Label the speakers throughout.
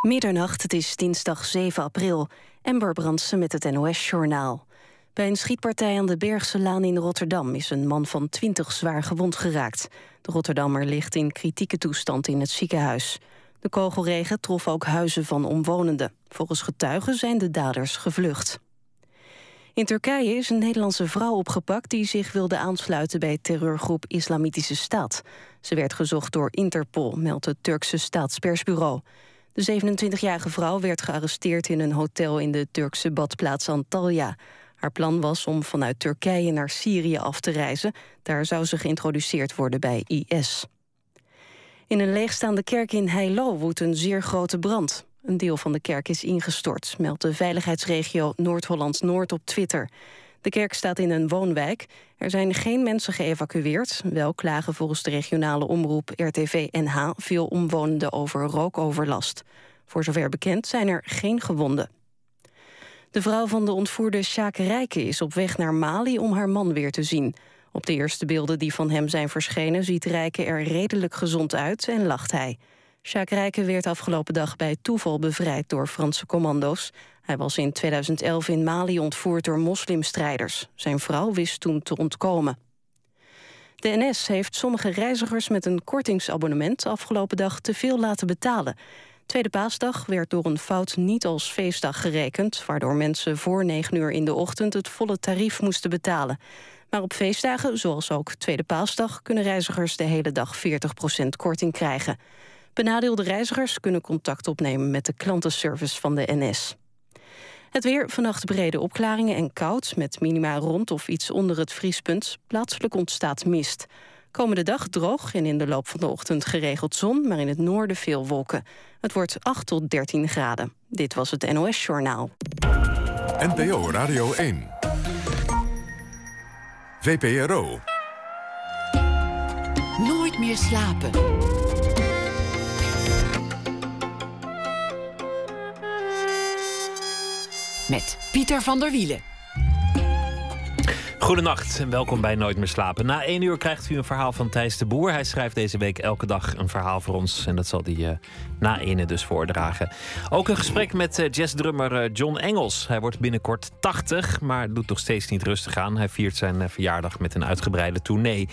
Speaker 1: Middernacht, het is dinsdag 7 april. Ember Brandsen met het NOS-journaal. Bij een schietpartij aan de Bergse Laan in Rotterdam... is een man van 20 zwaar gewond geraakt. De Rotterdammer ligt in kritieke toestand in het ziekenhuis. De kogelregen trof ook huizen van omwonenden. Volgens getuigen zijn de daders gevlucht. In Turkije is een Nederlandse vrouw opgepakt... die zich wilde aansluiten bij terreurgroep Islamitische Staat. Ze werd gezocht door Interpol, meldt het Turkse staatspersbureau. De 27-jarige vrouw werd gearresteerd in een hotel... in de Turkse badplaats Antalya. Haar plan was om vanuit Turkije naar Syrië af te reizen. Daar zou ze geïntroduceerd worden bij IS. In een leegstaande kerk in Heilo woedt een zeer grote brand. Een deel van de kerk is ingestort, meldt de veiligheidsregio Noord-Holland-Noord op Twitter. De kerk staat in een woonwijk. Er zijn geen mensen geëvacueerd. Wel klagen volgens de regionale omroep RTV-NH... veel omwonenden over rookoverlast. Voor zover bekend zijn er geen gewonden. De vrouw van de ontvoerde Sjaak Rijken is op weg naar Mali... om haar man weer te zien. Op de eerste beelden die van hem zijn verschenen... ziet Rijken er redelijk gezond uit en lacht hij. Sjaak Rijken werd afgelopen dag bij toeval bevrijd door Franse commando's. Hij was in 2011 in Mali ontvoerd door moslimstrijders. Zijn vrouw wist toen te ontkomen. De NS heeft sommige reizigers met een kortingsabonnement afgelopen dag te veel laten betalen. Tweede paasdag werd door een fout niet als feestdag gerekend... waardoor mensen voor 9 uur in de ochtend het volle tarief moesten betalen. Maar op feestdagen, zoals ook Tweede paasdag... kunnen reizigers de hele dag 40% korting krijgen. Benadeelde reizigers kunnen contact opnemen met de klantenservice van de NS. Het weer, vannacht brede opklaringen en koud... met minima rond of iets onder het vriespunt. Plaatselijk ontstaat mist. Komende dag droog en in de loop van de ochtend geregeld zon... maar in het noorden veel wolken. Het wordt 8 tot 13 graden. Dit was het NOS Journaal.
Speaker 2: NPO Radio 1. VPRO.
Speaker 3: Nooit meer slapen. Met Pieter van der Wielen.
Speaker 4: Goedenacht en welkom bij Nooit meer slapen. Na één uur krijgt u een verhaal van Thijs de Boer. Hij schrijft deze week elke dag een verhaal voor ons. En dat zal hij uh, na ene dus voordragen. Ook een gesprek met uh, jazzdrummer uh, John Engels. Hij wordt binnenkort 80, maar doet nog steeds niet rustig aan. Hij viert zijn verjaardag met een uitgebreide tournee.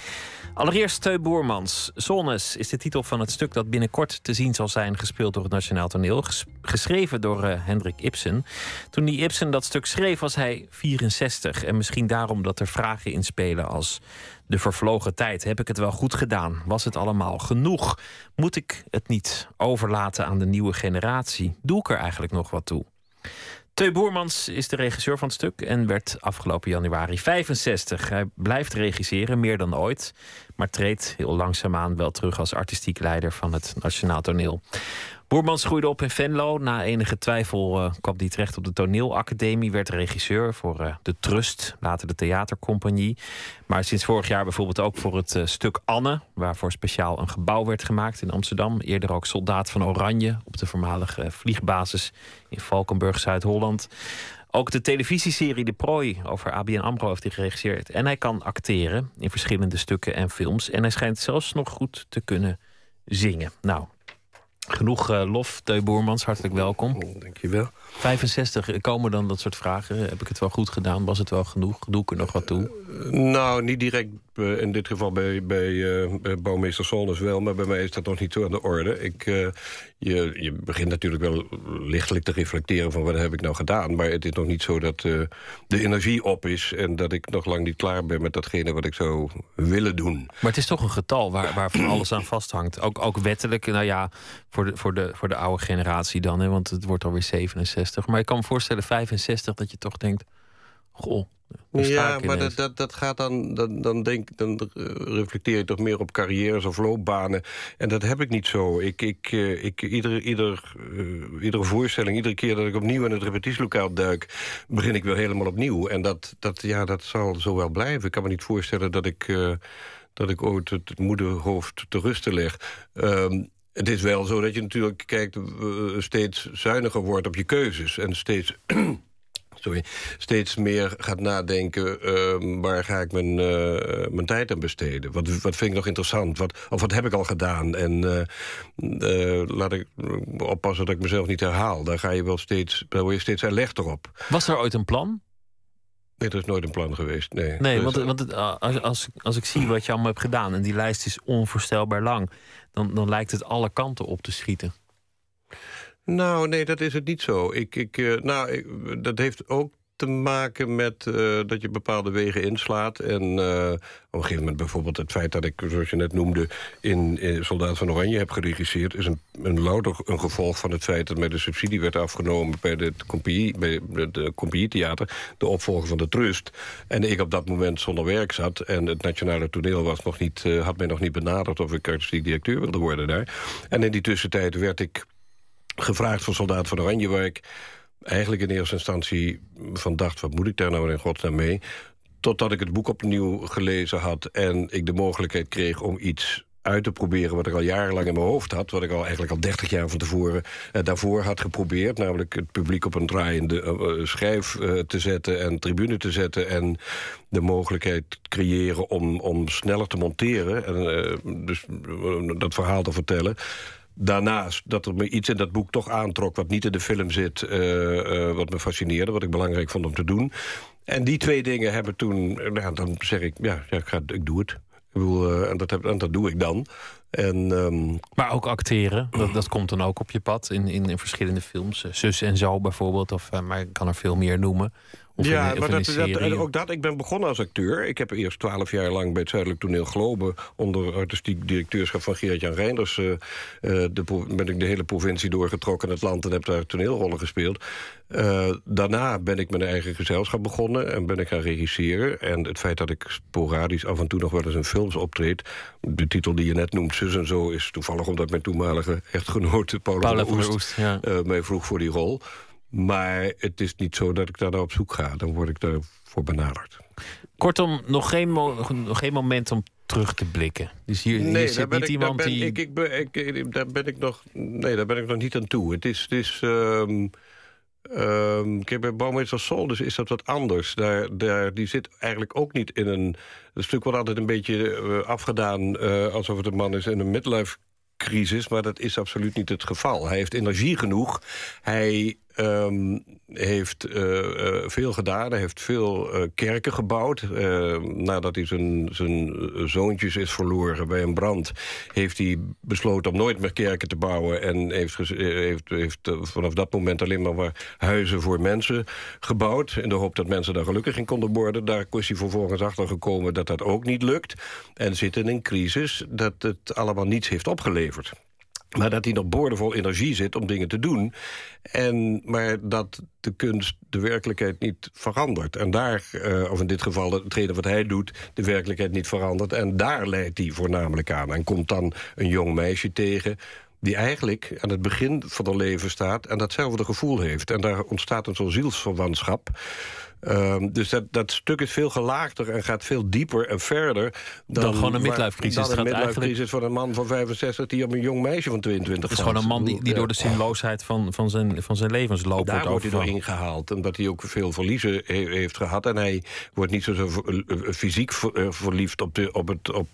Speaker 4: Allereerst Teu Boermans. Zones is de titel van het stuk dat binnenkort te zien zal zijn, gespeeld door het Nationaal Toneel. geschreven door uh, Hendrik Ibsen. Toen die Ibsen dat stuk schreef, was hij 64. En misschien daarom dat er vragen inspelen als de vervlogen tijd. Heb ik het wel goed gedaan? Was het allemaal genoeg? Moet ik het niet overlaten aan de nieuwe generatie? Doe ik er eigenlijk nog wat toe? Teu Boermans is de regisseur van het stuk en werd afgelopen januari 65. Hij blijft regisseren, meer dan ooit, maar treedt heel langzaamaan wel terug als artistiek leider van het Nationaal Toneel. Boermans groeide op in Venlo. Na enige twijfel uh, kwam hij terecht op de toneelacademie. Werd regisseur voor uh, de Trust, later de theatercompagnie. Maar sinds vorig jaar bijvoorbeeld ook voor het uh, stuk Anne... waarvoor speciaal een gebouw werd gemaakt in Amsterdam. Eerder ook Soldaat van Oranje op de voormalige vliegbasis... in Valkenburg, Zuid-Holland. Ook de televisieserie De Prooi over ABN AMRO heeft hij geregisseerd. En hij kan acteren in verschillende stukken en films. En hij schijnt zelfs nog goed te kunnen zingen. Nou, Genoeg uh, lof, Teu Boermans, hartelijk welkom.
Speaker 5: Oh, dankjewel.
Speaker 4: 65, komen dan dat soort vragen? Heb ik het wel goed gedaan? Was het wel genoeg? Doe ik er nog wat toe?
Speaker 5: nou, niet direct uh, in dit geval bij, bij, uh, bij bouwmeester Solnes wel... maar bij mij is dat nog niet zo aan de orde. Ik, je, je begint natuurlijk wel lichtelijk te reflecteren... van wat heb ik nou gedaan. Maar het is nog niet zo dat de energie op is... en dat ik nog lang niet klaar ben met datgene wat ik zou willen doen.
Speaker 4: Maar het is toch een getal waar, waar van alles aan vasthangt. Ook, ook wettelijk, nou ja, voor de, voor de, voor de oude generatie dan... Hè, want het wordt alweer 67 maar ik kan me voorstellen 65 dat je toch denkt... Goh,
Speaker 5: ja, maar dat, dat, dat gaat dan, dan, dan, denk, dan reflecteer je toch meer op carrières of loopbanen. En dat heb ik niet zo. Ik, ik, eh, ik, iedere, ieder, uh, iedere voorstelling, iedere keer dat ik opnieuw in het repetitielokaal duik... begin ik weer helemaal opnieuw. En dat, dat, ja, dat zal zo wel blijven. Ik kan me niet voorstellen dat ik, uh, dat ik ooit het moederhoofd te rusten leg. Um, het is wel zo dat je natuurlijk kijkt, steeds zuiniger wordt op je keuzes. En steeds sorry, steeds meer gaat nadenken... Ehm, waar ga ik mijn, uh, mijn tijd aan besteden? Wat, wat vind ik nog interessant? Wat, of wat heb ik al gedaan? En uh, laat ik oppassen dat ik mezelf niet herhaal. Daar, ga je wel steeds, daar word je steeds alerter op.
Speaker 4: Was er ooit een plan?
Speaker 5: Nee, er is nooit een plan geweest. Nee,
Speaker 4: nee want, want als, als, als ik zie wat je allemaal hebt gedaan... en die lijst is onvoorstelbaar lang... dan, dan lijkt het alle kanten op te schieten.
Speaker 5: Nou, nee, dat is het niet zo. Ik, ik, uh, nou, dat heeft ook te maken met uh, dat je bepaalde wegen inslaat. En uh, op een gegeven moment bijvoorbeeld het feit dat ik, zoals je net noemde... in, in Soldaat van Oranje heb geregisseerd... is een, een louter een gevolg van het feit dat mij de subsidie werd afgenomen... bij, de compagnie, bij de, de opvolger van de Trust. En ik op dat moment zonder werk zat... en het Nationale Toneel was nog niet, had mij nog niet benaderd... of ik artistiek directeur wilde worden daar. En in die tussentijd werd ik gevraagd voor Soldaat van Oranje... waar ik eigenlijk in eerste instantie van dacht... wat moet ik daar nou in godsnaam mee? Totdat ik het boek opnieuw gelezen had... en ik de mogelijkheid kreeg om iets uit te proberen wat ik al jarenlang in mijn hoofd had... wat ik al eigenlijk al 30 jaar van tevoren eh, daarvoor had geprobeerd... namelijk het publiek op een draaiende uh, schijf uh, te zetten en tribune te zetten... en de mogelijkheid creëren om, om sneller te monteren... en dus dat verhaal te vertellen daarnaast dat er me iets in dat boek toch aantrok... wat niet in de film zit, uh, uh, wat me fascineerde... wat ik belangrijk vond om te doen. En die twee dingen hebben toen... Nou, dan zeg ik, ja, ja ik, ga, ik doe het. Ik bedoel, en, dat heb, en dat doe ik dan. En, um...
Speaker 4: Maar ook acteren, dat, dat komt dan ook op je pad in, in, in verschillende films. Zus en zo bijvoorbeeld, of, maar ik kan er veel meer noemen
Speaker 5: ja, maar dat, dat, ook dat. Ik ben begonnen als acteur. Ik heb eerst twaalf jaar lang bij het Zuidelijk Toneel Globe... onder artistiek directeurschap van Gerard-Jan Reinders... Uh, de, ben ik de hele provincie doorgetrokken in het land... en heb daar toneelrollen gespeeld. Uh, daarna ben ik mijn eigen gezelschap begonnen... en ben ik gaan regisseren. En het feit dat ik sporadisch af en toe nog wel eens in films optreed... de titel die je net noemt, Zus en Zo... is toevallig omdat mijn toenmalige echtgenote Paula, Paula van der Oest... ja. mij vroeg voor die rol... Maar het is niet zo dat ik daar naar op zoek ga. Dan word ik daarvoor benaderd.
Speaker 4: Kortom, nog geen, nog geen moment om terug te blikken. Dus hier, nee, hier zit niet ik, iemand
Speaker 5: ben,
Speaker 4: die...
Speaker 5: Ik, ik, ik, daar ben ik nog... Nee, daar ben ik nog niet aan toe. Het is... Het is um, um, kijk, bij Bouwmeester Sol dus is dat wat anders. Daar, daar, die zit eigenlijk ook niet in een... Het stuk wordt altijd een beetje uh, afgedaan... Uh, alsof het een man is in een midlife crisis, maar dat is absoluut niet het geval. Hij heeft energie genoeg. Hij um, heeft uh, uh, veel gedaan. Hij heeft veel uh, kerken gebouwd. nadat hij zijn, zoontjes is verloren bij een brand... heeft hij besloten om nooit meer kerken te bouwen... en heeft, heeft, heeft vanaf dat moment alleen maar, maar huizen voor mensen gebouwd... in de hoop dat mensen daar gelukkig in konden worden. Daar is hij vervolgens achter gekomen dat dat ook niet lukt. En zit in een crisis dat het allemaal niets heeft opgeleverd. Maar dat hij nog boordevol energie zit om dingen te doen. En, maar dat de kunst de werkelijkheid niet verandert. En daar, uh, of in dit geval hetgene wat hij doet... de werkelijkheid niet verandert. En daar leidt hij voornamelijk aan. En komt dan een jong meisje tegen die eigenlijk aan het begin van haar leven staat... en datzelfde gevoel heeft. En daar ontstaat een zo'n zielsverwantschap... Um, dus dat, dat stuk is veel gelaagder en gaat veel dieper en verder...
Speaker 4: Dan, dan gewoon een midlife-crisis.
Speaker 5: Dan een midlife-crisis van een man van 65 die op een jong meisje van 22
Speaker 4: Het is gewoon een man die, die door de zinloosheid van, van, zijn, van zijn levensloop
Speaker 5: Daar wordt, hij door ingehaald. Omdat hij ook veel verliezen heeft gehad. En hij wordt niet zo, zo eh, eh, fysiek eh, verliefd op, de, op, het, op,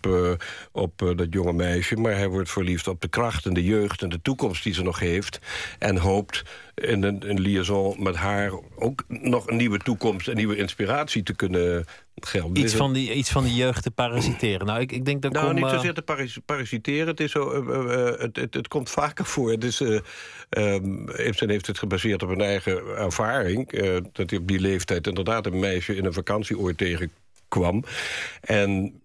Speaker 5: op dat jonge meisje... maar hij wordt verliefd op de kracht en de jeugd en de toekomst die ze nog heeft. En hoopt in een, een liaison met haar ook nog een nieuwe toekomst... en nieuwe inspiratie te kunnen gelden.
Speaker 4: Iets van die, iets van die jeugd te parasiteren. Nou, ik, ik denk dat
Speaker 5: nou,
Speaker 4: kom,
Speaker 5: niet zozeer te parasiteren. Het, is zo, uh, uh, het, het, het, komt vaker voor. Is, um, Ibsen heeft het gebaseerd op een eigen ervaring. dat hij op die leeftijd inderdaad een meisje in een vakantie ooit tegenkwam. En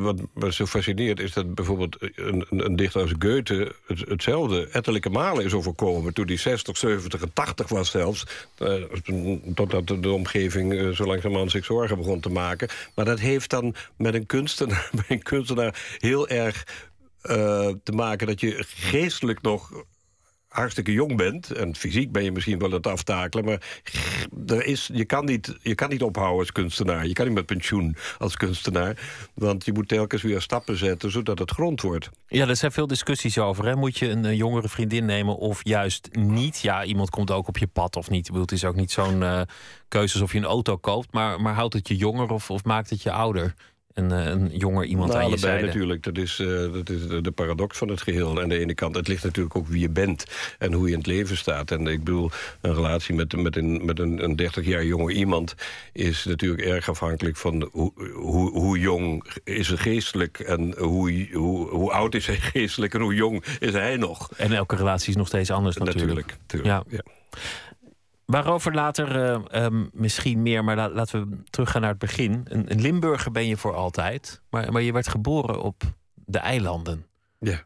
Speaker 5: wat me zo fascineert is dat bijvoorbeeld een, een dichter als Goethe... Het, hetzelfde ettelijke malen is overkomen. Toen hij 60, 70 en 80 was zelfs. Uh, totdat de, omgeving uh, zo langzamerhand zich zorgen begon te maken. Maar dat heeft dan met een kunstenaar, met een kunstenaar heel erg uh, te maken... dat je geestelijk nog hartstikke jong bent... en fysiek ben je misschien wel het aftakelen... maar er is, je, kan niet, je kan niet ophouden als kunstenaar. Je kan niet met pensioen als kunstenaar. Want je moet telkens weer stappen zetten... zodat het grond wordt.
Speaker 4: Ja, er zijn veel discussies over. Hè? Moet je een, jongere vriendin nemen of juist niet? Ja, iemand komt ook op je pad of niet. Het is ook niet zo'n uh, keuze alsof je een auto koopt... maar, maar houdt het je jonger of, of maakt het je ouder? Een, eh, een jonger iemand
Speaker 5: nou,
Speaker 4: aan je zijde.
Speaker 5: natuurlijk. Dat is, uh, dat is de, paradox van het geheel. Aan de ene kant, het ligt natuurlijk ook wie je bent... en hoe je in het leven staat. En ik bedoel, een relatie met, met, een, met een, een 30 jaar jonger iemand... is natuurlijk erg afhankelijk van hoe, hoe, hoe jong is hij geestelijk... en hoe, hoe, hoe oud is hij geestelijk en hoe jong is hij nog.
Speaker 4: En elke relatie is nog steeds anders natuurlijk.
Speaker 5: natuurlijk, ja. ja.
Speaker 4: Waarover later uh, um, misschien meer, maar laten we teruggaan naar het begin. Een, een, Limburger ben je voor altijd, maar, maar je werd geboren op de eilanden.
Speaker 5: Ja,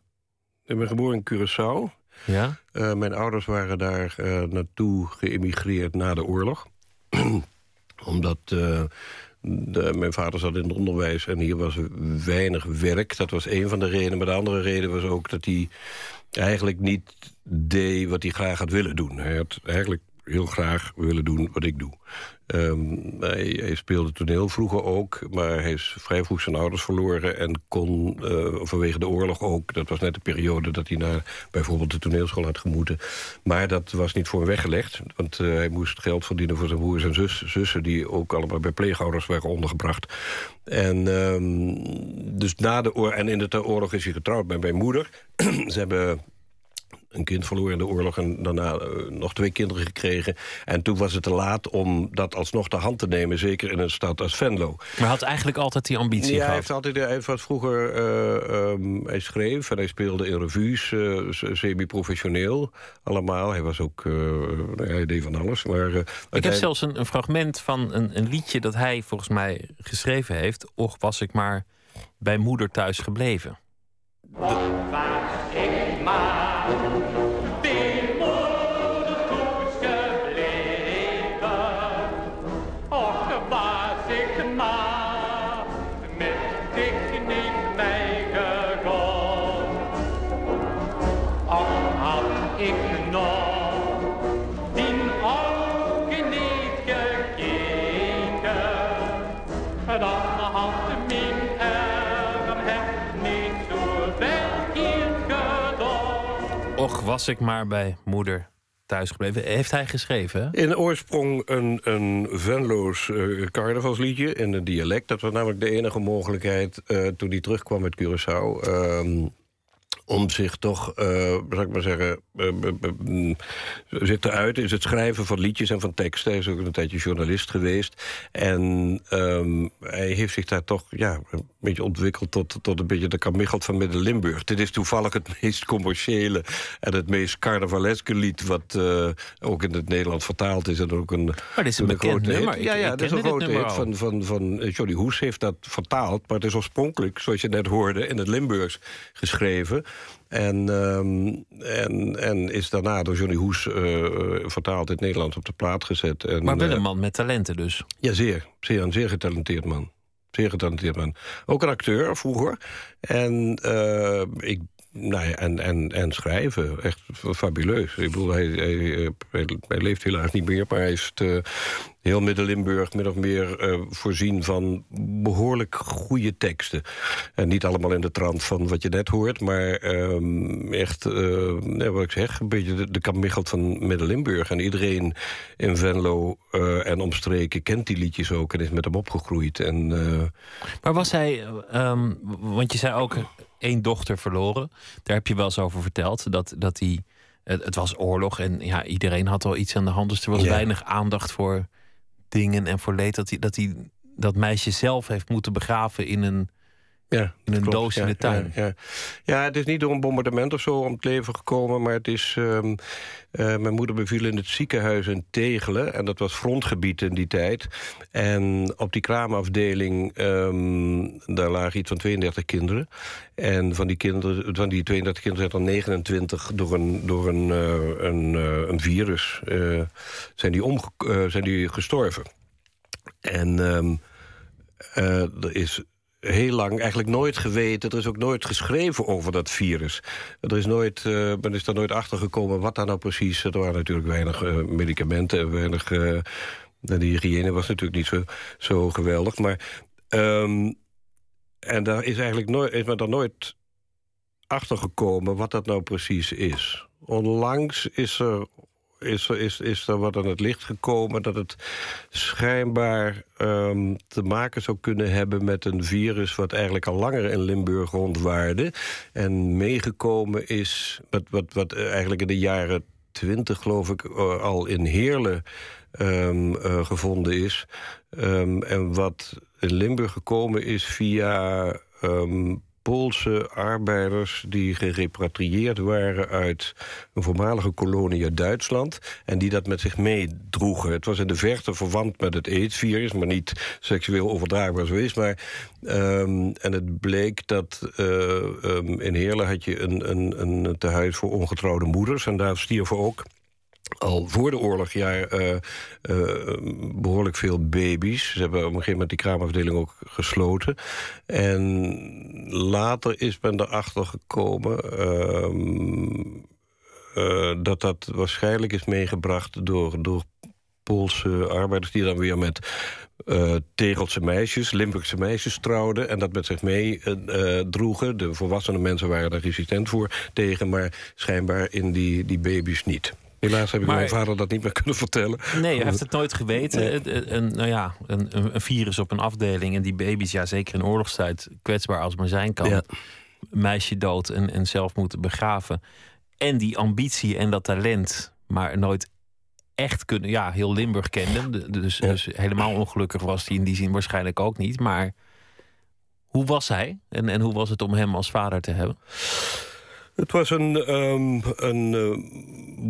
Speaker 5: ik ben geboren in Curaçao.
Speaker 4: Ja?
Speaker 5: Uh, mijn ouders waren daar uh, naartoe geëmigreerd na de oorlog. Omdat de, mijn vader zat in het onderwijs en hier was weinig werk. Dat was een van de redenen. Maar de andere reden was ook dat hij eigenlijk niet deed wat hij graag had willen doen. Hij had eigenlijk heel graag willen doen wat ik doe. Ehm, hij, speelde toneel vroeger ook, maar hij is vrij vroeg zijn ouders verloren... en kon uh, vanwege de oorlog ook, dat was net de periode... dat hij naar bijvoorbeeld de toneelschool had gemoeten. Maar dat was niet voor hem weggelegd, want uh, hij moest geld verdienen... voor zijn broers en zus, zussen, die ook allemaal bij pleegouders waren ondergebracht. En, um, dus na de oorlog, en in de oorlog is hij getrouwd met mijn moeder. Ze hebben een kind verloren in de oorlog... en daarna uh, nog twee kinderen gekregen. En toen was het te laat om dat alsnog de hand te nemen... zeker in een stad als Venlo.
Speaker 4: Maar hij had eigenlijk altijd die ambitie
Speaker 5: ja,
Speaker 4: gehad?
Speaker 5: Hij, heeft altijd, hij wat vroeger... Uh, um, hij schreef en hij speelde in revues, uh, semi-professioneel allemaal. Hij was ook... hij deed van alles. Maar,
Speaker 4: ik heb zelfs een, een fragment van een, een, liedje... dat hij volgens mij geschreven heeft. Och, was ik maar bij moeder thuis gebleven.
Speaker 6: Was ik maar
Speaker 4: Och, was ik maar bij moeder thuis gebleven. Heeft hij geschreven?
Speaker 5: In oorsprong een, een Venloos uh, carnavalsliedje in een dialect. Dat was namelijk de enige mogelijkheid uh, toen hij terugkwam met Curaçao. Uh, om zich toch, uh, zou ik maar zeggen, uh, uh, zit eruit is het schrijven van liedjes en van teksten. Hij is ook een tijdje journalist geweest. En um, hij heeft zich daar toch ja, een beetje ontwikkeld tot, tot een beetje de kamichelt van Midden-Limburg. Dit is toevallig het meest commerciële en het meest carnavaleske lied... wat ook in het Nederlands vertaald is. En ook een,
Speaker 4: maar dit is een, een bekend nummer.
Speaker 5: Ja, ja, dat is een grote hit van, van, van Johnny Hoes heeft dat vertaald. Maar het is oorspronkelijk, zoals je net hoorde, in het Limburgs geschreven... En, um, en, en is daarna door Johnny Hoes uh, vertaald in het Nederlands op de plaat gezet. En,
Speaker 4: maar wel een man met talenten dus?
Speaker 5: Ja, zeer. zeer een zeer getalenteerd man. Zeer getalenteerd man. Ook een acteur vroeger. En uh, ik nou ja, en, en, en schrijven. Echt fabuleus. Ik bedoel, hij, hij, leeft helaas niet meer... maar hij heeft uh, heel Midden-Limburg min of meer uh, voorzien van behoorlijk goede teksten. En niet allemaal in de trant van wat je net hoort... maar um, echt, ja, wat ik zeg, een beetje de, de van Midden-Limburg. En iedereen in Venlo en omstreken kent die liedjes ook... en is met hem opgegroeid. En,
Speaker 4: maar was hij, um, want je zei ook één dochter verloren. Daar heb je wel eens over verteld. Dat, dat die, het, het was oorlog en ja, iedereen had al iets aan de hand. Dus er was weinig aandacht voor dingen en voor leed. Dat, hij, dat, hij, dat meisje zelf heeft moeten begraven in een ja, in een doos in de tuin.
Speaker 5: Ja, ja, ja, het is niet door een bombardement of zo om het leven gekomen... maar het is... Um, uh, mijn moeder beviel in het ziekenhuis in Tegelen... en dat was frontgebied in die tijd. En op die kraamafdeling, um, daar lagen iets van 32 kinderen. En van die, kinderen, van die 32 kinderen zijn er 29 door een, door een, uh, een, uh, een virus... zijn, die omge zijn die gestorven. En um, er is heel lang eigenlijk nooit geweten. Er is ook nooit geschreven over dat virus. Er is nooit, uh, men is daar nooit achter gekomen wat daar nou precies... Er waren natuurlijk weinig uh, medicamenten en weinig... Uh, de hygiëne was natuurlijk niet zo, zo geweldig. Maar, um, en daar is eigenlijk nooit, is men daar nooit achter gekomen wat dat nou precies is. Onlangs is er is, is, is er wat aan het licht gekomen... dat het schijnbaar um, te maken zou kunnen hebben met een virus... wat eigenlijk al langer in Limburg rondwaarde. En meegekomen is, wat, wat, wat eigenlijk in de jaren twintig, geloof ik, uh, al in Heerlen um, uh, gevonden is. Um, en wat in Limburg gekomen is via Poolse arbeiders die gerepatrieerd waren uit een voormalige kolonie uit Duitsland. En die dat met zich meedroegen. Het was in de verte verwant met het AIDS-virus, maar niet seksueel overdraagbaar zo is. Maar, um, en het bleek dat uh, um, in Heerlen had je een, een, een tehuis voor ongetrouwde moeders. En daar stierven ook al voor de oorlog ja, uh, uh, behoorlijk veel baby's. Ze hebben op een gegeven moment die kraamafdeling ook gesloten. En later is men erachter gekomen... Uh, dat dat waarschijnlijk is meegebracht door, door Poolse arbeiders... die dan weer met uh, Tegelse meisjes, Limburgse meisjes trouwden... en dat met zich mee uh. De volwassene mensen waren daar resistent voor tegen... maar schijnbaar in die, die baby's niet. Helaas heb ik maar, mijn vader dat niet meer kunnen vertellen.
Speaker 4: Nee, hij heeft het nooit geweten. Nee. Een, nou ja, een, een, virus op een afdeling en die baby's, ja, zeker in oorlogstijd, kwetsbaar als maar zijn kan. Ja. Meisje dood en, en zelf moeten begraven. En die ambitie en dat talent, maar nooit echt kunnen. Ja, heel Limburg kende. Dus, ja. dus helemaal ongelukkig was hij in die zin waarschijnlijk ook niet. Maar hoe was hij en, en hoe was het om hem als vader te hebben?
Speaker 5: Het was een, um, een uh,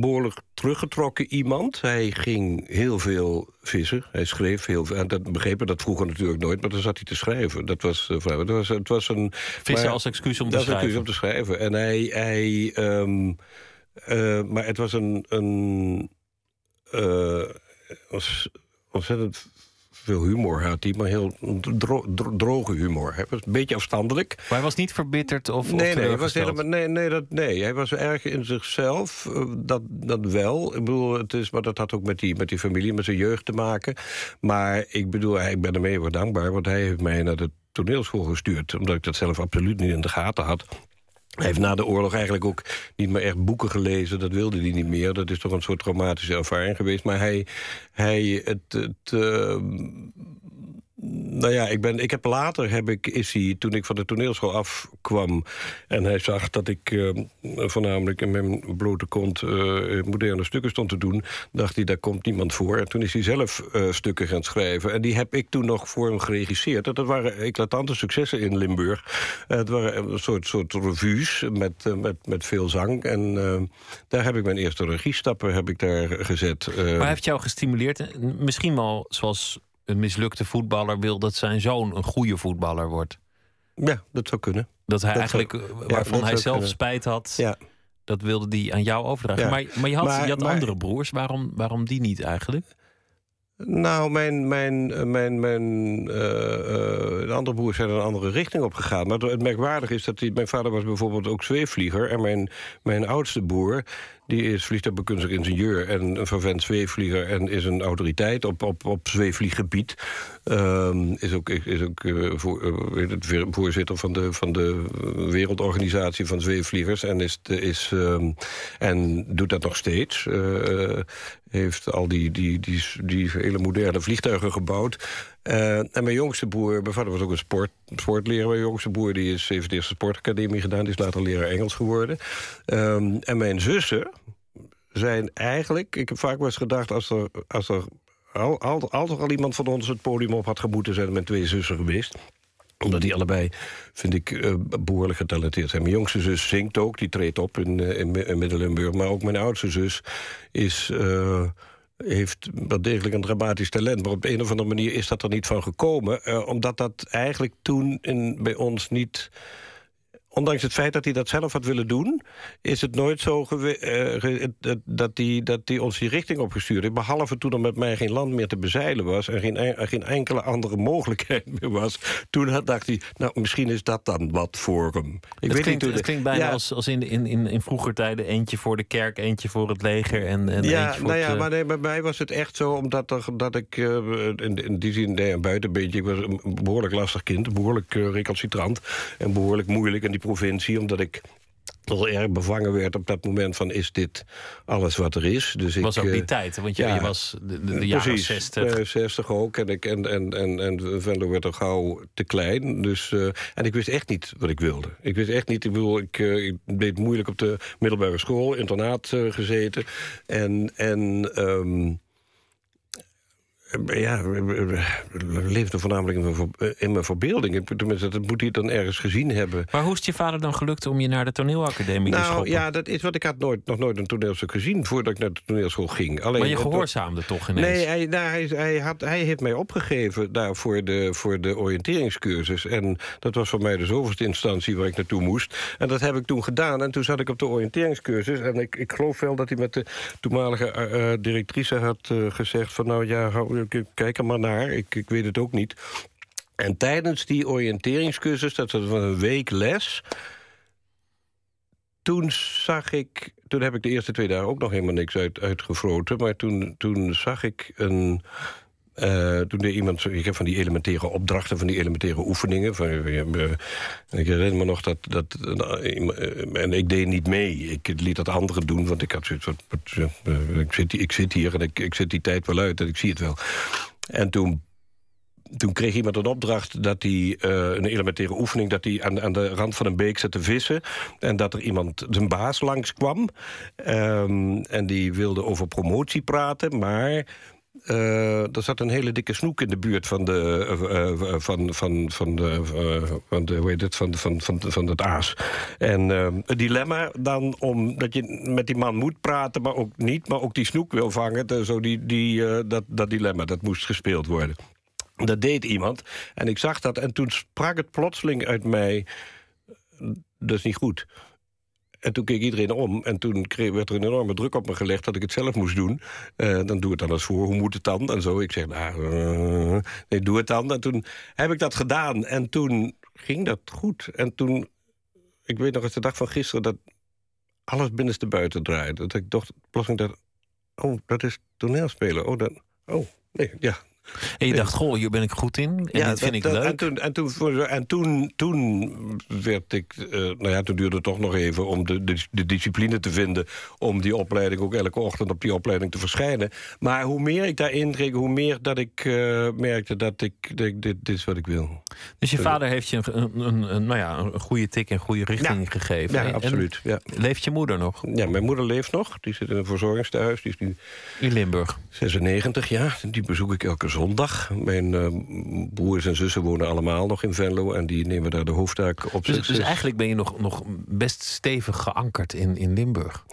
Speaker 5: behoorlijk teruggetrokken iemand. Hij ging heel veel vissen. Hij schreef heel veel. En dat begrepen dat vroeger natuurlijk nooit, maar dan zat hij te schrijven. Dat was, uh, het was, het was een.
Speaker 4: Vissen maar, als excuus om te schrijven.
Speaker 5: excuus om te schrijven. En hij. hij um, uh, maar het was een. een was ontzettend veel humor had hij, maar heel dro dro droge humor. Hij was een beetje afstandelijk. Maar
Speaker 4: hij was niet verbitterd of,
Speaker 5: nee,
Speaker 4: of
Speaker 5: nee, hij was helemaal, nee, nee, dat, nee, hij was erg in zichzelf. Eh, dat, dat wel. Ik bedoel, het is, maar dat had ook met die, met die familie, met zijn jeugd te maken. Maar ik bedoel, ik ben ermee heel dankbaar, want hij heeft mij naar de toneelschool gestuurd. Omdat ik dat zelf absoluut niet in de gaten had. Hij heeft na de oorlog eigenlijk ook niet meer echt boeken gelezen. Dat wilde hij niet meer. Dat is toch een soort traumatische ervaring geweest. Maar hij, hij het, het uh, nou ja, ik, ben, ik heb later heb ik, is hij, toen ik van de toneelschool afkwam... en hij zag dat ik uh, voornamelijk in mijn blote kont uh, moderne stukken stond te doen... dacht hij, daar komt niemand voor. En toen is hij zelf uh, stukken gaan schrijven. En die heb ik toen nog voor hem geregisseerd. Dat waren eclatante successen in Limburg. het waren een soort, soort revues met, met, met veel zang. En daar heb ik mijn eerste regiestappen heb ik daar gezet.
Speaker 4: Maar heeft jou gestimuleerd? Misschien wel zoals een mislukte voetballer wil dat zijn zoon een goede voetballer wordt.
Speaker 5: Ja, dat zou kunnen.
Speaker 4: Dat hij eigenlijk, eh, waarvan hij zelf spijt had, ja. dat wilde hij aan jou overdragen. Maar, maar je had, je had andere broers, waarom, waarom die niet eigenlijk?
Speaker 5: Nou, mijn, mijn, mijn, mijn uh, uh, andere broers zijn een andere richting op gegaan. Maar het merkwaardig is dat die, mijn vader was bijvoorbeeld ook zweefvlieger. En mijn, mijn oudste broer, die is vliegtuigbekundig ingenieur en een vervent zweefvlieger en is een autoriteit op, op, op zweefvlieggebied. Um, is ook, is ook uh, voor, uh, voorzitter van de, van de Wereldorganisatie van Zweefvliegers en, is, is, um, en doet dat nog steeds. Uh, heeft al die, die, die, die hele moderne vliegtuigen gebouwd. Uh, en mijn jongste broer, mijn vader was ook een sport, sportleraar. Mijn jongste broer die is, heeft de eerste sportacademie gedaan. Die is later leraar Engels geworden. Um, en mijn zussen zijn eigenlijk... Ik heb vaak wel eens gedacht, als er, als er al, al, al, al iemand van ons het podium op had gemoeten... zijn mijn twee zussen geweest omdat die allebei, vind ik, uh, behoorlijk getalenteerd zijn. Mijn jongste zus zingt ook, die treedt op in, uh, in, in. Maar ook mijn oudste zus is... heeft wel degelijk een dramatisch talent. Maar op een of andere manier is dat er niet van gekomen. Uh, omdat dat eigenlijk toen in, bij ons niet ondanks het feit dat hij dat zelf had willen doen... is het nooit zo uh, dat hij dat die ons die richting opgestuurd heeft. Behalve toen er met mij geen land meer te bezeilen was... en geen, geen enkele andere mogelijkheid meer was. Toen had, dacht hij, nou, misschien is dat dan wat voor hem. Ik
Speaker 4: het,
Speaker 5: weet
Speaker 4: klinkt,
Speaker 5: niet
Speaker 4: het klinkt bijna als, als in, in, in, in vroeger tijden... eentje voor de kerk, eentje voor het leger en, en
Speaker 5: ja,
Speaker 4: eentje voor
Speaker 5: nou ja,
Speaker 4: het,
Speaker 5: maar nee, bij mij was het echt zo... omdat er, dat ik uh, in, in, die zin nee, een buitenbeentje... ik was een behoorlijk lastig kind, behoorlijk uh, recalcitrant... en behoorlijk moeilijk in die provincie, omdat ik toch erg bevangen werd op dat moment van is dit alles wat er is. Dus
Speaker 4: was
Speaker 5: ik,
Speaker 4: ook die
Speaker 5: uh,
Speaker 4: tijd, want je,
Speaker 5: ja,
Speaker 4: je was de, de, de jaren
Speaker 5: precies,
Speaker 4: 60.
Speaker 5: Uh, 60 ook. En, ik, en, en, en, en Venlo werd al gauw te klein. Dus, uh, en ik wist echt niet wat ik wilde. Ik wist echt niet, ik bedoel, ik, ik deed moeilijk op de middelbare school, internaat gezeten. En, en um, ja, leefde voornamelijk in mijn, in mijn verbeelding. Tenminste, dat moet hij dan ergens gezien hebben.
Speaker 4: Maar hoe is het je vader dan gelukt om je naar de toneelacademie
Speaker 5: nou,
Speaker 4: te schoppen?
Speaker 5: Ja, dat is wat ik had nooit, nog nooit een toneelstuk gezien voordat ik naar de toneelschool ging. Alleen,
Speaker 4: maar je gehoorzaamde toch ineens?
Speaker 5: Nee, hij, nou, hij, hij, had, hij heeft mij opgegeven daar voor de, voor de oriënteringscursus. En dat was voor mij de zoveelste instantie waar ik naartoe moest. En dat heb ik toen gedaan. En toen zat ik op de oriënteringscursus. En ik, ik geloof wel dat hij met de toenmalige uh, directrice had uh, gezegd... van nou ja, hou, kijk er maar naar, ik, ik weet het ook niet. En tijdens die oriënteringscursus, dat was een week les... toen zag ik... Toen heb ik de eerste twee dagen ook nog helemaal niks uit, maar toen, toen zag ik een... Uh, toen deed iemand, ik heb van die elementaire opdrachten, van die elementaire oefeningen. Van, uh, ik herinner me nog dat, dat uh, en ik deed niet mee. Ik liet dat anderen doen, want ik had zoiets ik, zit, ik zit hier en ik, ik zet die tijd wel uit en ik zie het wel. En toen toen kreeg iemand een opdracht dat hij een elementaire oefening... dat hij aan, aan, de rand van een beek zat te vissen... en dat er iemand, zijn baas, langskwam. Um, en die wilde over promotie praten, maar... Uh, er zat een hele dikke snoek in de buurt van de, uh, van, van, van, de, van, de, hoe heet het, van, van, van, van het aas. En het dilemma dan om dat je met die man moet praten, maar ook niet, maar ook die snoek wil vangen. Zo die, die, dat, dat dilemma, dat moest gespeeld worden. Dat deed iemand. En ik zag dat en toen sprak het plotseling uit mij... dat is niet goed. En toen keek iedereen om en toen kreeg, werd er een enorme druk op me gelegd... dat ik het zelf moest doen. Uh, dan doe het dan eens voor, hoe moet het dan? En zo, ik zeg, nou, uh, nee, doe het dan. En toen heb ik dat gedaan en toen ging dat goed. En toen, ik weet nog eens de dag van gisteren... dat alles binnenste buiten draaide. Dat ik dacht, plotseling dacht, oh, dat is toneelspelen. Oh, dat, oh nee, ja,
Speaker 4: en je dacht, goh, hier ben ik goed in. En
Speaker 5: ja,
Speaker 4: dit vind
Speaker 5: dat,
Speaker 4: ik leuk.
Speaker 5: En toen, en toen, en toen, toen werd ik... Uh, nou ja, toen duurde het toch nog even om de, de, de, discipline te vinden... om die opleiding ook elke ochtend op die opleiding te verschijnen. Maar hoe meer ik daarin kreeg, hoe meer dat ik uh, merkte dat ik... Dat ik dit, dit is wat ik wil.
Speaker 4: Dus je vader heeft je een, een, een, nou ja, een goede tik en goede richting
Speaker 5: ja.
Speaker 4: gegeven.
Speaker 5: Ja,
Speaker 4: en,
Speaker 5: absoluut. Ja.
Speaker 4: Leeft je moeder nog?
Speaker 5: Ja, mijn moeder leeft nog. Die zit in een verzorgingstehuis. Die is nu...
Speaker 4: In Limburg?
Speaker 5: 96, ja. Die bezoek ik elke zondag. Mijn uh, broers en zussen wonen allemaal nog in Venlo... en die nemen daar de hoofdtaak op
Speaker 4: dus,
Speaker 5: zich.
Speaker 4: Dus eigenlijk ben je nog, nog best stevig geankerd in, in Limburg?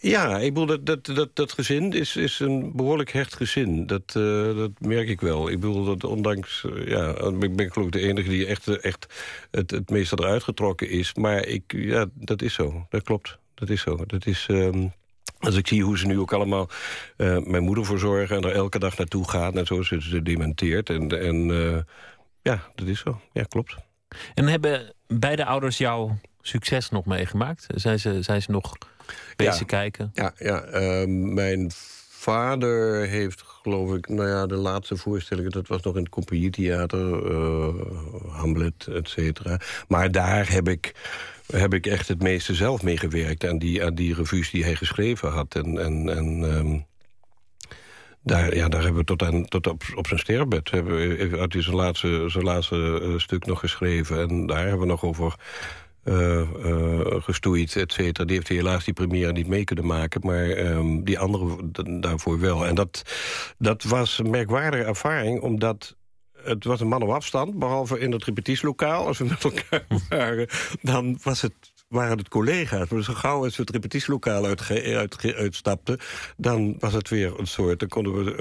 Speaker 5: Ja, ik bedoel, dat, dat, dat, dat gezin is, is een behoorlijk hecht gezin. Dat, uh, dat merk ik wel. Ik bedoel, dat ondanks... Uh, ja, ik ben geloof ik de enige die echt, echt het, het meeste eruit getrokken is. Maar ik, ja, dat is zo. Dat klopt. Dat is zo. Dat is... Um, als ik zie hoe ze nu ook allemaal uh, mijn moeder verzorgen... en er elke dag naartoe gaan en zo, ze, ze dementeert. En, en uh, ja, dat is zo. Ja, klopt.
Speaker 4: En hebben beide ouders jouw succes nog meegemaakt? Zijn ze, zijn ze nog bezig
Speaker 5: ja,
Speaker 4: kijken?
Speaker 5: Ja, ja uh, mijn vader heeft, geloof ik... nou ja, de laatste voorstellingen... dat was nog in het compagnietheater, Hamlet, et cetera. Maar daar heb ik heb ik echt het meeste zelf mee gewerkt... aan die, aan die revues die hij geschreven had. En, en, en um, daar, ja, daar hebben we tot, aan, tot op, op zijn sterfbed... Hebben, hij zijn laatste, zijn laatste uh, stuk nog geschreven. En daar hebben we nog over uh, uh, gestoeid, et cetera. Die heeft helaas die première niet mee kunnen maken... maar um, die andere daarvoor wel. En dat, dat was een merkwaardige ervaring, omdat het was een man op afstand, behalve in het repetitielokaal. Als we met elkaar waren, dan was het, waren het collega's. Maar zo gauw als we het repetitielokaal uit, uitstapten... dan was het weer een soort... dan konden we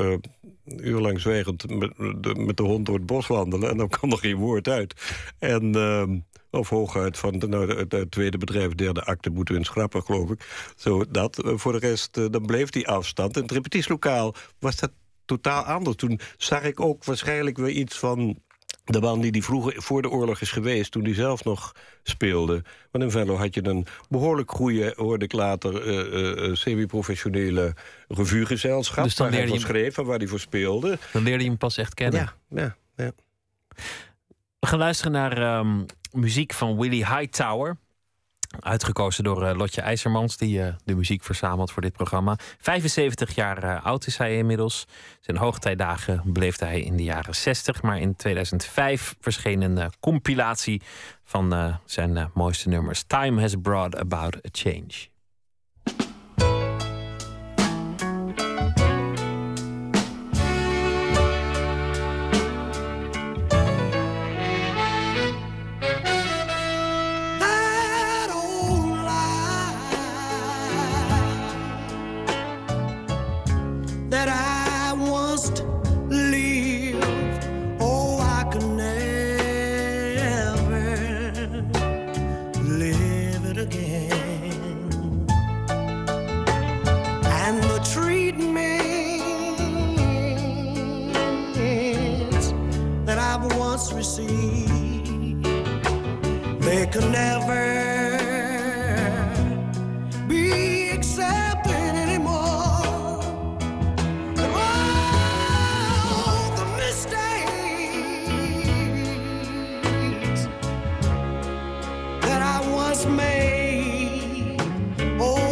Speaker 5: uh, urenlang zwijgend met de, met de hond door het bos wandelen... en dan kwam er geen woord uit. En... Uh, Of hooguit van nou, het tweede bedrijf, derde acte moeten we in schrappen, geloof ik. Zo dat. voor de rest, dan bleef die afstand. En het repetitielokaal was dat totaal anders. Toen zag ik ook waarschijnlijk weer iets van de man die die vroeger voor de oorlog is geweest... toen hij zelf nog speelde. Want in Venlo had je een behoorlijk goede, hoorde ik later... Uh, uh, semi-professionele revuegezelschap... Dus waar hij voor schreef en waar hij voor speelde.
Speaker 7: Dan leerde je hem pas echt kennen.
Speaker 5: Ja, ja, ja.
Speaker 7: We gaan luisteren naar um, muziek van Willie Hightower... Uitgekozen door uh, Lotje IJzermans, die uh, de muziek verzamelt voor dit programma. 75 jaar uh, oud is hij inmiddels. Zijn hoogtijdagen beleefde hij in de jaren 60. Maar in 2005 verscheen een compilatie van zijn mooiste nummers. Time has brought about a change. never be accepted anymore. And all the mistakes that I once made. Oh,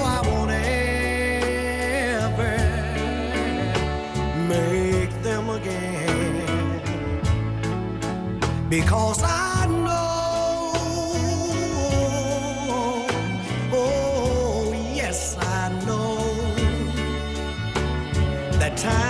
Speaker 7: because I time.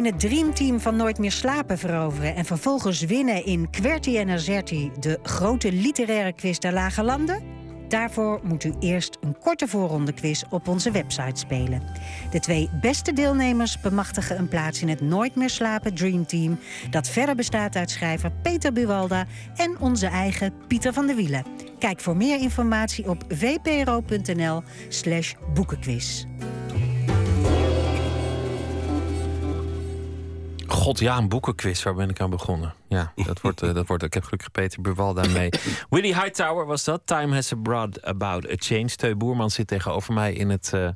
Speaker 8: In het dreamteam van Nooit meer slapen veroveren... en vervolgens winnen in Querti en Azerti... de grote literaire quiz der Lage Landen? Daarvoor moet u eerst een korte voorrondequiz op onze website spelen. De twee beste deelnemers bemachtigen een plaats in het Nooit meer slapen Dreamteam... dat verder bestaat uit schrijver Peter Buwalda en onze eigen Pieter van der Wielen. Kijk voor meer informatie op vpro.nl slash boekenquiz.
Speaker 7: God, ja, een boekenquiz. Waar ben ik aan begonnen? Ja, dat wordt, eh, dat wordt. Ik heb gelukkig Peter Buwalda mee. Willie Hightower was dat. Time has brought about a change. Teu Boerman zit tegenover mij in het eh,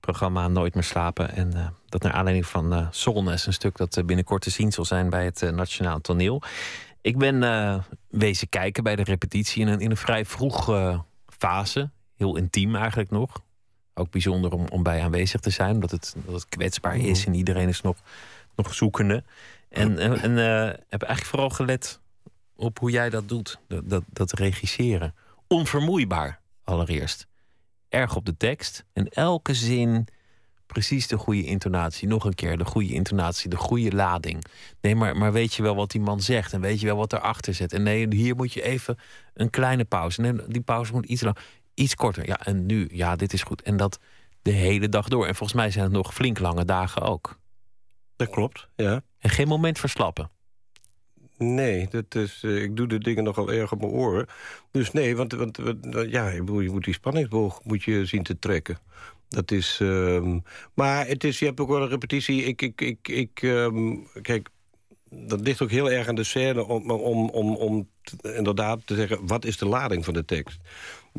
Speaker 7: programma Nooit meer slapen. En eh, dat naar aanleiding van uh, Solnes, een stuk dat binnenkort te zien zal zijn bij het Nationaal Toneel. Ik ben wezen kijken bij de repetitie in een, in een vrij vroeg fase. Heel intiem eigenlijk nog. Ook bijzonder om, om bij aanwezig te zijn, omdat het, dat het kwetsbaar is en iedereen is nog nog zoekende. En, en, en uh, heb eigenlijk vooral gelet
Speaker 4: op hoe jij dat doet, dat, dat, dat regisseren. Onvermoeibaar, allereerst. Erg op de tekst en elke zin precies de goede intonatie. Nog een keer de goede intonatie, de goede lading. Nee, maar, maar weet je wel wat die man zegt en weet je wel wat erachter zit. En nee, hier moet je even een kleine pauze. Nee, die pauze moet iets lang, iets korter. Ja, en nu, ja, dit is goed. En dat de hele dag door. En volgens mij zijn het nog flink lange dagen ook.
Speaker 5: Dat klopt, ja.
Speaker 4: En geen moment verslappen.
Speaker 5: Nee, dat is, uh, ik doe de dingen nogal erg op mijn oren. Dus nee, want, want, want ja, je moet die spanningsboog moet je zien te trekken. Dat is. Um, maar het is, je hebt ook wel een repetitie. Ik, ik, ik, ik um, kijk, dat ligt ook heel erg aan de scène om, om, om, om inderdaad te zeggen... wat is de lading van de tekst?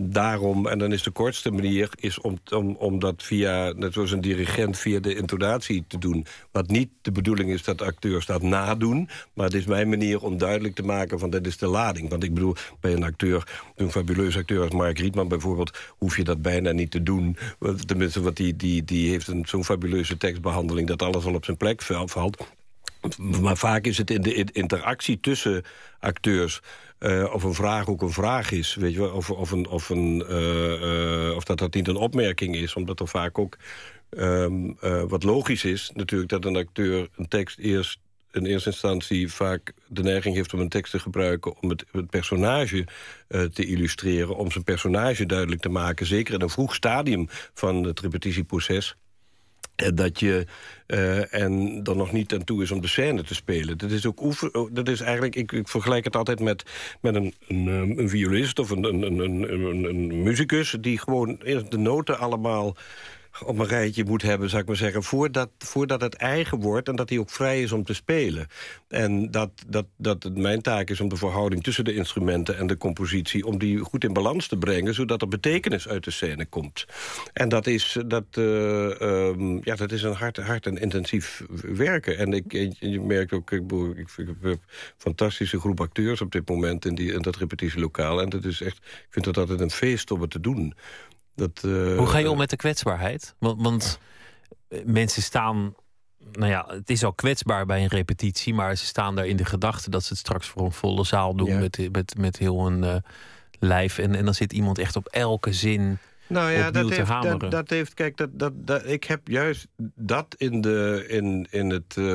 Speaker 5: Daarom, en dan is de kortste manier... is om, om, om dat via, net zoals een dirigent, via de intonatie te doen. Wat niet de bedoeling is dat acteurs dat nadoen... maar het is mijn manier om duidelijk te maken van... dat is de lading. Want ik bedoel, bij een acteur, een fabuleus acteur als Mark Rietman bijvoorbeeld... hoef je dat bijna niet te doen. Tenminste, want die, die, die heeft zo'n fabuleuze tekstbehandeling... dat alles al op zijn plek valt. Maar vaak is het in de interactie tussen acteurs... Uh, of een vraag ook een vraag is, weet je of, of, een, of, een, uh, uh, of dat dat niet een opmerking is. Omdat er vaak ook um, wat logisch is natuurlijk... dat een acteur een tekst eerst in eerste instantie vaak de neiging heeft om een tekst te gebruiken... om het, het personage te illustreren, om zijn personage duidelijk te maken. Zeker in een vroeg stadium van het repetitieproces dat je uh, en dan nog niet aan toe is om de scène te spelen. Dat is ook oefen, oh, dat is eigenlijk, ik, ik vergelijk het altijd met, met een, een, eh, een violist of een, een, een, een, een muzikus die gewoon eerst de noten allemaal op een rijtje moet hebben, zou ik maar zeggen... Voordat, voordat het eigen wordt en dat hij ook vrij is om te spelen. En dat, dat, dat het mijn taak is om de verhouding tussen de instrumenten en de compositie... om die goed in balans te brengen, zodat er betekenis uit de scène komt. En dat is, dat, uh, um, ja, dat is een hard, hard en intensief werken. En ik, je merkt ook, ik, ik, ik heb een fantastische groep acteurs op dit moment... in, die, in dat repetitielokaal. En dat is echt, ik vind dat altijd een feest om het te doen. Dat, uh,
Speaker 4: Hoe ga je om met de kwetsbaarheid? Want, want mensen staan nou ja, het is al kwetsbaar bij een repetitie, maar ze staan daar in de gedachte dat ze het straks voor een volle zaal doen ja. met, met, met heel een uh, lijf. En, en dan zit iemand echt op elke zin.
Speaker 5: Nou ja, dat heeft,
Speaker 4: dat,
Speaker 5: dat, heeft, kijk, dat, dat, dat, ik heb juist dat in, de, in, in, het, uh,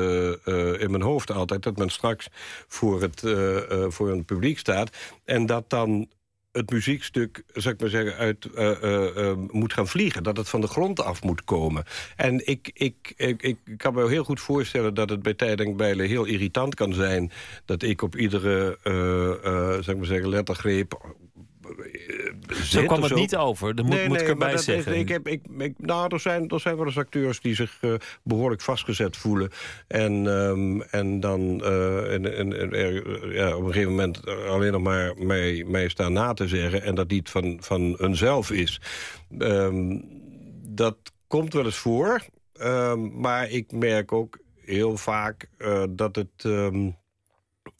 Speaker 5: uh, in mijn hoofd altijd. Dat men straks voor, het, voor een publiek staat. En dat dan het muziekstuk, zou ik maar zeggen, uit uh, uh, uh, moet gaan vliegen. Dat het van de grond af moet komen. En ik, ik, ik, ik kan me heel goed voorstellen dat het bij Tijdenkbijlen heel irritant kan zijn... dat ik op iedere, zou ik maar zeggen, lettergreep
Speaker 4: zo kwam het niet over. Dat moet, nee, moet ik erbij zeggen.
Speaker 5: ik heb, ik, ik, nou, er, zijn, er zijn wel eens acteurs die zich uh, behoorlijk vastgezet voelen. En, um, en dan uh, en, en, er, ja, op een gegeven moment alleen nog maar mij, mij staan na te zeggen... en dat niet van, van hunzelf is. Um, dat komt wel eens voor. Um, maar ik merk ook heel vaak uh, dat het...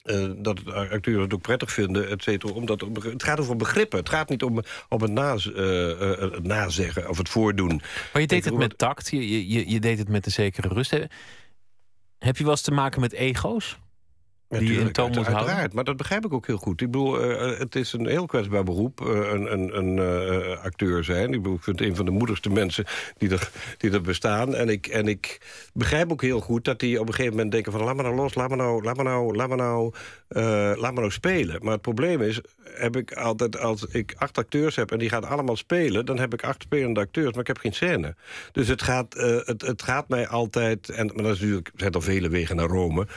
Speaker 5: Uh, dat acteurs het ook prettig vinden, et cetera. Omdat het gaat over begrippen. Het gaat niet om, om het, naz, uh, uh, het nazeggen of het voordoen.
Speaker 4: Maar je deed het met tact, je, je, je deed het met een zekere rust. Heb je wel eens te maken met ego's? Die in toon moet
Speaker 5: uiteraard,
Speaker 4: houden?
Speaker 5: maar dat begrijp ik ook heel goed. Ik bedoel, uh, het is een heel kwetsbaar beroep, uh, een, een, een uh, acteur zijn. Ik, bedoel, ik vind een van de moedigste mensen die er, die er bestaan. En ik, en ik begrijp ook heel goed dat die op een gegeven moment denken van... laat me nou los, laat me nou, laat me nou, laat me nou, laat me nou spelen. Maar het probleem is, heb ik altijd, als ik acht acteurs heb... en die gaan allemaal spelen, dan heb ik acht spelende acteurs... maar ik heb geen scène. Dus het gaat, het, het gaat mij altijd... En, maar dat is natuurlijk, zijn er vele wegen naar Rome...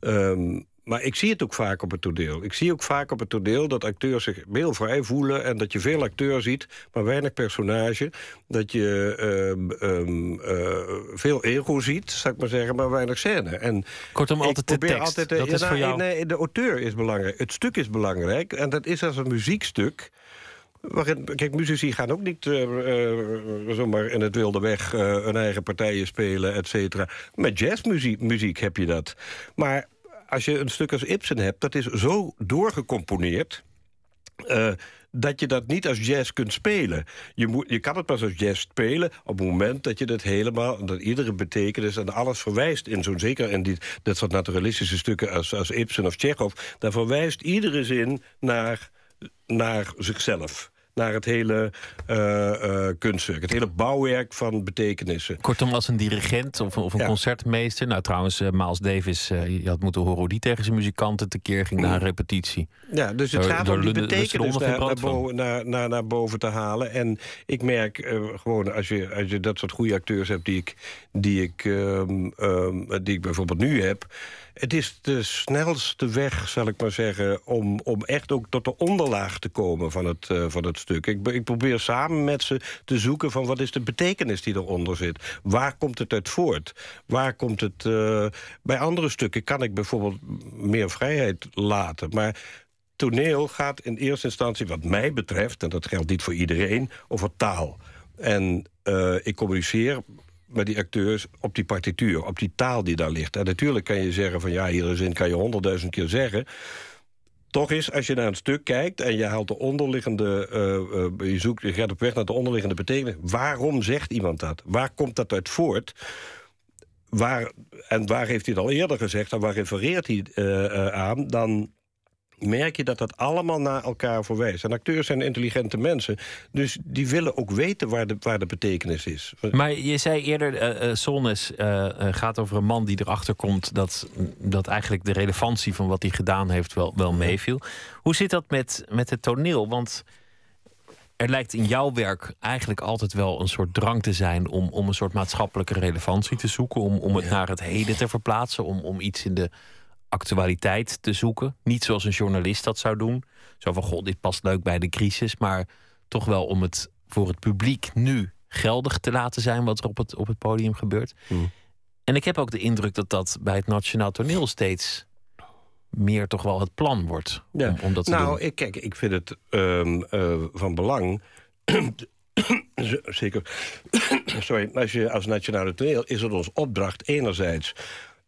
Speaker 5: Um, maar ik zie het ook vaak op het toneel. Ik zie ook vaak op het toneel dat acteurs zich heel vrij voelen... en dat je veel acteur ziet, maar weinig personage. Dat je um, um, uh, veel ego ziet, zou ik maar zeggen, maar weinig scène. En
Speaker 4: Kortom, altijd de tekst. Altijd, dat ja, is
Speaker 5: nou,
Speaker 4: voor jou...
Speaker 5: Nee, de auteur is belangrijk. Het stuk is belangrijk. En dat is als een muziekstuk... Waarin, kijk, muzici gaan ook niet uh, uh, zomaar in het wilde weg hun eigen partijen spelen, et cetera. Met jazzmuziek muziek heb je dat. Maar als je een stuk als Ibsen hebt, dat is zo doorgecomponeerd... Uh, dat je dat niet als jazz kunt spelen. Je, moet, je kan het pas als jazz spelen op het moment dat je dat helemaal... dat iedere betekenis en alles verwijst in zo'n... zeker in die, dat soort naturalistische stukken als, als Ibsen of Chekhov... daar verwijst iedere zin naar, naar zichzelf naar het hele uh, kunstwerk. Het hele bouwwerk van betekenissen.
Speaker 4: Kortom, als een dirigent of, of een concertmeester... Nou, trouwens, uh, Miles Davis, je had moeten horen hoe die tegen zijn muzikanten tekeer ging na een repetitie.
Speaker 5: Ja, dus het gaat om die betekenis naar, naar, boven, naar, naar, naar, boven te halen. En ik merk gewoon, als je, als je dat soort goede acteurs hebt... die ik, die ik, um, um, die ik bijvoorbeeld nu heb het is de snelste weg, zal ik maar zeggen... om, om echt ook tot de onderlaag te komen van het, uh, van het stuk. Ik, ik, probeer samen met ze te zoeken van wat is de betekenis die eronder zit. Waar komt het uit voort? Waar komt het... Uh, bij andere stukken kan ik bijvoorbeeld meer vrijheid laten. Maar toneel gaat in eerste instantie, wat mij betreft... en dat geldt niet voor iedereen, over taal. En uh, ik communiceer met die acteurs op die partituur, op die taal die daar ligt. En natuurlijk kan je zeggen van ja, iedere zin kan je honderdduizend keer zeggen. Toch is, als je naar een stuk kijkt en je haalt de onderliggende... Uh, uh, je, zoekt, je gaat op weg naar de onderliggende betekenis. Waarom zegt iemand dat? Waar komt dat uit voort? Waar, en waar heeft hij het al eerder gezegd en waar refereert hij uh, aan... dan merk je dat dat allemaal naar elkaar verwijst. En acteurs zijn intelligente mensen. Dus die willen ook weten waar de, waar de betekenis is.
Speaker 4: Maar je zei eerder, uh, uh, Solnes uh, gaat over een man die erachter komt... Dat, dat eigenlijk de relevantie van wat hij gedaan heeft wel, wel meeviel. Hoe zit dat met, met het toneel? Want er lijkt in jouw werk eigenlijk altijd wel een soort drang te zijn... om, om een soort maatschappelijke relevantie te zoeken... om, om het naar het heden te verplaatsen, om, om iets in de actualiteit te zoeken. Niet zoals een journalist dat zou doen. Zo van, god, dit past leuk bij de crisis. Maar toch wel om het voor het publiek nu geldig te laten zijn... wat er op het, op het podium gebeurt. Hmm. En ik heb ook de indruk dat dat bij het Nationaal Toneel steeds meer toch wel het plan wordt. Ja. Om, om dat te
Speaker 5: nou, Ik, kijk, ik vind het um, uh, van belang... Zeker. Sorry, als je als nationale toneel is het ons opdracht enerzijds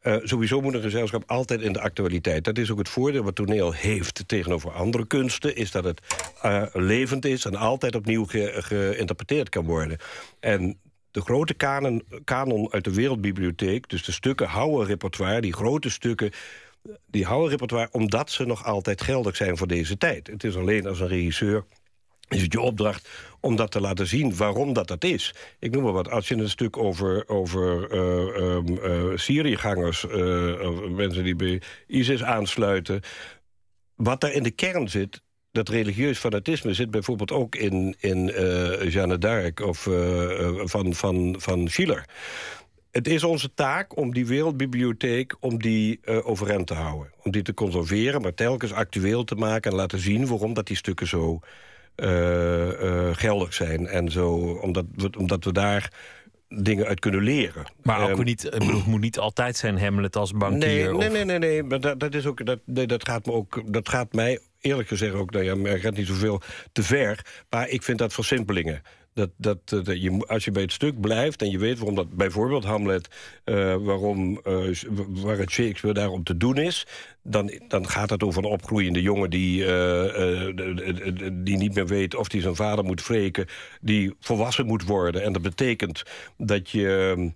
Speaker 5: uh, sowieso moet een gezelschap altijd in de actualiteit. Dat is ook het voordeel wat toneel heeft tegenover andere kunsten... is dat het uh, levend is en altijd opnieuw ge geïnterpreteerd kan worden. En de grote kanon, kanon uit de Wereldbibliotheek... dus de stukken houden repertoire, die grote stukken die houden repertoire omdat ze nog altijd geldig zijn voor deze tijd. Het is alleen als een regisseur is het je opdracht om dat te laten zien waarom dat dat is. Ik noem maar wat, als je een stuk over, over uh. Uh, mensen die bij ISIS aansluiten... wat daar in de kern zit, dat religieus fanatisme zit bijvoorbeeld ook in, in Jeanne d'Arc of van, van, van Schiller. Het is onze taak om die wereldbibliotheek om die, overeind te houden. Om die te conserveren, maar telkens actueel te maken... en laten zien waarom dat die stukken zo uh, geldig zijn. En zo, omdat, we, omdat we daar dingen uit kunnen leren.
Speaker 4: Maar ook um, niet, het moet niet altijd zijn Hamlet als bankier?
Speaker 5: Nee, nee, nee, nee, nee, maar dat, dat, is ook, dat, nee, dat, gaat me ook, dat gaat mij eerlijk gezegd ook... Nou ja, gaat niet zoveel te ver, maar ik vind dat versimpelingen. Dat, dat, dat, je, als je bij het stuk blijft en je weet waarom dat... bijvoorbeeld Hamlet, uh, waarom, uh, waar het Shakespeare daarom te doen is... dan, dan gaat het over een opgroeiende jongen die, die niet meer weet... of hij zijn vader moet wreken, die volwassen moet worden. En dat betekent dat je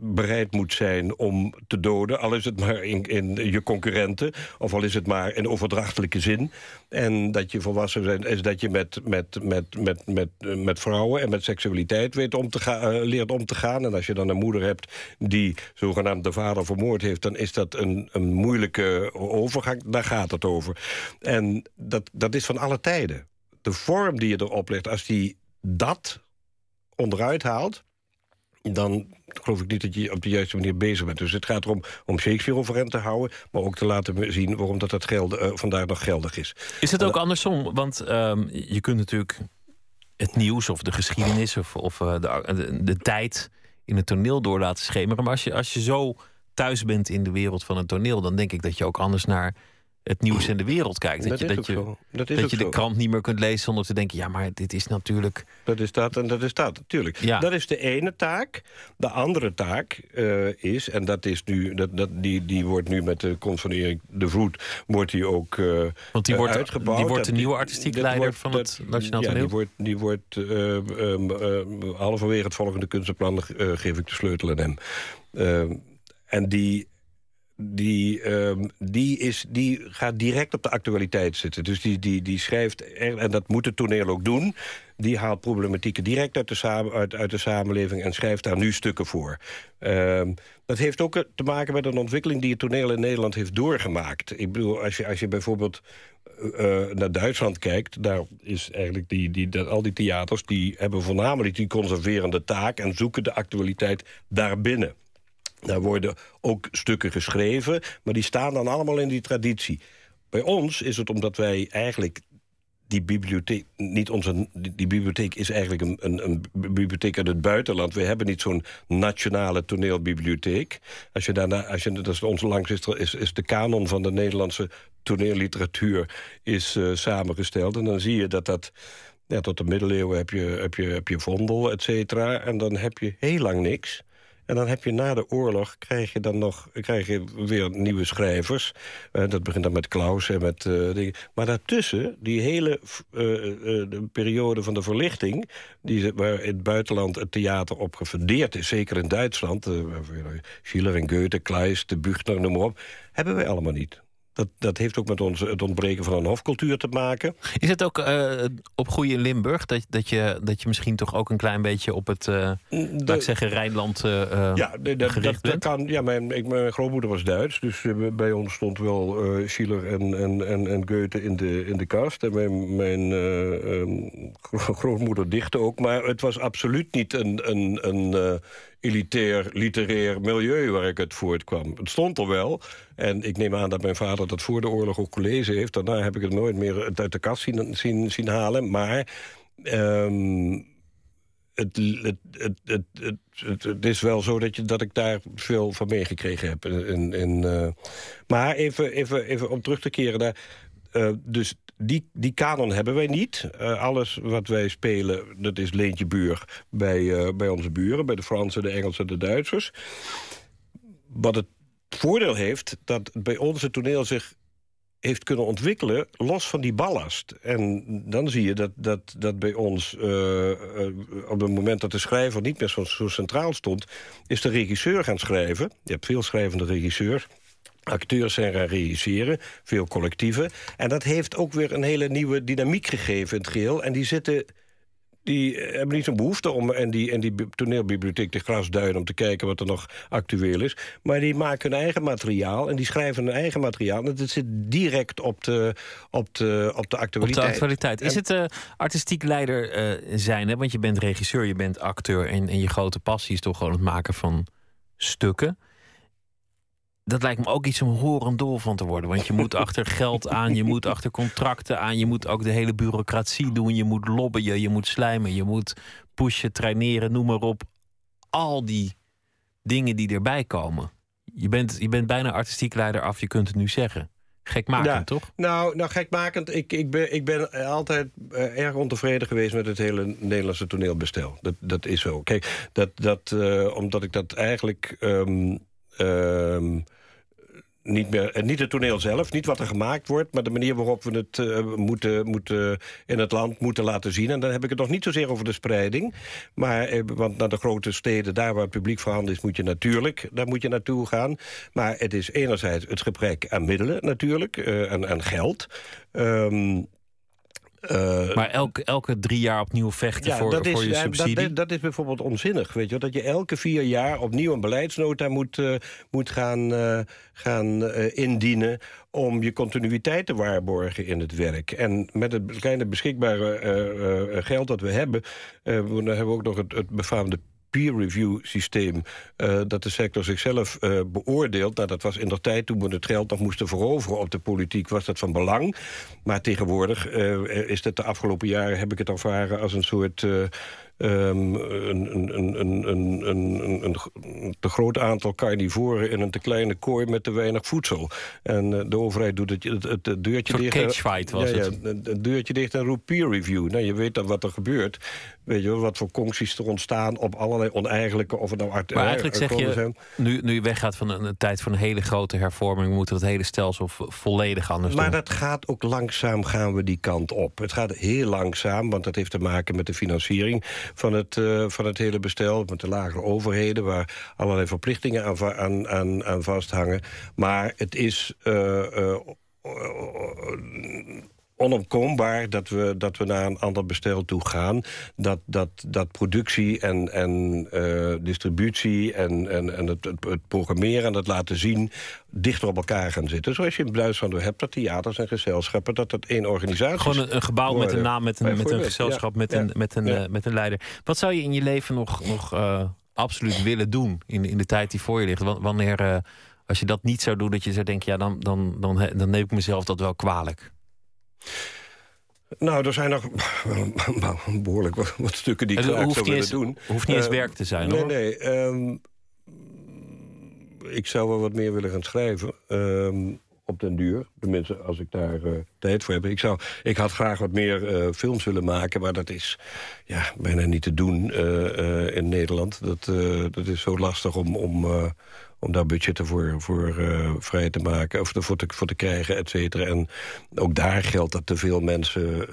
Speaker 5: bereid moet zijn om te doden... al is het maar in, in je concurrenten, of al is het maar in overdrachtelijke zin. En dat je volwassen bent, is dat je met, met, met, met, met, met vrouwen en met seksualiteit weet om te uh, leert om te gaan. En als je dan een moeder hebt die zogenaamd de vader vermoord heeft... dan is dat een, een moeilijke overgang, daar gaat het over. En dat, dat is van alle tijden. De vorm die je erop legt, als die dat onderuit haalt dan geloof ik niet dat je op de juiste manier bezig bent. Dus het gaat erom om Shakespeare overeind te houden... maar ook te laten zien waarom dat, dat geld, uh, vandaag nog geldig is.
Speaker 4: Is het ook andersom? Want um, je kunt natuurlijk het nieuws of de geschiedenis... of, of uh, de, de, de, tijd in het toneel door laten schemeren. Maar als je, als je zo thuis bent in de wereld van het toneel... dan denk ik dat je ook anders naar het nieuws en de wereld kijkt. Dat,
Speaker 5: Dat
Speaker 4: je, dat je,
Speaker 5: zo. Dat
Speaker 4: je de
Speaker 5: zo.
Speaker 4: krant niet meer kunt lezen zonder te denken... ja, maar dit is natuurlijk...
Speaker 5: Dat is dat en dat is dat, natuurlijk.
Speaker 4: Ja.
Speaker 5: Dat is de ene taak. De andere taak eh, is, en dat is nu, dat, dat, die, die wordt nu met de komst van Erik de Vroet, wordt die ook eh,
Speaker 4: Want die wordt,
Speaker 5: uitgebouwd.
Speaker 4: die wordt de nieuwe artistiek leider
Speaker 5: wordt-
Speaker 4: van het Nationaal
Speaker 5: ja,
Speaker 4: Toneel.
Speaker 5: die wordt, die wordt eh, ehm, ehm, halverwege het volgende kunstenplan geef ik de sleutel aan hem. Ehm, en die, die, ehm, die, is, die gaat direct op de actualiteit zitten. Dus die, die, die schrijft, en dat moet het toneel ook doen... die haalt problematieken direct uit de, samen, uit, uit de samenleving... en schrijft daar nu stukken voor. Ehm, dat heeft ook te maken met een ontwikkeling... die het toneel in Nederland heeft doorgemaakt. Ik bedoel, als je, als je bijvoorbeeld eh, naar Duitsland kijkt... daar is eigenlijk die, die, dat, al die theaters... die hebben voornamelijk die conserverende taak... en zoeken de actualiteit daarbinnen. Daar worden ook stukken geschreven, maar die staan dan allemaal in die traditie. Bij ons is het omdat wij eigenlijk die bibliotheek, niet onze, die, bibliotheek is eigenlijk een, een, een bibliotheek uit het buitenland. We hebben niet zo'n nationale toneelbibliotheek. Als je daarna, als je, dat is onze langs is, is, is de kanon van de Nederlandse toneelliteratuur is eh, samengesteld. En dan zie je dat dat. Ja, tot de middeleeuwen heb je, heb je, heb je Vondel, et cetera. En dan heb je heel lang niks. En dan heb je na de oorlog, krijg je dan nog krijg je weer nieuwe schrijvers. Eh, dat begint dan met Klaus en met eh, dingen. Maar daartussen, die hele eh, de periode van de verlichting... Die, waar in het buitenland het theater op gefundeerd is... zeker in Duitsland, Schiller en Goethe, Kleist, de Buchner, noem maar op... hebben wij allemaal niet. Dat, dat heeft ook met ons, het ontbreken van een hofcultuur te maken.
Speaker 4: Is het ook eh opgroeien in Limburg? Dat, dat, je, dat je misschien toch ook een klein beetje op het, eh laat ik zeggen, Rijnland eh,
Speaker 5: Ja, dat,
Speaker 4: gericht
Speaker 5: dat, dat
Speaker 4: bent?
Speaker 5: kan. Ja, mijn, ik, mijn grootmoeder was Duits, dus bij ons stond wel Schiller en, en, en, en Goethe in de, in de kast. En mijn, mijn eh, ehm, gro- grootmoeder dichtte ook, maar het was absoluut niet een, een, een elitair, literair milieu waar ik uit voortkwam. Het stond er wel. En ik neem aan dat mijn vader dat voor de oorlog ook gelezen heeft. Daarna heb ik het nooit meer uit de kast zien, zien, halen. Maar ehm, het, het, het, het, het, het, het is wel zo dat, je, dat ik daar veel van meegekregen heb. Eh, maar even, even, even om terug te keren daar. eh, dus die, die kanon hebben wij niet. Eh, alles wat wij spelen, dat is leentje buur bij, eh, bij onze buren... bij de Fransen, de Engelsen, de Duitsers. Wat het voordeel heeft, dat bij ons het toneel zich heeft kunnen ontwikkelen los van die ballast. En dan zie je dat, dat, dat bij ons, eh, op het moment dat de schrijver niet meer zo, zo centraal stond... is de regisseur gaan schrijven. Je hebt veel schrijvende regisseurs. Acteurs zijn gaan regisseren, veel collectieven. En dat heeft ook weer een hele nieuwe dynamiek gegeven in het geheel. En die zitten die hebben niet zo'n behoefte om en die, en die bi- toneelbibliotheek de grasduinen... om te kijken wat er nog actueel is. Maar die maken hun eigen materiaal en die schrijven hun eigen materiaal. En dat zit direct op de, op de, op de
Speaker 4: Op
Speaker 5: actualiteit.
Speaker 4: de actualiteit. Is het eh, artistiek leider eh, zijn? Hè? Want je bent regisseur, je bent acteur... En, en je grote passie is toch gewoon het maken van stukken. Dat lijkt me ook iets om horendol van te worden. Want je moet achter geld aan, je moet achter contracten aan... je moet ook de hele bureaucratie doen, je moet lobbyen, je moet slijmen... je moet pushen, traineren, noem maar op. Al die dingen die erbij komen. Je bent, je bent bijna artistiek leider af, je kunt het nu zeggen. Gekmakend,
Speaker 5: Ja.
Speaker 4: toch?
Speaker 5: Nou, nou gekmakend. Ik, ik, ben, ik ben altijd eh, erg ontevreden geweest met het hele Nederlandse toneelbestel. Dat, dat is zo. Kijk, dat, dat, eh, omdat ik dat eigenlijk. ehm, ehm, niet, meer, eh, niet het toneel zelf, niet wat er gemaakt wordt... maar de manier waarop we het eh, moeten, moeten in het land moeten laten zien. En dan heb ik het nog niet zozeer over de spreiding. Maar, eh, want naar de grote steden, daar waar het publiek voorhanden is... moet je natuurlijk, daar moet je naartoe gaan. Maar het is enerzijds het gebrek aan middelen natuurlijk, en, en geld... Ehm, eh,
Speaker 4: Maar elke, elke drie jaar opnieuw vechten voor,
Speaker 5: dat is,
Speaker 4: voor je subsidie.
Speaker 5: Dat, dat is bijvoorbeeld onzinnig, weet je. wel, Dat je elke vier jaar opnieuw een beleidsnota moet, eh, moet gaan, eh, gaan indienen... om je continuïteit te waarborgen in het werk. En met het kleine beschikbare geld dat we hebben... we- dan hebben we ook nog het, het befaamde peer review systeem... eh, dat de sector zichzelf eh, beoordeelt. Nou, dat was in de tijd toen we het geld nog moesten veroveren op de politiek... was dat van belang. Maar tegenwoordig eh, is dat de afgelopen jaren... heb ik het ervaren als een soort... eh, um, een, een, een, een, te groot aantal carnivoren in een te kleine kooi met te weinig voedsel. En de overheid doet het, het, het, deurtje dicht.
Speaker 4: Een fight was
Speaker 5: ja,
Speaker 4: het.
Speaker 5: Ja, het deurtje dicht en roept peer review. Nou, je weet dan wat er gebeurt. Weet je wat voor concties er ontstaan op allerlei oneigenlijke of het nou
Speaker 4: Maar eigenlijk zeg je, nu, nu je weggaat van een, tijd van een hele grote hervorming... we moeten het hele stelsel volledig anders
Speaker 5: maar
Speaker 4: doen.
Speaker 5: Maar dat gaat ook langzaam gaan we die kant op. Het gaat heel langzaam, want dat heeft te maken met de financiering... van het, uh, van het hele bestel, met de lagere overheden... waar allerlei verplichtingen aan, aan, aan, aan vasthangen. Maar het is... Onomkoombaar dat we, dat we naar een ander bestel toe gaan. Dat, dat, dat productie en, en uh, distributie en, en, en het, het, programmeren en het laten zien... dichter op elkaar gaan zitten. Zoals je in Duitsland hebt, dat theaters en gezelschappen... dat dat één organisatie
Speaker 4: Gewoon een, een gebouw met een naam, met een, met een gezelschap, met, een, met, een, ja. uh, met een leider. Wat zou je in je leven nog, nog uh, absoluut willen doen in, in de tijd die voor je ligt? Wanneer, als je dat niet zou doen, dat je zou denken... ja, dan, dan, dan, dan neem ik mezelf dat wel kwalijk.
Speaker 5: Nou, er zijn nog behoorlijk wat, wat stukken die ik graag zou willen doen.
Speaker 4: hoeft niet eens uh, werk te zijn,
Speaker 5: nee,
Speaker 4: hoor.
Speaker 5: Nee, um, ik zou wel wat meer willen gaan schrijven. Um, op den duur. Tenminste, als ik daar uh, tijd voor heb. Ik, zou, ik had graag wat meer uh, films willen maken... maar dat is ja, bijna niet te doen uh, in Nederland. Dat, dat is zo lastig om... om om daar budgetten voor, voor vrij te maken, of voor te, voor te krijgen, et cetera. En ook daar geldt dat te veel mensen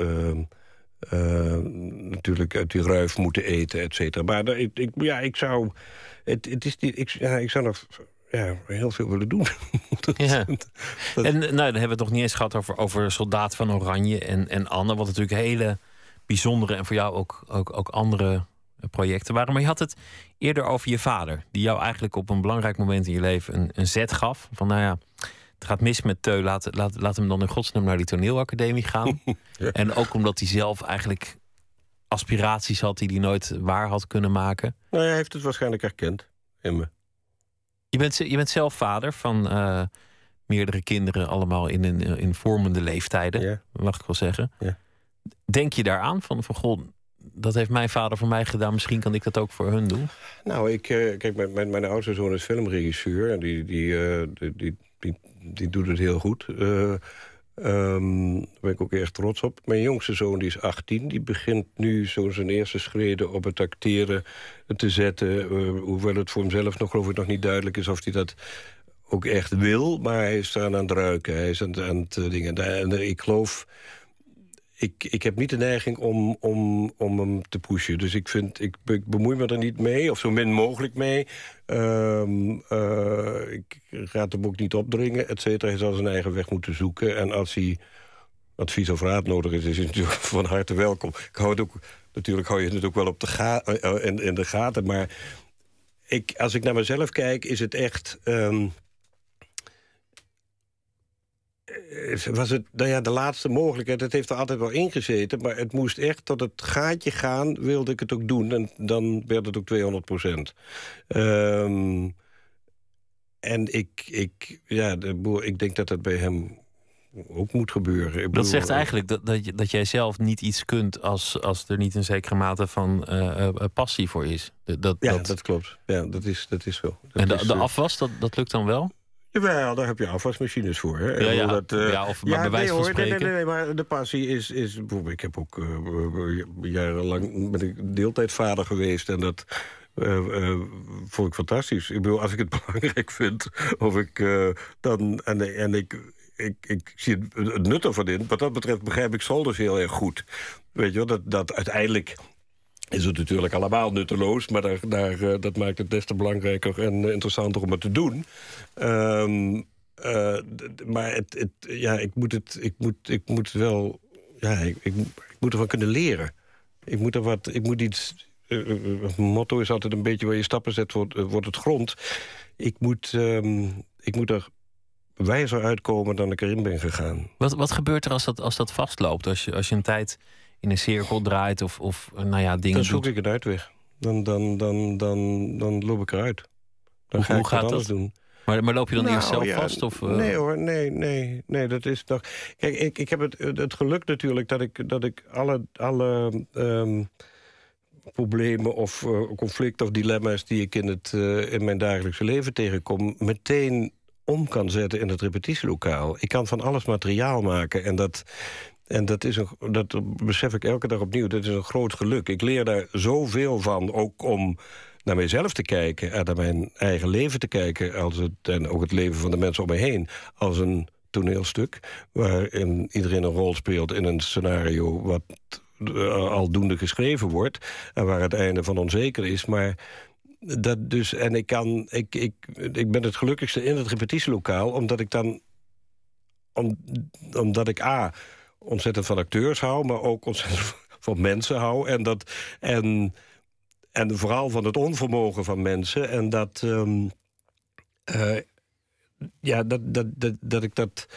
Speaker 5: natuurlijk uit die ruif moeten eten, et cetera. Maar ik, ik, ja, ik zou... Het, het is die, ik, ja, ik zou nog ja, heel veel willen doen.
Speaker 4: dat, ja. dat, en nou, dan hebben we het nog niet eens gehad over, over Soldaat van Oranje en, en Anne... wat natuurlijk hele bijzondere en voor jou ook, ook, ook andere projecten waren. Maar je had het eerder over je vader, die jou eigenlijk op een belangrijk moment in je leven een, een zet gaf. Van nou ja, het gaat mis met Teu, laat, laat, laat hem dan in godsnaam naar die toneelacademie gaan. ja. En ook omdat hij zelf eigenlijk aspiraties had die hij nooit waar had kunnen maken.
Speaker 5: Nou, hij heeft het waarschijnlijk herkend in me.
Speaker 4: Je bent, je bent zelf vader van uh, meerdere kinderen, allemaal in, een, in vormende leeftijden,
Speaker 5: ja.
Speaker 4: mag ik wel zeggen.
Speaker 5: Ja.
Speaker 4: Denk je daaraan van, van goh, dat heeft mijn vader voor mij gedaan. Misschien kan ik dat ook voor hun doen.
Speaker 5: Nou, ik, uh, kijk, mijn, mijn, mijn oudste zoon is filmregisseur. En die, die, uh, die, die, die, die, doet het heel goed. Um, daar ben ik ook erg trots op. Mijn jongste zoon die is 18. Die begint nu zo zijn eerste schreden op het acteren te zetten. hoewel het voor hemzelf nog, geloof ik, nog niet duidelijk is of hij dat ook echt wil. Maar hij is aan het ruiken. Hij is aan, het dingen. En ik geloof ik, ik heb niet de neiging om, om, om hem te pushen. Dus ik, vind, ik, bemoei me er niet mee, of zo min mogelijk mee. Um, uh, ik ga hem ook niet opdringen, et cetera. Hij zal zijn eigen weg moeten zoeken. En als hij advies of raad nodig is, is hij natuurlijk van harte welkom. Ik hou het ook, natuurlijk hou je het ook wel op de ga uh, in, de gaten. Maar ik, als ik naar mezelf kijk, is het echt... Um, was het nou ja, de laatste mogelijkheid. Het heeft er altijd wel ingezeten. Maar het moest echt tot het gaatje gaan, wilde ik het ook doen. En dan werd het ook 200 procent. Um, en ik, ik, ja, de boer, ik denk dat dat bij hem ook moet gebeuren. Ik
Speaker 4: dat zegt eigenlijk dat, dat, dat jij zelf niet iets kunt... als, als er niet een zekere mate van uh, uh, passie voor is. Dat,
Speaker 5: ja,
Speaker 4: dat...
Speaker 5: dat klopt. Ja, dat is, dat is wel.
Speaker 4: En de,
Speaker 5: is,
Speaker 4: de afwas, dat, dat lukt dan wel?
Speaker 5: Jawel, daar heb je afwasmachines voor. Hè?
Speaker 4: Ja, ja.
Speaker 5: Dat, uh,
Speaker 4: ja, of maar bij wijze
Speaker 5: nee,
Speaker 4: van spreken.
Speaker 5: Nee, nee, nee, maar de passie is... is ik heb ook uh, jarenlang ben ik deeltijdvader geweest... en dat uh, uh, vond ik fantastisch. Ik bedoel, als ik het belangrijk vind... of ik dan... En, en ik, ik, ik zie het, het nut ervan in. Wat dat betreft begrijp ik Solders heel erg goed. Weet je wel, dat, dat uiteindelijk is het natuurlijk allemaal nutteloos... maar daar, daar, uh, dat maakt het des te belangrijker en interessanter om het te doen. Um, uh, maar het, het, ja, ik, moet het, ik, moet, ik moet wel... Ja, ik, ik, ik moet ervan kunnen leren. Ik moet er wat... Ik moet iets... Motto is altijd een beetje waar je stappen zet, wordt, wordt het grond. Ik moet, um, ik moet er wijzer uitkomen dan ik erin ben gegaan.
Speaker 4: Wat, wat gebeurt er als dat, als dat vastloopt? Als je, als je een tijd in een cirkel draait of, of nou ja, dingen
Speaker 5: Dan zoek
Speaker 4: doet.
Speaker 5: ik een uitweg. Dan, dan, dan, dan, dan loop ik eruit. Dan
Speaker 4: Hoe-
Speaker 5: ga
Speaker 4: hoe
Speaker 5: ik
Speaker 4: gaat
Speaker 5: anders
Speaker 4: dat?
Speaker 5: doen.
Speaker 4: Maar, maar loop je dan
Speaker 5: Nou,
Speaker 4: eerst zelf
Speaker 5: ja,
Speaker 4: vast? Of, eh,
Speaker 5: Nee hoor, nee, nee, nee, dat is toch... Kijk, ik, ik heb het, het geluk natuurlijk dat ik, dat ik alle, alle ehm, problemen of uh, conflicten of dilemma's... die ik in, het, uh, in mijn dagelijkse leven tegenkom... meteen om kan zetten in het repetitielokaal. Ik kan van alles materiaal maken en dat... En dat, is een, dat besef ik elke dag opnieuw. Dat is een groot geluk. Ik leer daar zoveel van, ook om naar mijzelf te kijken... en naar mijn eigen leven te kijken... Als het, en ook het leven van de mensen om me heen... als een toneelstuk waarin iedereen een rol speelt in een scenario... wat uh, aldoende geschreven wordt en waar het einde van onzeker is. Maar dat dus, en ik, kan, ik, ik, ik ben het gelukkigste in het repetitielokaal... omdat ik dan... Om, omdat ik A, ontzettend van acteurs hou... maar ook ontzettend van mensen hou. En, dat, en, en vooral van het onvermogen van mensen. En dat... Um, uh, ja, dat, dat, dat, dat ik dat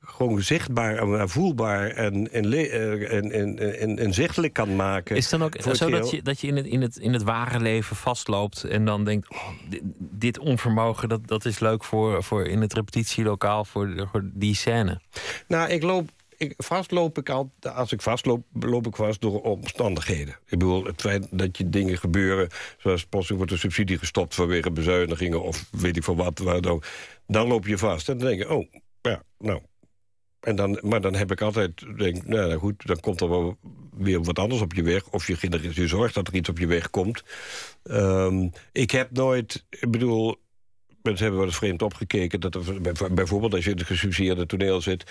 Speaker 5: gewoon zichtbaar en voelbaar en, en, en, en, en, zichtelijk kan maken.
Speaker 4: Is het dan ook zo dat je, dat je in, het, in, het, in het ware leven vastloopt en dan denkt: oh, dit, dit, onvermogen dat, dat is leuk voor, voor in het repetitielokaal voor, voor die scène?
Speaker 5: Nou, ik loop ik, vast loop ik al, als ik vastloop, loop ik vast door omstandigheden. Ik bedoel, het feit dat je dingen gebeuren, zoals plotseling wordt de subsidie gestopt vanwege bezuinigingen of weet ik van wat, dan, dan loop je vast. En dan denk je, oh, ja, nou. En dan, maar dan heb ik altijd, denk, nou, nou goed, dan komt er wel weer wat anders op je weg. Of je, zorgt dat er iets op je weg komt. Um, ik heb nooit, ik bedoel, mensen hebben wel eens vreemd opgekeken... dat er, bijvoorbeeld als je in het gesubsidieerde toneel zit...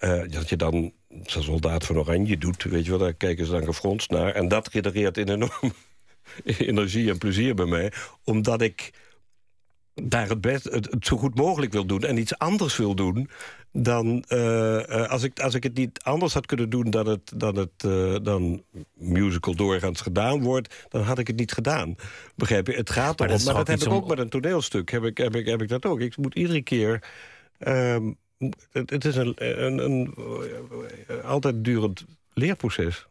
Speaker 5: Uh, dat je dan zo'n soldaat van Oranje doet, weet je wel, daar kijken ze dan gefronst naar. En dat genereert een enorm energie en plezier bij mij, omdat ik daar het, best, het, zo goed mogelijk wil doen en iets anders wil doen dan uh, als, ik, als ik het niet anders had kunnen doen dan het, dan het uh, dan musical doorgaans gedaan wordt, dan had ik het niet gedaan. Begrijp je? Het gaat erom, maar dat, maar dat heb ik ook met een toneelstuk. Heb ik, heb, ik, heb ik dat ook. Ik moet iedere keer. Uh, het, het, is een, een, een, een altijd durend leerproces.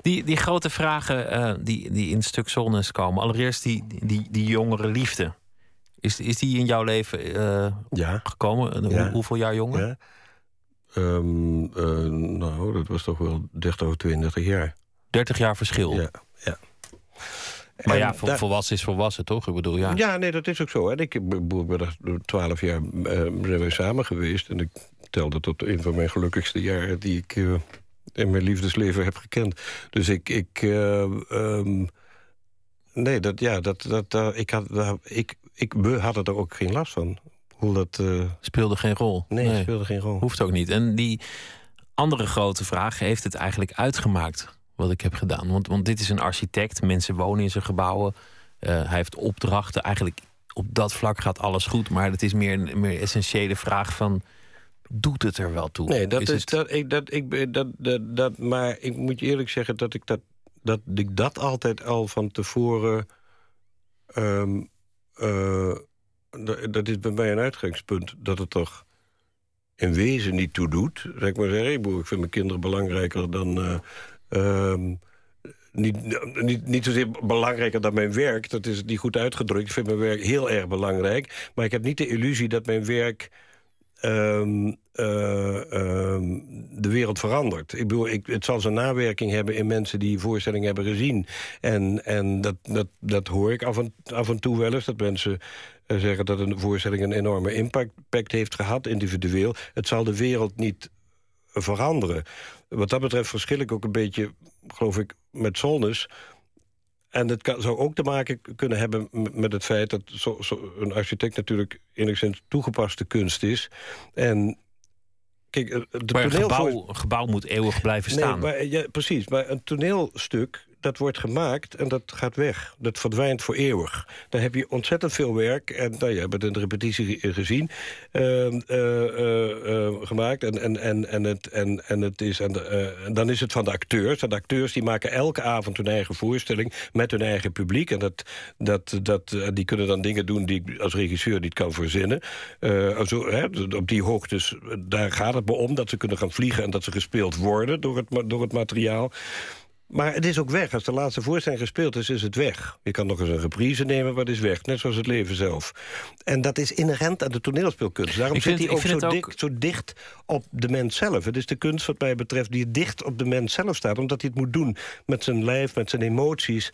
Speaker 4: Die, die grote vragen die, die in stuk Zonnes komen. Allereerst die, die, die jongere liefde. Is, is die in jouw leven uh, ja. gekomen? Ja. hoeveel jaar jonger? Ja.
Speaker 5: Um, uh, nou, dat was toch wel 30 of 32 jaar.
Speaker 4: 30 jaar verschil?
Speaker 5: Ja, ja.
Speaker 4: Maar en ja, vol, volwassen is volwassen, toch? Ik bedoel, ja.
Speaker 5: Ja, nee, dat is ook zo. En ik ben 12 jaar uh, zijn samen geweest. En ik telde tot een van mijn gelukkigste jaren... die ik uh, in mijn liefdesleven heb gekend. Dus ik... ik um, nee, dat, ja, dat, dat, ik, had, ik, ik, we hadden er ook geen last van. Hoe dat.
Speaker 4: Speelde geen rol.
Speaker 5: Nee, nee, speelde geen rol.
Speaker 4: Hoeft ook niet. En die andere grote vraag, heeft het eigenlijk uitgemaakt wat ik heb gedaan? Want, want dit is een architect, mensen wonen in zijn gebouwen. Uh, hij heeft opdrachten. Eigenlijk op dat vlak gaat alles goed. Maar het is meer een meer essentiële vraag van doet het er wel toe?
Speaker 5: Nee, dat is, is dat, ik, dat, ik, dat, dat, dat, maar ik moet je eerlijk zeggen dat ik dat, dat, ik dat altijd al van tevoren um, uh, dat is bij mij een uitgangspunt. Dat het er in wezen niet toe doet. Zeg maar zeggen, ik vind mijn kinderen belangrijker dan... Uh, um, niet, niet, niet zozeer belangrijker dan mijn werk. Dat is niet goed uitgedrukt. Ik vind mijn werk heel erg belangrijk. Maar ik heb niet de illusie dat mijn werk um, uh, um, de wereld verandert. Ik bedoel, ik, het zal zijn nawerking hebben in mensen die voorstelling hebben gezien. En, en dat, dat, dat hoor ik af en, af en toe wel eens, dat mensen uh, zeggen dat een voorstelling een enorme impact heeft gehad, individueel. Het zal de wereld niet veranderen. Wat dat betreft verschil ik ook een beetje, geloof ik, met Solnus en het kan, zou ook te maken kunnen hebben met het feit... dat zo, zo een architect natuurlijk enigszins toegepaste kunst is. En
Speaker 4: Kijk, maar een gebouw, gebouw moet eeuwig blijven staan.
Speaker 5: Nee, maar, ja, precies, maar een toneelstuk dat wordt gemaakt en dat gaat weg. Dat verdwijnt voor eeuwig. Dan heb je ontzettend veel werk. En nou, je hebt het in de repetitie gezien. Uh, uh, uh, gemaakt. En, en, en, en, het, en, en, het is, en, dan is het van de acteurs. De acteurs die maken elke avond hun eigen voorstelling. Met hun eigen publiek. En dat, dat, dat, die kunnen dan dingen doen die ik als regisseur niet kan verzinnen. Also, hè, op die hoogtes, daar gaat het me om. Dat ze kunnen gaan vliegen en dat ze gespeeld worden door het, door het materiaal. Maar het is ook weg. Als de laatste voorstelling gespeeld is, is het weg. Je kan nog eens een reprise nemen, maar het is weg. Net zoals het leven zelf. En dat is inherent aan de toneelspeelkunst. Daarom zit hij ook, zo, ook... zo, dicht op de mens zelf. Het is de kunst wat mij betreft die dicht op de mens zelf staat. Omdat hij het moet doen met zijn lijf, met zijn emoties.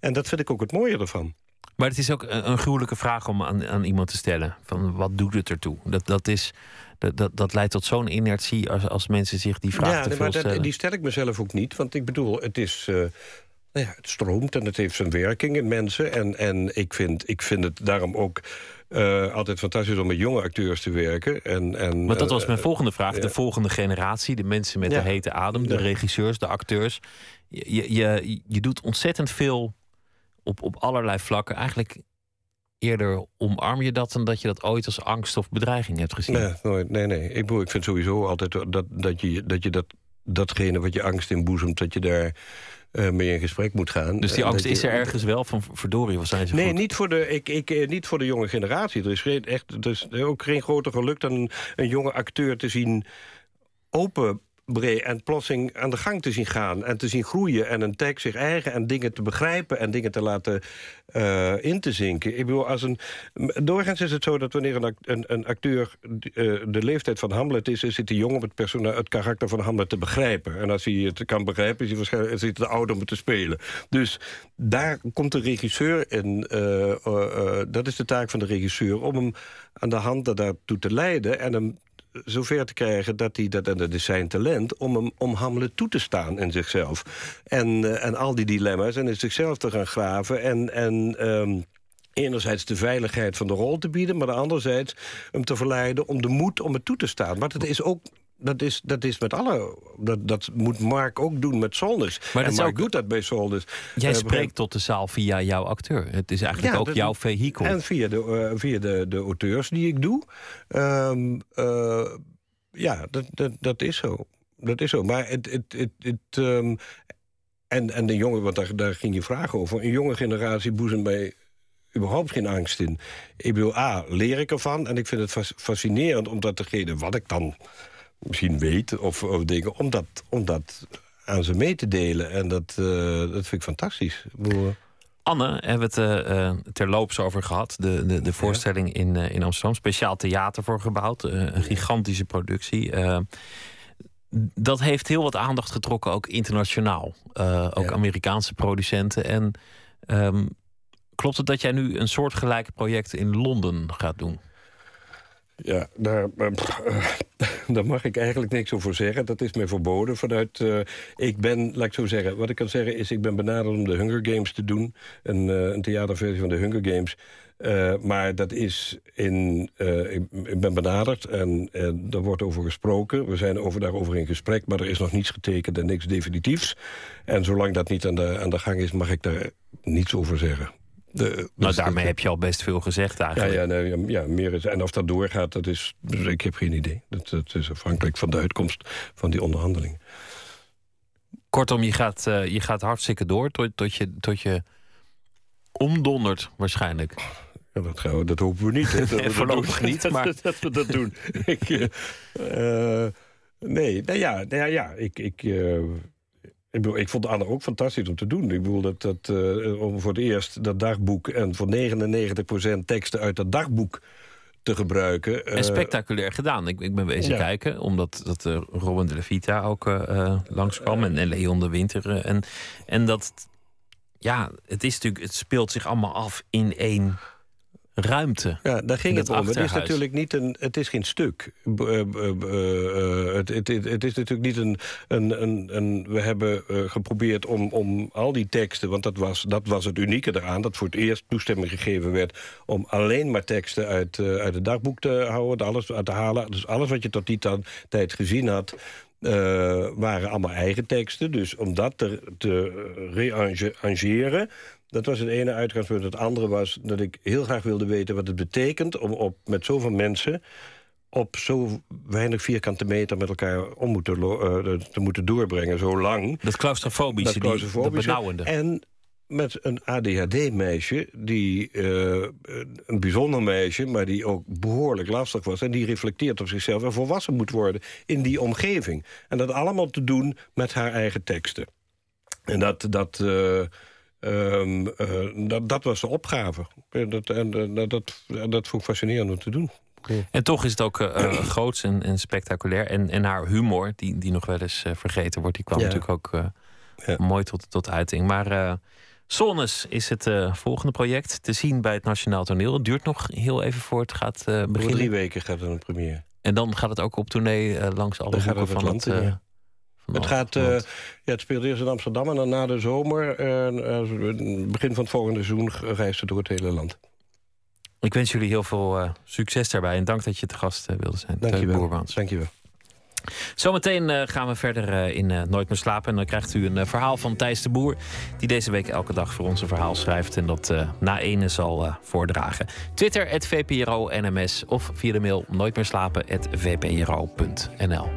Speaker 5: En dat vind ik ook het mooie ervan.
Speaker 4: Maar het is ook een, een gruwelijke vraag om aan, aan iemand te stellen. Van wat doet het ertoe? Dat, dat is dat, dat, dat leidt tot zo'n inertie als, als mensen zich die vraag ja, te maar
Speaker 5: dat, die stel ik mezelf ook niet. Want ik bedoel, het is... Uh, nou ja, het stroomt en het heeft zijn werking in mensen. En, en ik, vind, ik vind het daarom ook uh, altijd fantastisch om met jonge acteurs te werken. En, en,
Speaker 4: maar dat was mijn uh, volgende vraag. De volgende generatie, de mensen met de hete adem, de regisseurs, de acteurs. Je, je, je doet ontzettend veel op, op allerlei vlakken. Eigenlijk eerder omarm je dat dan dat je dat ooit als angst of bedreiging hebt gezien?
Speaker 5: Nee, nooit. Nee, nee. Ik, ik vind sowieso altijd dat, dat je, dat, je dat, datgene wat je angst inboezemt, dat je daar uh, mee in gesprek moet gaan.
Speaker 4: Dus die angst is er ergens wel van verdorie, wat zijn ze
Speaker 5: Nee,
Speaker 4: goed?
Speaker 5: niet voor, de, ik, ik, eh, niet voor de jonge generatie. Er is, geen, echt, er is ook geen groter geluk dan een, een jonge acteur te zien open en plotseling aan de gang te zien gaan... en te zien groeien en een tekst zich eigen... en dingen te begrijpen en dingen te laten uh, in te zinken. Ik bedoel, als een, doorgaans is het zo dat wanneer een, een, acteur... Uh, de leeftijd van Hamlet is... zit de jongen het, het karakter van Hamlet te begrijpen. En als hij het kan begrijpen, is hij waarschijnlijk is hij te oud om het te spelen. Dus daar komt de regisseur in... Uh, dat is de taak van de regisseur... om hem aan de hand daartoe te leiden... en hem zover te krijgen dat hij, dat, en dat is zijn talent... om, hem, om Hamlet toe te staan in zichzelf. En, uh, en al die dilemma's en in zichzelf te gaan graven... en, en um, enerzijds de veiligheid van de rol te bieden... maar anderzijds hem te verleiden om de moed om het toe te staan. Maar het is ook dat is, dat is met alle... Dat, dat moet Mark ook doen met Solners. Maar en Mark ook, doet dat bij Solners.
Speaker 4: Jij uh, spreekt tot de zaal via jouw acteur. Het is eigenlijk ja, ook dat, jouw vehikel.
Speaker 5: En via de, uh, via de, de auteurs die ik doe. Um, uh, ja, dat, dat, dat is zo. Dat is zo. Maar het... het, het, het um, en, en de jongen, want daar, daar ging je vragen over. Een jonge generatie boezemt mij überhaupt geen angst in. Ik bedoel, A, leer ik ervan. En ik vind het fascinerend, omdat degene wat ik dan misschien weet of, of dingen... Om dat, om dat aan ze mee te delen. En dat, uh, dat vind ik fantastisch.
Speaker 4: Anne hebben we het uh, terloops over gehad. De, de, de voorstelling in, uh, in Amsterdam. Speciaal theater voor gebouwd. een gigantische productie. dat heeft heel wat aandacht getrokken, ook internationaal. ook ja. Amerikaanse producenten. En um, klopt het dat jij nu een soortgelijk project in Londen gaat doen?
Speaker 5: Ja, daar, uh, daar mag ik eigenlijk niks over zeggen. Dat is mij verboden vanuit... Uh, ik ben, laat ik zo zeggen... Wat ik kan zeggen is, ik ben benaderd om de Hunger Games te doen. Een, een theaterversie van de Hunger Games. maar dat is in... Ik, ik, ben benaderd en er wordt over gesproken. We zijn over, daarover in gesprek, maar er is nog niets getekend en niks definitiefs. En zolang dat niet aan de, aan de gang is, mag ik daar niets over zeggen.
Speaker 4: De, nou, daarmee heb je al best veel gezegd eigenlijk.
Speaker 5: Ja, ja, nee, ja, meer is, en of dat doorgaat, dat is, ik heb geen idee. Dat, dat is afhankelijk van de uitkomst van die onderhandelingen.
Speaker 4: Kortom, je gaat, uh, je gaat hartstikke door tot, tot, je, tot je omdondert waarschijnlijk.
Speaker 5: Ja, dat, gaan we, dat hopen we niet. Dat
Speaker 4: Voorlopig niet, maar...
Speaker 5: dat, we dat doen. ik, uh, nee, nou ja, nou ja ik... ik uh, ik, bedoel, ik vond Anne ook fantastisch om te doen. Ik bedoel, dat, dat, uh, om voor het eerst dat dagboek... en voor 99% teksten uit dat dagboek te gebruiken.
Speaker 4: En spectaculair gedaan. Ik, ik ben wezen ja. kijken, omdat dat, uh, Robin de La Vita ook uh, langskwam... en, en Leon de Winter. en, en dat... Ja, het, is natuurlijk, het speelt zich allemaal af in één ruimte.
Speaker 5: Ja, daar ging het om. Het is natuurlijk niet een. Het is geen stuk. Uh, uh, het, het, het, is natuurlijk niet een. een, een, een we hebben geprobeerd om, om al die teksten. Want dat was, dat was het unieke eraan. Dat voor het eerst toestemming gegeven werd. om alleen maar teksten uit, uit het dagboek te houden. Alles uit te halen. Dus alles wat je tot die tijd gezien had. Uh, waren allemaal eigen teksten. Dus om dat te, te rearrangeren... Dat was het ene uitgangspunt. Het andere was dat ik heel graag wilde weten wat het betekent... om op, met zoveel mensen op zo weinig vierkante meter met elkaar om moeten, uh, te moeten doorbrengen, zo lang.
Speaker 4: Dat claustrofobische, dat, die, dat benauwende.
Speaker 5: En met een ADHD-meisje, die uh, een bijzonder meisje... maar die ook behoorlijk lastig was... en die reflecteert op zichzelf en volwassen moet worden in die omgeving. En dat allemaal te doen met haar eigen teksten. En dat, dat, ehm, dat, dat was de opgave. Dat, en dat, dat, dat vond ik fascinerend om te doen.
Speaker 4: En toch is het ook uh, groots en, en, spectaculair. En, en haar humor, die, die nog wel eens vergeten wordt, die kwam natuurlijk ook ja. mooi tot, tot uiting. Maar Zones is het volgende project. Te zien bij het Nationaal Toneel. Het duurt nog heel even voor het gaat beginnen. Voor
Speaker 5: drie weken gaat er een première.
Speaker 4: En dan gaat het ook op tournee langs alle hoeken van het...
Speaker 5: het het, gaat, ja, het speelt eerst in Amsterdam en dan na de zomer, begin van het volgende seizoen, reist het door het hele land.
Speaker 4: Ik wens jullie heel veel uh, succes daarbij. En dank dat je te gast uh, wilde zijn.
Speaker 5: Dank je wel. Dank je wel.
Speaker 4: Zometeen uh, gaan we verder in Nooit meer slapen. En dan krijgt u een verhaal van Thijs de Boer. Die deze week elke dag voor ons een verhaal schrijft. En dat na ene zal voordragen. Twitter, het VPRO NMS. Of via de mail nooitmeerslapen.vpro.nl.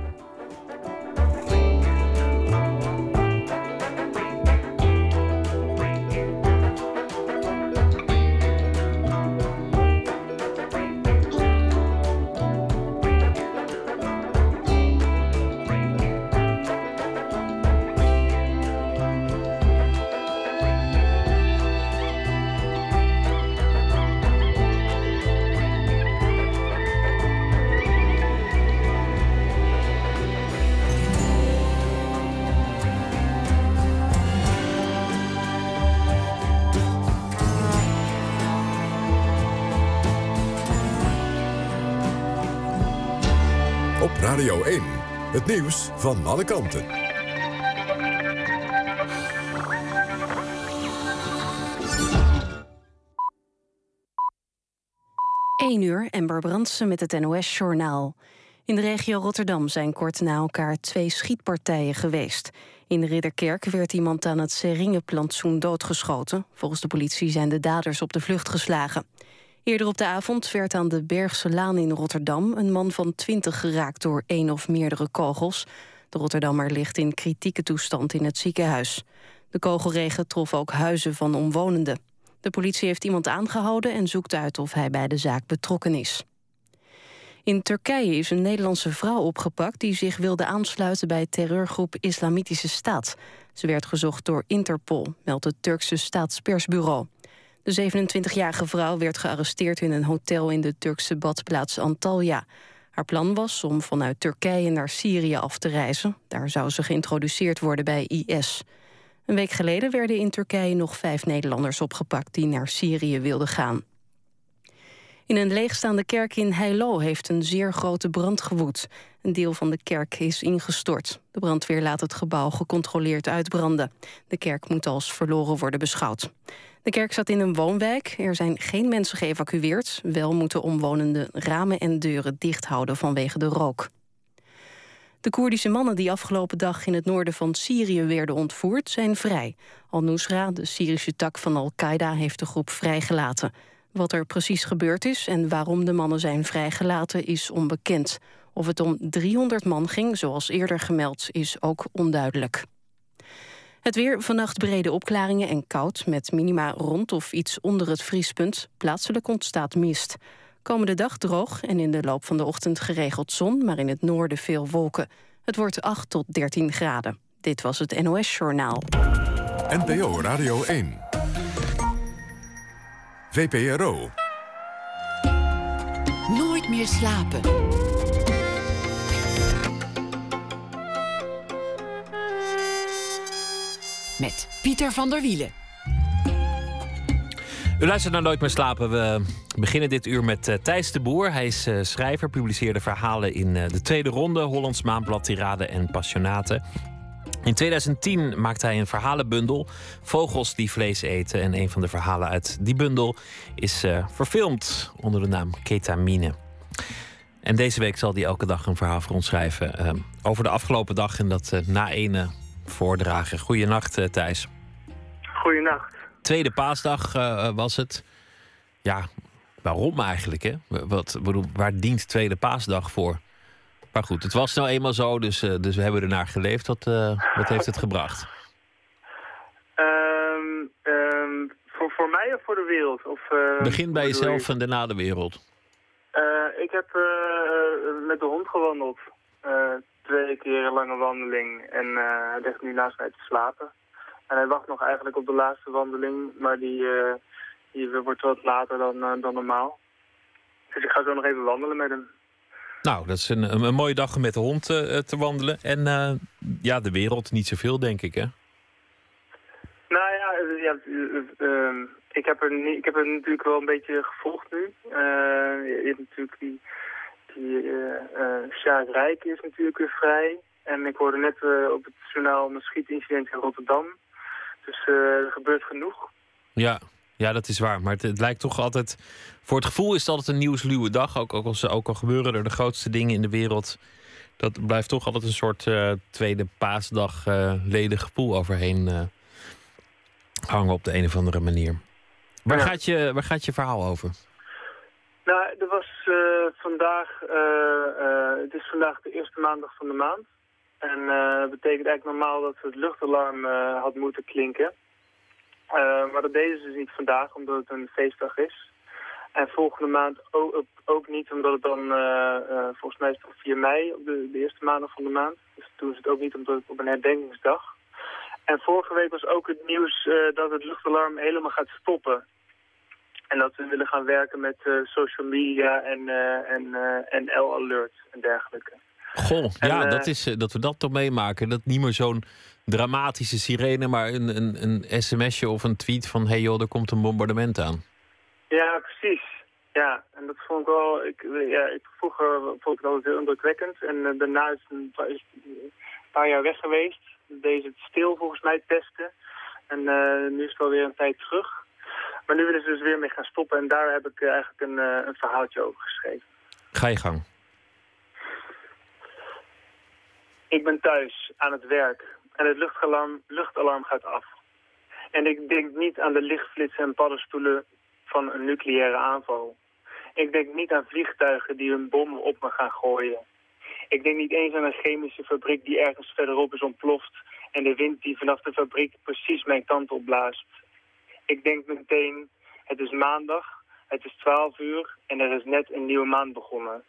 Speaker 2: Het nieuws van alle kanten.
Speaker 1: 1 uur, Ember Brandsen met het NOS-journaal. In de regio Rotterdam zijn kort na elkaar twee schietpartijen geweest. In de Ridderkerk werd iemand aan het seringenplantsoen doodgeschoten. Volgens de politie zijn de daders op de vlucht geslagen. Eerder op de avond werd aan de Bergse Laan in Rotterdam... een man van 20 geraakt door één of meerdere kogels. De Rotterdammer ligt in kritieke toestand in het ziekenhuis. De kogelregen trof ook huizen van omwonenden. De politie heeft iemand aangehouden en zoekt uit of hij bij de zaak betrokken is. In Turkije is een Nederlandse vrouw opgepakt... die zich wilde aansluiten bij terreurgroep Islamitische Staat. Ze werd gezocht door Interpol, meldt het Turkse staatspersbureau. De 27-jarige vrouw werd gearresteerd in een hotel in de Turkse badplaats Antalya. Haar plan was om vanuit Turkije naar Syrië af te reizen. Daar zou ze geïntroduceerd worden bij IS. Een week geleden werden in Turkije nog vijf Nederlanders opgepakt... die naar Syrië wilden gaan. In een leegstaande kerk in Heilo heeft een zeer grote brand gewoed. Een deel van de kerk is ingestort. De brandweer laat het gebouw gecontroleerd uitbranden. De kerk moet als verloren worden beschouwd. De kerk zat in een woonwijk. Er zijn geen mensen geëvacueerd. Wel moeten omwonenden ramen en deuren dicht houden vanwege de rook. De Koerdische mannen die afgelopen dag in het noorden van Syrië werden ontvoerd, zijn vrij. Al-Nusra, de Syrische tak van Al-Qaeda, heeft de groep vrijgelaten. Wat er precies gebeurd is en waarom de mannen zijn vrijgelaten is onbekend. Of het om 300 man ging, zoals eerder gemeld, is ook onduidelijk. Het weer, vannacht brede opklaringen en koud... met minima rond of iets onder het vriespunt. Plaatselijk ontstaat mist. Komende dag droog en in de loop van de ochtend geregeld zon... maar in het noorden veel wolken. Het wordt 8 tot 13 graden. Dit was het NOS Journaal.
Speaker 2: NPO Radio 1. VPRO.
Speaker 3: Nooit meer slapen. Met Pieter van der Wielen.
Speaker 4: U luistert naar Nooit meer slapen. We beginnen dit uur met uh, Thijs de Boer. Hij is uh, schrijver, publiceerde verhalen in uh, de tweede ronde... Hollands Maanblad, Tirade en Passionaten. In 2010 maakte hij een verhalenbundel, Vogels die vlees eten. En een van de verhalen uit die bundel is verfilmd onder de naam Ketamine. En deze week zal hij elke dag een verhaal voor ons schrijven... over de afgelopen dag en dat na ene voordragen. Goedenacht, uh, Thijs.
Speaker 9: Goedenacht.
Speaker 4: Tweede paasdag uh, was het. Ja, waarom eigenlijk? Hè? Wat, bedoel, waar dient tweede paasdag voor? Maar goed, het was nou eenmaal zo, dus, uh, dus we hebben ernaar geleefd. Wat, wat heeft het gebracht?
Speaker 9: Um, um, voor, voor mij of voor de wereld? Of,
Speaker 4: Begin bij jezelf en daarna de wereld.
Speaker 9: ik heb met de hond gewandeld twee keer een lange wandeling en uh, hij ligt nu naast mij te slapen. En hij wacht nog eigenlijk op de laatste wandeling, maar die, uh, die wordt wat later dan, dan normaal. Dus ik ga zo nog even wandelen met hem.
Speaker 4: Nou, dat is een, een, mooie dag om met de hond te wandelen. En ja, de wereld niet zoveel, denk ik, hè?
Speaker 9: Nou ja, ja ehm, ik, heb er niet, ik heb er natuurlijk wel een beetje gevolgd nu. je hebt natuurlijk die die uh, Sjaak Rijk is natuurlijk weer vrij. En ik hoorde net uh, op het journaal een schietincident in Rotterdam. Dus er gebeurt genoeg.
Speaker 4: Ja, ja, dat is waar. Maar het, het, lijkt toch altijd... Voor het gevoel is het altijd een nieuwsluwe dag. Ook, ook, al, ook al gebeuren er de grootste dingen in de wereld... dat blijft toch altijd een soort tweede paasdag ledig gevoel overheen hangen op de een of andere manier. Waar, gaat, je, waar gaat je verhaal over?
Speaker 9: Nou, er was uh, vandaag, uh, het is vandaag de eerste maandag van de maand. En dat betekent eigenlijk normaal dat het luchtalarm had moeten klinken. maar dat deden ze dus niet vandaag, omdat het een feestdag is. En volgende maand ook, ook niet, omdat het dan, volgens mij is het 4 mei, op de, de, eerste maandag van de maand. Dus doen ze het ook niet omdat het op een herdenkingsdag. En vorige week was ook het nieuws dat het luchtalarm helemaal gaat stoppen. En dat we willen gaan werken met uh, social media en, uh, en, uh, en L-alert en dergelijke.
Speaker 4: Goh, en, ja, dat, is, dat we dat toch meemaken. Dat niet meer zo'n dramatische sirene, maar een, een, een sms'je of een tweet van... hé hey joh, er komt een bombardement aan.
Speaker 9: Ja, precies. Ja, en dat vond ik wel... Ik, ja, ik, vroeger vond ik dat altijd heel indrukwekkend. En daarna is een, een, paar jaar weg geweest. Deze het stil volgens mij testen. En nu is het alweer een tijd terug. Maar nu willen ze dus weer mee gaan stoppen en daar heb ik eh, eigenlijk een, eh, een verhaaltje over geschreven.
Speaker 4: Ga je gang.
Speaker 9: Ik ben thuis aan het werk en het luchtalarm, luchtalarm gaat af. En ik denk niet aan de lichtflitsen en paddenstoelen van een nucleaire aanval. Ik denk niet aan vliegtuigen die hun bommen op me gaan gooien. Ik denk niet eens aan een chemische fabriek die ergens verderop is ontploft... en de wind die vanaf de fabriek precies mijn kant op blaast. Ik denk meteen, het is maandag, het is 12 uur en er is net een nieuwe maand begonnen.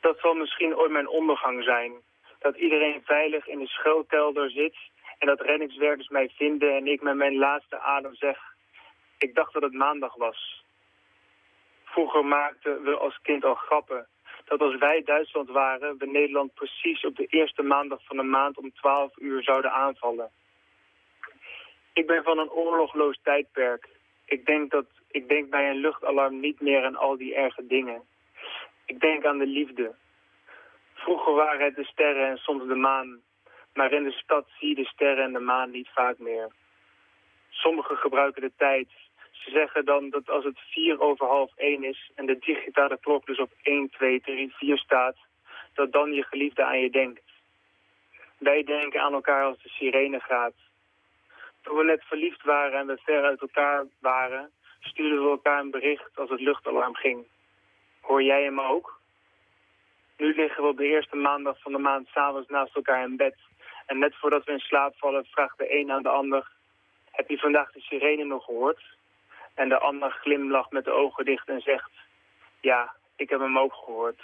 Speaker 9: Dat zal misschien ooit mijn ondergang zijn. Dat iedereen veilig in de schuilkelder zit en dat reddingswerkers mij vinden en ik met mijn laatste adem zeg... Ik dacht dat het maandag was. Vroeger maakten we als kind al grappen dat als wij Duitsland waren, we Nederland precies op de eerste maandag van de maand om 12 uur zouden aanvallen. Ik ben van een oorlogloos tijdperk. Ik denk, dat, ik denk bij een luchtalarm niet meer aan al die erge dingen. Ik denk aan de liefde. Vroeger waren het de sterren en soms de maan. Maar in de stad zie je de sterren en de maan niet vaak meer. Sommigen gebruiken de tijd. Ze zeggen dan dat als het vier over half één is... en de digitale klok dus op 1, 2, 3, 4 staat... dat dan je geliefde aan je denkt. Wij denken aan elkaar als de sirene gaat toen we net verliefd waren en we ver uit elkaar waren, stuurden we elkaar een bericht als het luchtalarm ging. Hoor jij hem ook? Nu liggen we op de eerste maandag van de maand s'avonds naast elkaar in bed. En net voordat we in slaap vallen vraagt de een aan de ander... Heb je vandaag de sirene nog gehoord? En de ander glimlacht met de ogen dicht en zegt... Ja, ik heb hem ook gehoord.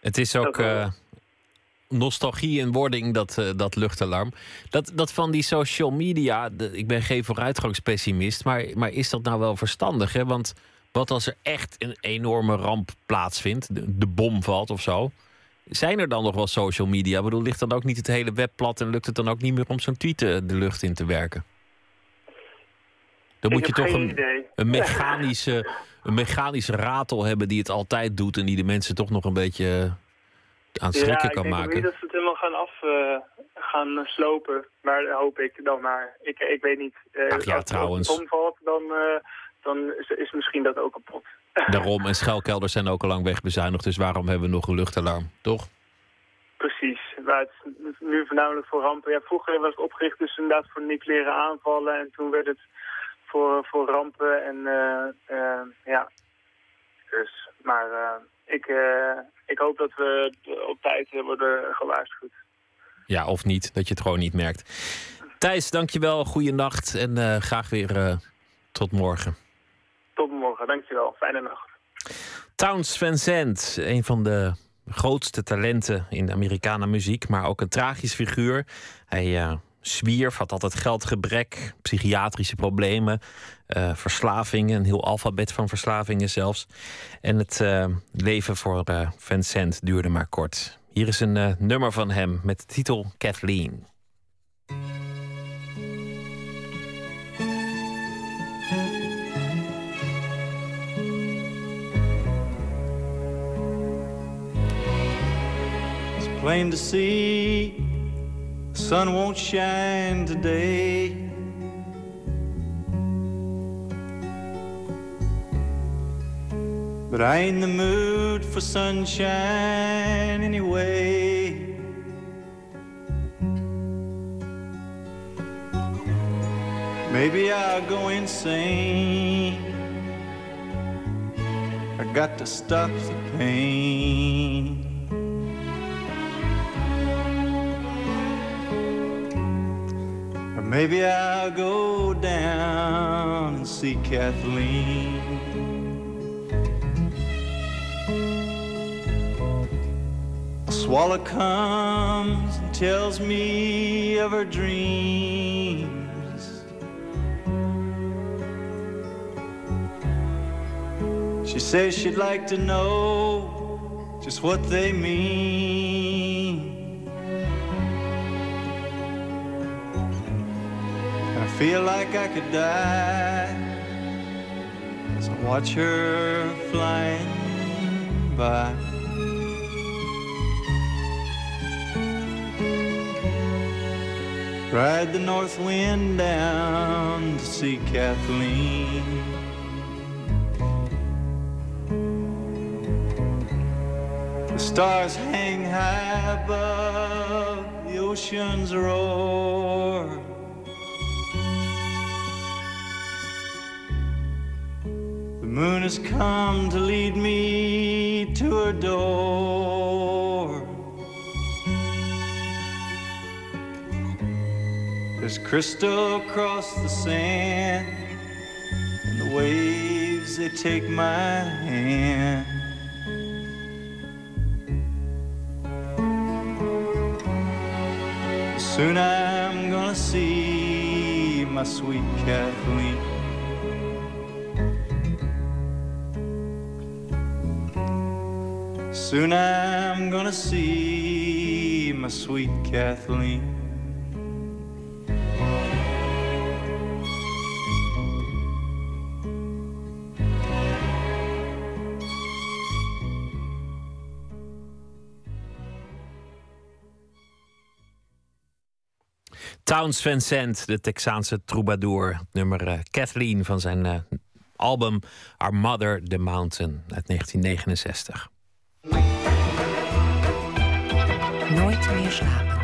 Speaker 4: Het is ook, nostalgie en wording, dat, uh, dat luchtalarm. Dat, dat van die social media, ik ben geen vooruitgangspessimist, maar, maar is dat nou wel verstandig? Hè? Want wat als er echt een enorme ramp plaatsvindt, de, de bom valt of zo, zijn er dan nog wel social media? Ik bedoel, ligt dan ook niet het hele web plat en lukt het dan ook niet meer om zo'n tweet de lucht in te werken? Dan moet je toch een, een, mechanische, een mechanische ratel hebben die het altijd doet en die de mensen toch nog een beetje aan schrikken kan maken.
Speaker 9: Ik denk niet dat ze het helemaal gaan af uh, gaan slopen. Maar hoop ik dan maar. Ik, ik weet niet.
Speaker 4: Uh, Ach ja, als trouwens.
Speaker 9: het omvalt, dan, uh, dan is, is, misschien dat ook kapot.
Speaker 4: Daarom, en schuilkelders zijn ook al lang wegbezuinigd. Dus waarom hebben we nog een luchtalarm, toch?
Speaker 9: Precies. Maar het is nu voornamelijk voor rampen. Ja, vroeger was het opgericht dus inderdaad voor nucleaire aanvallen. En toen werd het voor, voor rampen. En ja, dus, maar ik, ik hoop dat we op tijd worden gewaarschuwd.
Speaker 4: Ja, of niet, dat je het gewoon niet merkt. Thijs, dankjewel. Goeienacht en uh, graag weer tot morgen.
Speaker 9: Tot morgen, dankjewel. Fijne nacht.
Speaker 4: Towns Van Zandt, een van de grootste talenten in de Amerikaanse muziek, maar ook een tragisch figuur. Hij uh, zwierf, had altijd geldgebrek, psychiatrische problemen, uh, verslavingen, een heel alfabet van verslavingen zelfs. En het uh, leven voor Vincent duurde maar kort. Hier is een nummer van hem met titel Kathleen.
Speaker 10: Plain to see, sun won't shine today. But I ain't in the mood for sunshine anyway. Maybe I'll go insane. I got to stop the pain. Maybe I'll go down and see Kathleen. A swallow comes and tells me of her dreams. She says she'd like to know just what they mean. Feel like I could die as I watch her flying by. Ride the north wind down to see Kathleen. The stars hang high above the ocean's roar. Moon has come to lead me to her door. There's crystal across the sand, and the waves they take my hand. Soon I'm gonna see my sweet Kathleen. Soon I'm gonna see my sweet Kathleen.
Speaker 4: Towns Vincent, de Texaanse troubadour. Nummer uh, Kathleen van zijn uh, album Our Mother the Mountain uit 1969.
Speaker 3: Nooit meer slapen.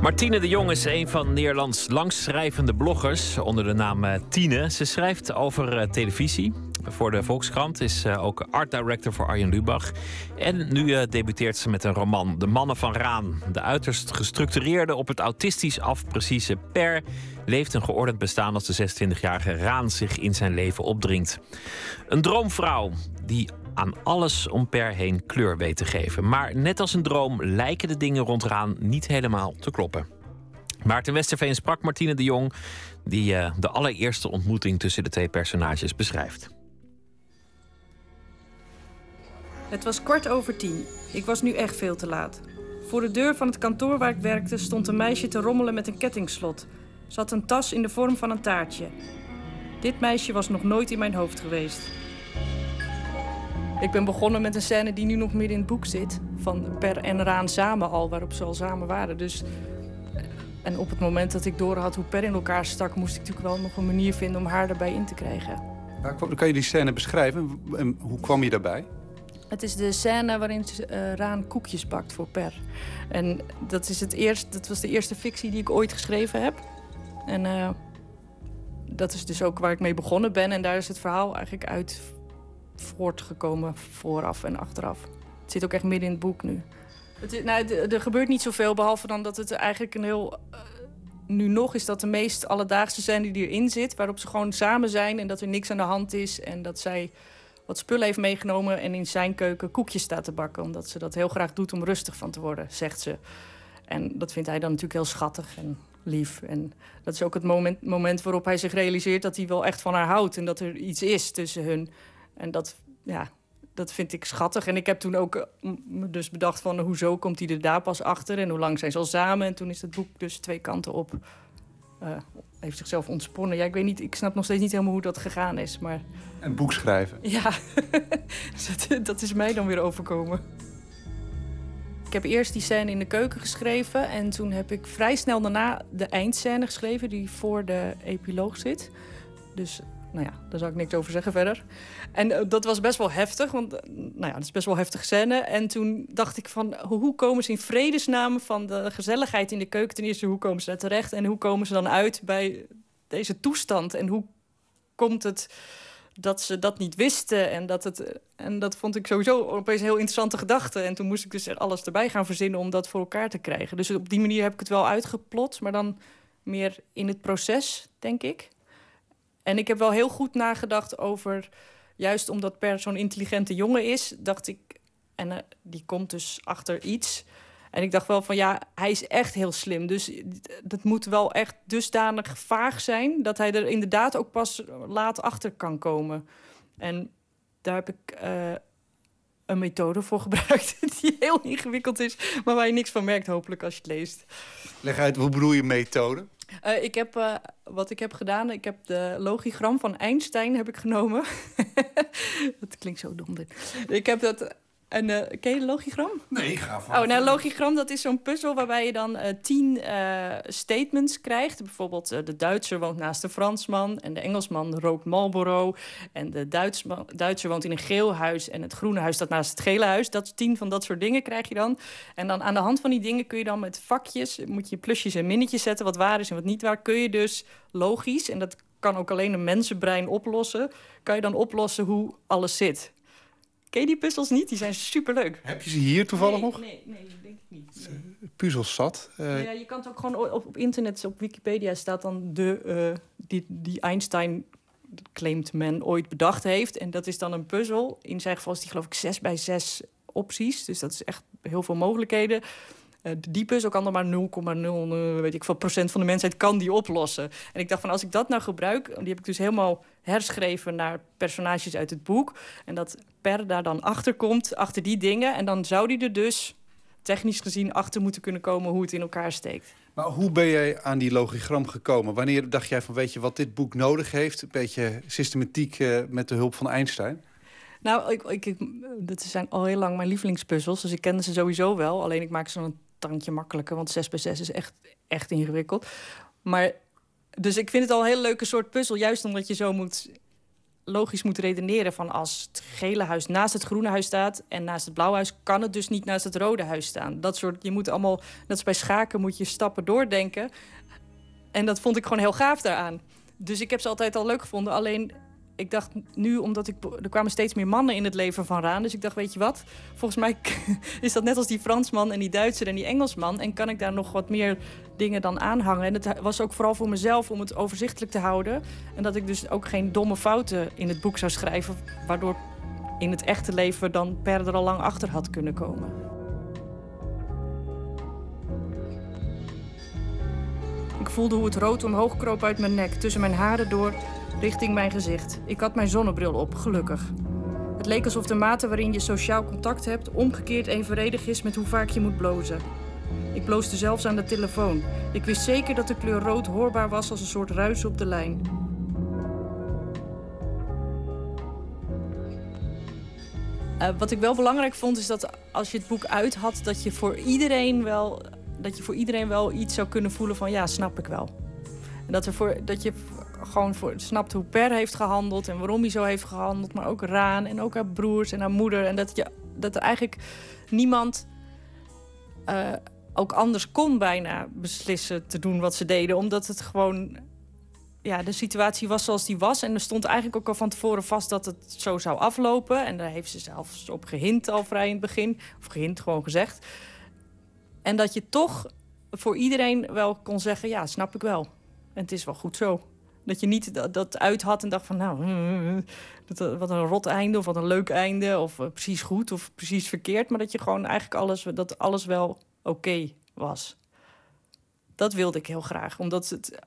Speaker 4: Martine de Jong is een van Nederlands langstschrijvende bloggers onder de naam eh, Tine. Ze schrijft over eh, televisie. Voor de Volkskrant is ook art director voor Arjen Lubach. En nu debuteert ze met een roman, De Mannen van Raan. De uiterst gestructureerde, op het autistisch afprecieze Per leeft een geordend bestaan als de 26-jarige Raan zich in zijn leven opdringt. Een droomvrouw die aan alles om Per heen kleur weet te geven. Maar net als een droom lijken de dingen rond Raan niet helemaal te kloppen. Maarten Westerveen sprak Martine de Jong, die uh, de allereerste ontmoeting tussen de twee personages beschrijft.
Speaker 11: Het was kwart over tien. Ik was nu echt veel te laat. Voor de deur van het kantoor waar ik werkte stond een meisje te rommelen met een kettingslot. Ze had een tas in de vorm van een taartje. Dit meisje was nog nooit in mijn hoofd geweest. Ik ben begonnen met een scène die nu nog midden in het boek zit. Van Per en Raan samen al, waarop ze al samen waren. Dus, en op het moment dat ik door had hoe Per in elkaar stak... moest ik natuurlijk wel nog een manier vinden om haar erbij in te krijgen.
Speaker 12: kan je die scène beschrijven? En hoe kwam je daarbij?
Speaker 11: Het is de scène waarin uh, Raan koekjes bakt voor Per. En dat, is het eerst, dat was de eerste fictie die ik ooit geschreven heb. En uh, dat is dus ook waar ik mee begonnen ben. En daar is het verhaal eigenlijk uit voortgekomen vooraf en achteraf. Het zit ook echt midden in het boek nu. Het, nou, er gebeurt niet zoveel, behalve dan dat het eigenlijk een heel... Uh, nu nog is dat de meest alledaagse scène die erin zit... waarop ze gewoon samen zijn en dat er niks aan de hand is... en dat zij wat spullen heeft meegenomen en in zijn keuken koekjes staat te bakken. Omdat ze dat heel graag doet om rustig van te worden, zegt ze. En dat vindt hij dan natuurlijk heel schattig en lief. En dat is ook het moment, moment waarop hij zich realiseert dat hij wel echt van haar houdt. En dat er iets is tussen hun. En dat, ja, dat vind ik schattig. En ik heb toen ook eh, me dus bedacht van hoezo komt hij er daar pas achter en hoe lang zijn ze al samen. En toen is het boek dus twee kanten op. Uh, heeft zichzelf ontsponnen. Ja, ik weet niet, ik snap nog steeds niet helemaal hoe dat gegaan is. Maar...
Speaker 12: Een boek schrijven.
Speaker 11: Ja, dat is mij dan weer overkomen. Ik heb eerst die scène in de keuken geschreven. En toen heb ik vrij snel daarna de eindscène geschreven, die voor de epiloog zit. Dus nou ja, daar zal ik niks over zeggen verder. En uh, dat was best wel heftig, want uh, nou ja, dat is best wel heftige scène. En toen dacht ik van, hoe komen ze in vredesnaam van de gezelligheid in de keuken... ten eerste, hoe komen ze daar terecht en hoe komen ze dan uit bij deze toestand? En hoe komt het dat ze dat niet wisten? En dat, het, en dat vond ik sowieso opeens een heel interessante gedachte. En toen moest ik dus alles erbij gaan verzinnen om dat voor elkaar te krijgen. Dus op die manier heb ik het wel uitgeplot, maar dan meer in het proces, denk ik. En ik heb wel heel goed nagedacht over, juist omdat Per zo'n intelligente jongen is, dacht ik, en uh, die komt dus achter iets. En ik dacht wel van ja, hij is echt heel slim. Dus dat moet wel echt dusdanig vaag zijn dat hij er inderdaad ook pas laat achter kan komen. En daar heb ik uh, een methode voor gebruikt die heel ingewikkeld is, maar waar je niks van merkt, hopelijk als je het leest.
Speaker 12: Leg uit, hoe bedoel je methode?
Speaker 11: Uh, ik heb, uh, wat ik heb gedaan, ik heb de logigram van Einstein heb ik genomen. dat klinkt zo dom dit. Ik heb dat... En, uh, ken je de logigram?
Speaker 12: Nee, ga van.
Speaker 11: Oh, nou, logigram, dat is zo'n puzzel waarbij je dan tien statements krijgt. Bijvoorbeeld, de Duitser woont naast de Fransman... en de Engelsman rookt Marlboro... en de Duitsman, Duitser woont in een geel huis... en het groene huis staat naast het gele huis. Dat tien van dat soort dingen krijg je dan. En dan aan de hand van die dingen kun je dan met vakjes... moet je plusjes en minnetjes zetten, wat waar is en wat niet waar... kun je dus logisch, en dat kan ook alleen een mensenbrein oplossen... kan je dan oplossen hoe alles zit. Ken je die puzzels niet? Die zijn superleuk.
Speaker 12: Heb je ze hier toevallig
Speaker 11: nee,
Speaker 12: nog?
Speaker 11: Nee, nee, denk ik niet. Nee.
Speaker 12: Puzzels zat. Uh...
Speaker 11: Ja, je kan het ook gewoon op, op internet, op Wikipedia staat dan de, uh, die, die Einstein claimt men ooit bedacht heeft. En dat is dan een puzzel. In zijn geval is die geloof ik zes bij zes opties. Dus dat is echt heel veel mogelijkheden. Uh, die puzzel kan dan maar 0,0 weet ik veel procent van de mensheid kan die oplossen. En ik dacht van als ik dat nou gebruik, die heb ik dus helemaal herschreven naar personages uit het boek. En dat Per daar dan achter komt, achter die dingen. En dan zou die er dus technisch gezien achter moeten kunnen komen hoe het in elkaar steekt.
Speaker 12: Maar hoe ben jij aan die logigram gekomen? Wanneer dacht jij van weet je wat dit boek nodig heeft? Een beetje systematiek uh, met de hulp van Einstein?
Speaker 11: Nou, ik, ik, ik, dat zijn al heel lang mijn lievelingspuzzels. Dus ik kende ze sowieso wel. Alleen ik maak ze dan tandje makkelijker. Want 6 bij 6 is echt, echt ingewikkeld. Maar, dus ik vind het al een heel leuke soort puzzel. Juist omdat je zo moet, logisch moet redeneren. Van als het gele huis naast het groene huis staat... en naast het blauwe huis kan het dus niet naast het rode huis staan. Dat soort, je moet allemaal, dat is bij schaken moet je stappen doordenken. En dat vond ik gewoon heel gaaf daaraan. Dus ik heb ze altijd al leuk gevonden. Alleen ik dacht nu, omdat ik, er kwamen steeds meer mannen in het leven van Raan. Dus ik dacht, weet je wat? Volgens mij is dat net als die Fransman en die Duitser en die Engelsman. En kan ik daar nog wat meer dingen dan aanhangen. En het was ook vooral voor mezelf om het overzichtelijk te houden. En dat ik dus ook geen domme fouten in het boek zou schrijven. Waardoor in het echte leven dan Per er al lang achter had kunnen komen. Ik voelde hoe het rood omhoog kroop uit mijn nek, tussen mijn haren door richting mijn gezicht. Ik had mijn zonnebril op, gelukkig. Het leek alsof de mate waarin je sociaal contact hebt omgekeerd evenredig is met hoe vaak je moet blozen. Ik bloosde zelfs aan de telefoon. Ik wist zeker dat de kleur rood hoorbaar was als een soort ruis op de lijn. Uh, wat ik wel belangrijk vond is dat als je het boek uit had, dat je voor iedereen wel, dat je voor iedereen wel iets zou kunnen voelen van ja, snap ik wel. En dat, er voor, dat je gewoon voor, snapt hoe Per heeft gehandeld en waarom hij zo heeft gehandeld. Maar ook Raan en ook haar broers en haar moeder. En dat, je, dat er eigenlijk niemand uh, ook anders kon bijna beslissen te doen wat ze deden. Omdat het gewoon... Ja, de situatie was zoals die was. En er stond eigenlijk ook al van tevoren vast dat het zo zou aflopen. En daar heeft ze zelfs op gehint al vrij in het begin. Of gehint, gewoon gezegd. En dat je toch voor iedereen wel kon zeggen... ja, snap ik wel. En het is wel goed zo. Dat je niet dat, dat uit had en dacht van... nou, dat, wat een rot einde of wat een leuk einde... of uh, precies goed of precies verkeerd. Maar dat je gewoon eigenlijk alles, dat alles wel oké okay was. Dat wilde ik heel graag. Omdat het...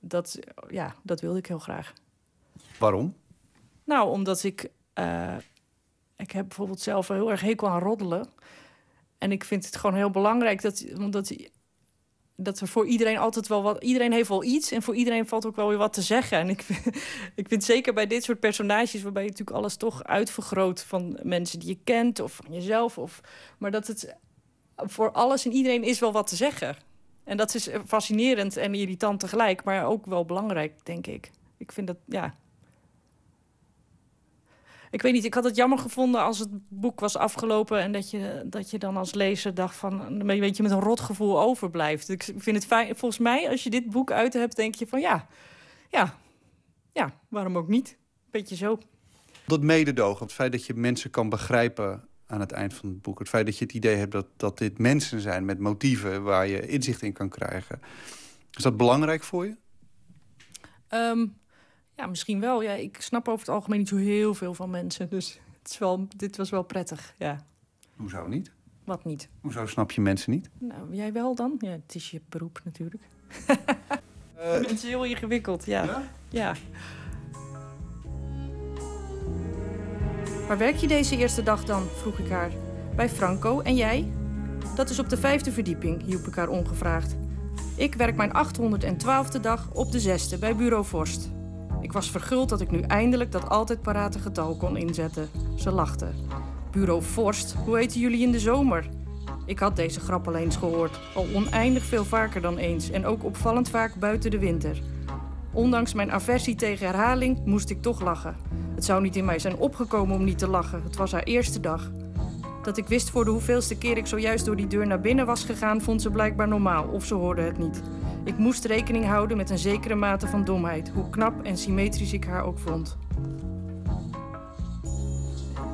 Speaker 11: Dat, ja, dat wilde ik heel graag.
Speaker 12: Waarom?
Speaker 11: Nou, omdat ik... Uh, ik heb bijvoorbeeld zelf heel erg hekel aan roddelen. En ik vind het gewoon heel belangrijk dat, omdat, dat er voor iedereen altijd wel wat. Iedereen heeft wel iets en voor iedereen valt ook wel weer wat te zeggen. En ik, ik vind zeker bij dit soort personages, waarbij je natuurlijk alles toch uitvergroot van mensen die je kent of van jezelf. Of, maar dat het voor alles en iedereen is wel wat te zeggen. En dat is fascinerend en irritant tegelijk, maar ook wel belangrijk, denk ik. Ik vind dat, ja, ik weet niet, ik had het jammer gevonden als het boek was afgelopen... en dat je, dat je dan als lezer dacht van... een beetje met een rotgevoel overblijft. Ik vind het fijn, volgens mij, als je dit boek uit hebt, denk je van... ja, ja, ja, waarom ook niet? Beetje zo.
Speaker 12: Dat mededogen, het feit dat je mensen kan begrijpen aan het eind van het boek... het feit dat je het idee hebt dat, dat dit mensen zijn met motieven... waar je inzicht in kan krijgen. Is dat belangrijk voor je?
Speaker 11: Um, ja, misschien wel. Ja, ik snap over het algemeen niet zo heel veel van mensen. Dus het is wel, dit was wel prettig, ja.
Speaker 12: Hoezo niet?
Speaker 11: Wat niet?
Speaker 12: Hoezo snap je mensen niet?
Speaker 11: Nou, jij wel dan? Ja, het is je beroep natuurlijk. uh, het is heel ingewikkeld, ja. ja. ja. Waar werk je deze eerste dag dan? vroeg ik haar. Bij Franco. En jij? Dat is op de vijfde verdieping, hielp ik haar ongevraagd. Ik werk mijn 812e dag op de zesde bij Bureau Vorst. Ik was verguld dat ik nu eindelijk dat altijd parate getal kon inzetten. Ze lachte. Bureau Forst, hoe eten jullie in de zomer? Ik had deze grap al eens gehoord, al oneindig veel vaker dan eens en ook opvallend vaak buiten de winter. Ondanks mijn aversie tegen herhaling moest ik toch lachen. Het zou niet in mij zijn opgekomen om niet te lachen, het was haar eerste dag. Dat ik wist voor de hoeveelste keer ik zojuist door die deur naar binnen was gegaan, vond ze blijkbaar normaal, of ze hoorde het niet. Ik moest rekening houden met een zekere mate van domheid, hoe knap en symmetrisch ik haar ook vond.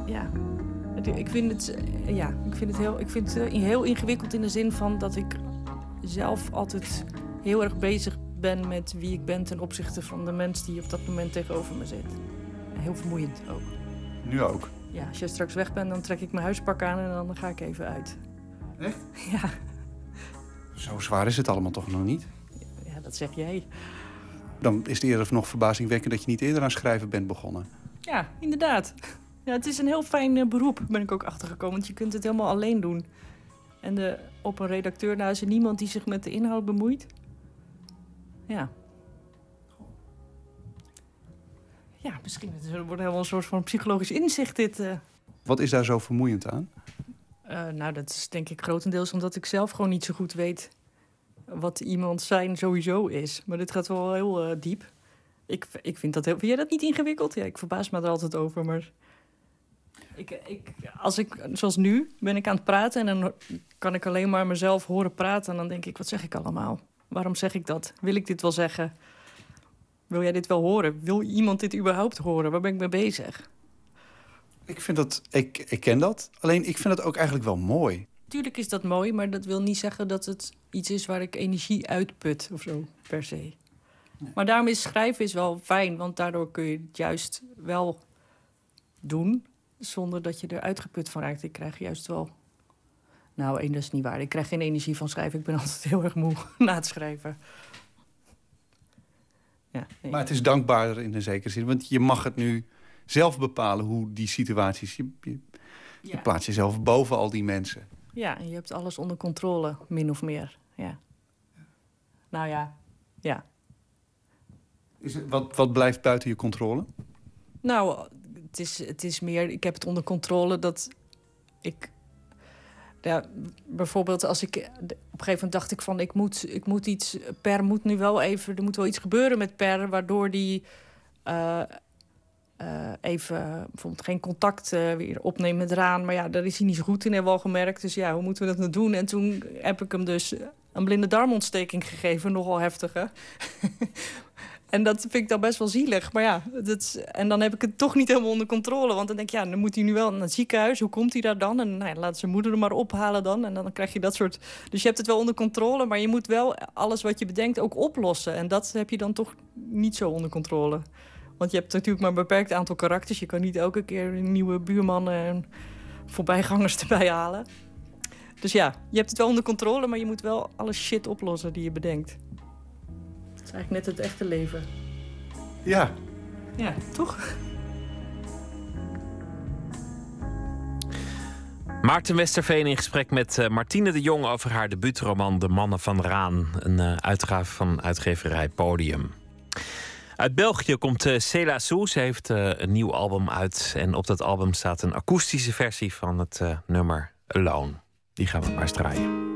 Speaker 11: Ja, ik vind het, ja, ik vind het, heel, ik vind het heel ingewikkeld in de zin van dat ik zelf altijd heel erg bezig ben met wie ik ben ten opzichte van de mens die op dat moment tegenover me zit. Heel vermoeiend ook.
Speaker 12: Nu ook?
Speaker 11: Ja, als je straks weg bent, dan trek ik mijn huispak aan en dan ga ik even uit.
Speaker 12: Echt?
Speaker 11: Ja.
Speaker 12: Zo zwaar is het allemaal toch nog niet?
Speaker 11: Zeg jij.
Speaker 12: Dan is het eerder nog verbazingwekkend dat je niet eerder aan schrijven bent begonnen.
Speaker 11: Ja, inderdaad. Ja, het is een heel fijn uh, beroep, ben ik ook achtergekomen. Want je kunt het helemaal alleen doen. En de, op een redacteur nou, is er niemand die zich met de inhoud bemoeit. Ja. Ja, misschien het wordt helemaal een soort van psychologisch inzicht dit. Uh.
Speaker 12: Wat is daar zo vermoeiend aan?
Speaker 11: Uh, nou, dat is denk ik grotendeels omdat ik zelf gewoon niet zo goed weet wat iemand zijn sowieso is. Maar dit gaat wel heel uh, diep. Ik, ik vind dat heel... Vind jij dat niet ingewikkeld? Ja, ik verbaas me er altijd over, maar... Ik, ik, als ik, zoals nu, ben ik aan het praten en dan kan ik alleen maar mezelf horen praten. En dan denk ik, wat zeg ik allemaal? Waarom zeg ik dat? Wil ik dit wel zeggen? Wil jij dit wel horen? Wil iemand dit überhaupt horen? Waar ben ik mee bezig?
Speaker 12: Ik vind dat, ik, ik ken dat. Alleen ik vind het ook eigenlijk wel mooi.
Speaker 11: Tuurlijk is dat mooi, maar dat wil niet zeggen dat het iets is waar ik energie uitput of zo, per se. Maar daarom is schrijven is wel fijn, want daardoor kun je het juist wel doen zonder dat je er uitgeput van raakt. Ik krijg juist wel. Nou, één, dat is niet waar. Ik krijg geen energie van schrijven. Ik ben altijd heel erg moe na het schrijven.
Speaker 12: Ja, Maar het is dankbaarder in een zekere zin, want je mag het nu zelf bepalen hoe die situaties. Je, je, je plaatst jezelf boven al die mensen.
Speaker 11: Ja, en je hebt alles onder controle, min of meer. Ja. Nou ja, ja.
Speaker 12: Is het, wat, wat blijft buiten je controle?
Speaker 11: Nou, het is, het is meer, ik heb het onder controle dat ik. Ja, bijvoorbeeld als ik. Op een gegeven moment dacht ik van ik moet, ik moet iets. Per moet nu wel even. Er moet wel iets gebeuren met Per, waardoor die. Uh, uh, even bijvoorbeeld geen contact uh, weer opnemen met Raan. Maar ja, daar is hij niet zo goed in, hebben we al gemerkt. Dus ja, hoe moeten we dat nou doen? En toen heb ik hem dus een blinde darmontsteking gegeven, nogal heftige. En dat vind ik dan best wel zielig. Maar ja, dat en dan heb ik het toch niet helemaal onder controle. Want dan denk ik, ja, dan moet hij nu wel naar het ziekenhuis. Hoe komt hij daar dan? En nou ja, laat zijn moeder er maar ophalen dan. En dan krijg je dat soort... Dus je hebt het wel onder controle, maar je moet wel alles wat je bedenkt ook oplossen. En dat heb je dan toch niet zo onder controle. Want je hebt natuurlijk maar een beperkt aantal karakters. Je kan niet elke keer nieuwe buurman en voorbijgangers erbij halen. Dus ja, je hebt het wel onder controle, maar je moet wel alle shit oplossen die je bedenkt. Dat is eigenlijk net het echte leven.
Speaker 12: Ja.
Speaker 11: Ja, toch?
Speaker 13: Maarten Westerveen in gesprek met uh, Martine de Jong over haar debuutroman De Mannen van Raan. Een uh, uitgave van uitgeverij Podium. Uit België komt uh, Cela Sou. Ze heeft een nieuw album uit. En op dat album staat een akoestische versie van het nummer Alone. Die gaan we maar eens draaien.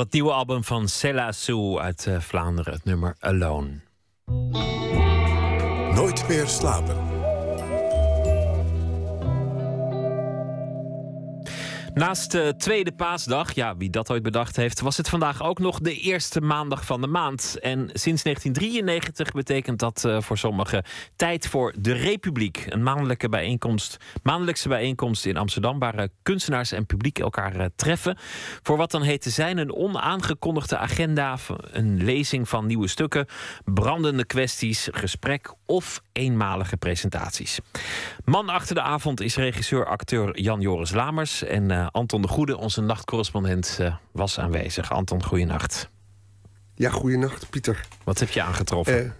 Speaker 13: Het nieuwe album van Cella Sue uit eh, Vlaanderen, het nummer Alone.
Speaker 2: Nooit meer slapen.
Speaker 4: Naast de tweede paasdag, ja, wie dat ooit bedacht heeft, was het vandaag ook nog de eerste maandag van de maand. En sinds 1993 betekent dat eh, voor sommigen tijd voor de Republiek. Een maandelijke bijeenkomst, maandelijkse bijeenkomst in Amsterdam, waar eh, kunstenaars en publiek elkaar eh, treffen. Voor wat dan heet te zijn een onaangekondigde agenda, een lezing van nieuwe stukken, brandende kwesties, gesprek of eenmalige presentaties. Man achter de avond is regisseur-acteur Jan-Joris Lamers. En eh, Anton de Goede, onze nachtcorrespondent, eh, was aanwezig. Anton, goeienacht.
Speaker 14: Ja, goeienacht, Pieter.
Speaker 4: Wat heb je aangetroffen?
Speaker 14: Eh,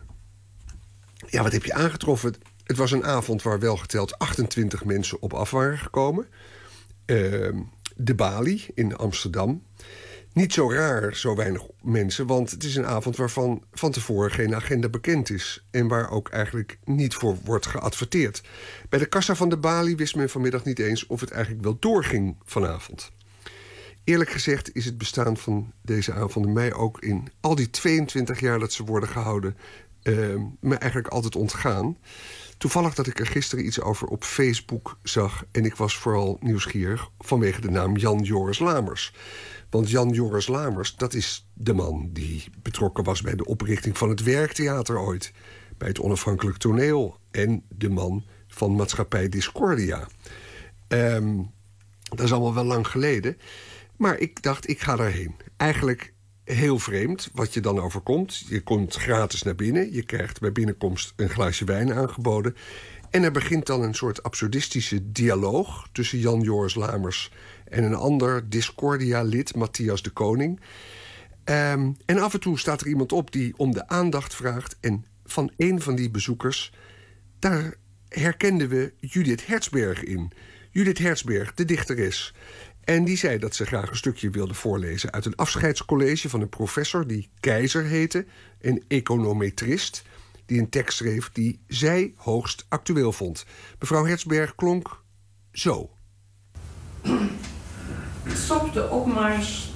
Speaker 14: ja, wat heb je aangetroffen? Het was een avond waar wel geteld 28 mensen op af waren gekomen. Ehm, de Bali in Amsterdam. Niet zo raar, zo weinig mensen, want het is een avond waarvan van tevoren geen agenda bekend is. En waar ook eigenlijk niet voor wordt geadverteerd. Bij de kassa van de Bali wist men vanmiddag niet eens of het eigenlijk wel doorging vanavond. Eerlijk gezegd is het bestaan van deze avonden mij ook in al die 22 jaar dat ze worden gehouden, eh, me eigenlijk altijd ontgaan. Toevallig dat ik er gisteren iets over op Facebook zag. En ik was vooral nieuwsgierig vanwege de naam Jan Joris Lamers. Want Jan Joris Lamers, dat is de man die betrokken was bij de oprichting van het Werktheater ooit. Bij het onafhankelijk toneel. En de man van maatschappij Discordia. Ehm, dat is allemaal wel lang geleden. Maar ik dacht, ik ga daarheen. Eigenlijk heel vreemd wat je dan overkomt. Je komt gratis naar binnen. Je krijgt bij binnenkomst een glaasje wijn aangeboden. En er begint dan een soort absurdistische dialoog tussen Jan Joris Lamers en een ander Discordia-lid, Matthias de Koning. Ehm, en af en toe staat er iemand op die om de aandacht vraagt. En van een van die bezoekers, daar herkenden we Judith Hertzberg in. Judith Hertzberg, de dichteres. En die zei dat ze graag een stukje wilde voorlezen uit een afscheidscollege van een professor die Keizer heette, een econometrist, die een tekst schreef die zij hoogst actueel vond. Mevrouw Hertzberg klonk zo.
Speaker 15: Stop de opmars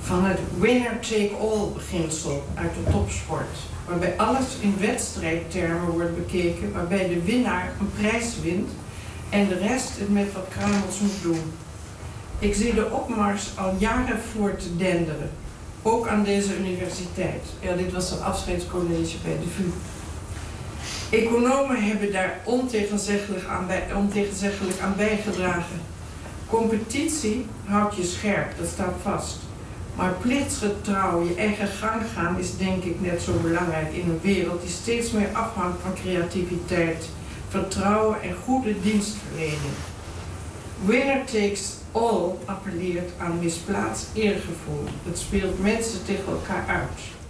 Speaker 15: van het winner-take-all beginsel uit de topsport. Waarbij alles in wedstrijdtermen wordt bekeken, waarbij de winnaar een prijs wint en de rest het met wat kruimels moet doen. Ik zie de opmars al jaren voor te denderen, ook aan deze universiteit. Ja, dit was een afscheidscollege bij de VU. Economen hebben daar ontegenzeggelijk aan, bij, ontegenzeggelijk aan bijgedragen. Competitie houdt je scherp, dat staat vast. Maar plichtsgetrouw je eigen gang gaan is denk ik net zo belangrijk in een wereld die steeds meer afhangt van creativiteit, vertrouwen en goede dienstverlening. Winner takes all appelleert aan misplaatst eergevoel. Het speelt mensen tegen elkaar uit.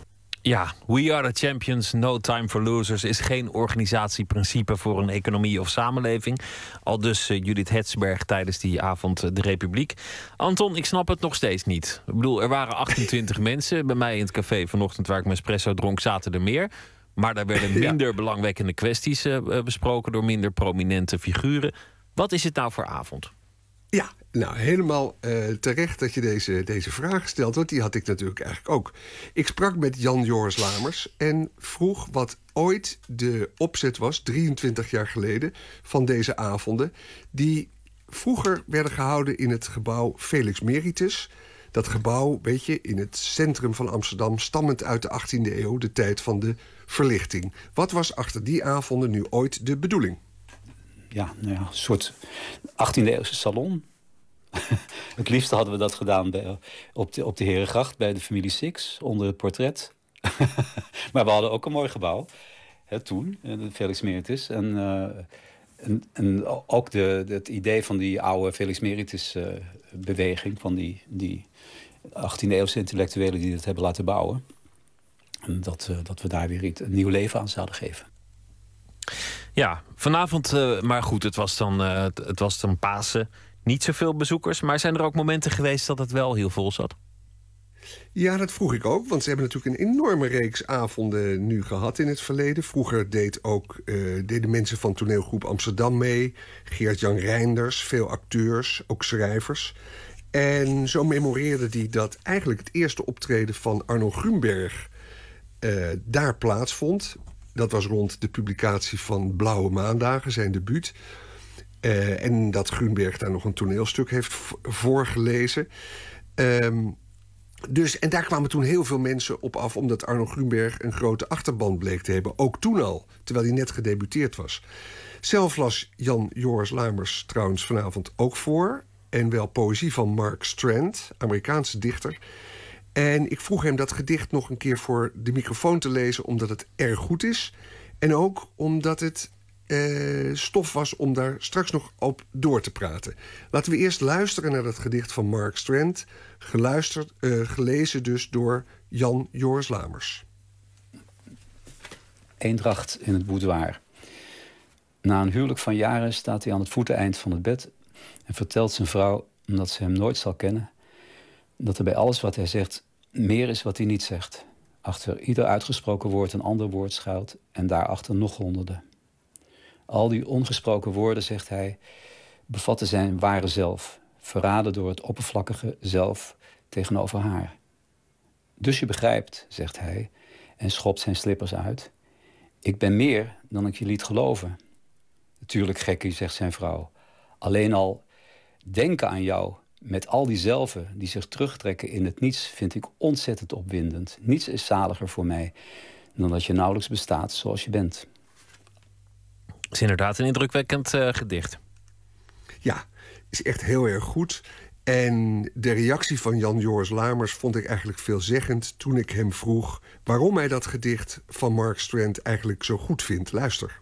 Speaker 4: Ja, we are the champions, no time for losers is geen organisatieprincipe voor een economie of samenleving. Al dus uh, Judith Hetsberg tijdens die avond uh, de Republiek. Anton, ik snap het nog steeds niet. Ik bedoel, er waren 28 mensen. Bij mij in het café vanochtend waar ik mijn espresso dronk zaten er meer. Maar daar werden minder ja. belangwekkende kwesties uh, besproken door minder prominente figuren. Wat is het nou voor avond?
Speaker 14: Ja, nou helemaal uh, terecht dat je deze, deze vraag stelt, want die had ik natuurlijk eigenlijk ook. Ik sprak met Jan Joris Lamers en vroeg wat ooit de opzet was, 23 jaar geleden, van deze avonden, die vroeger werden gehouden in het gebouw Felix Meritus. Dat gebouw, weet je, in het centrum van Amsterdam, stammend uit de 18e eeuw, de tijd van de verlichting. Wat was achter die avonden nu ooit de bedoeling?
Speaker 16: Ja, nou ja, een soort 18e-eeuwse salon. het liefste hadden we dat gedaan bij, op, de, op de Herengracht bij de familie Six, onder het portret. maar we hadden ook een mooi gebouw, hè, toen, de Felix Meritus. En, uh, en, en, ook de, het idee van die oude Felix Meritus-beweging... Uh, van die, die 18e-eeuwse intellectuelen die dat hebben laten bouwen. En dat, dat we daar weer iets, een nieuw leven aan zouden geven.
Speaker 4: Ja, vanavond, uh, maar goed, het was, dan, uh, het, was dan Pasen. Niet zoveel bezoekers, maar zijn er ook momenten geweest dat het wel heel vol zat?
Speaker 14: Ja, dat vroeg ik ook, want ze hebben natuurlijk een enorme reeks avonden nu gehad in het verleden. Vroeger deed ook, uh, deden mensen van toneelgroep Amsterdam mee. Geert-Jan Reinders, veel acteurs, ook schrijvers. En zo memoreerde hij dat eigenlijk het eerste optreden van Arno Grunberg daar plaatsvond dat was rond de publicatie van Blauwe Maandagen, zijn debuut. Eh, en dat Grunberg daar nog een toneelstuk heeft voorgelezen. Ehm, dus, en daar kwamen toen heel veel mensen op af... omdat Arno Grunberg een grote achterban bleek te hebben. Ook toen al, terwijl hij net gedebuteerd was. Zelf las Jan Joris Lamers trouwens vanavond ook voor. En wel poëzie van Mark Strand, Amerikaanse dichter. En ik vroeg hem dat gedicht nog een keer voor de microfoon te lezen... omdat het erg goed is. En ook omdat het eh, stof was om daar straks nog op door te praten. Laten we eerst luisteren naar dat gedicht van Mark Strand... Geluisterd, eh, gelezen dus door Jan Joris Lamers.
Speaker 16: Eendracht in het boudoir. Na een huwelijk van jaren staat hij aan het voeteneind van het bed en vertelt zijn vrouw, omdat ze hem nooit zal kennen, dat er bij alles wat hij zegt meer is wat hij niet zegt. Achter ieder uitgesproken woord een ander woord schuilt en daarachter nog honderden. Al die ongesproken woorden, zegt hij, bevatten zijn ware zelf, verraden door het oppervlakkige zelf tegenover haar. Dus je begrijpt, zegt hij en schopt zijn slippers uit. Ik ben meer dan ik je liet geloven. Natuurlijk, gekkie, zegt zijn vrouw. Alleen al denken aan jou met al die zelven die zich terugtrekken in het niets... vind ik ontzettend opwindend. Niets is zaliger voor mij dan dat je nauwelijks bestaat zoals je bent.
Speaker 4: Het is inderdaad een indrukwekkend eh, gedicht.
Speaker 14: Ja, is echt heel erg goed. En de reactie van Jan Joris Lamers vond ik eigenlijk veelzeggend... toen ik hem vroeg waarom hij dat gedicht van Mark Strand eigenlijk zo goed vindt. Luister.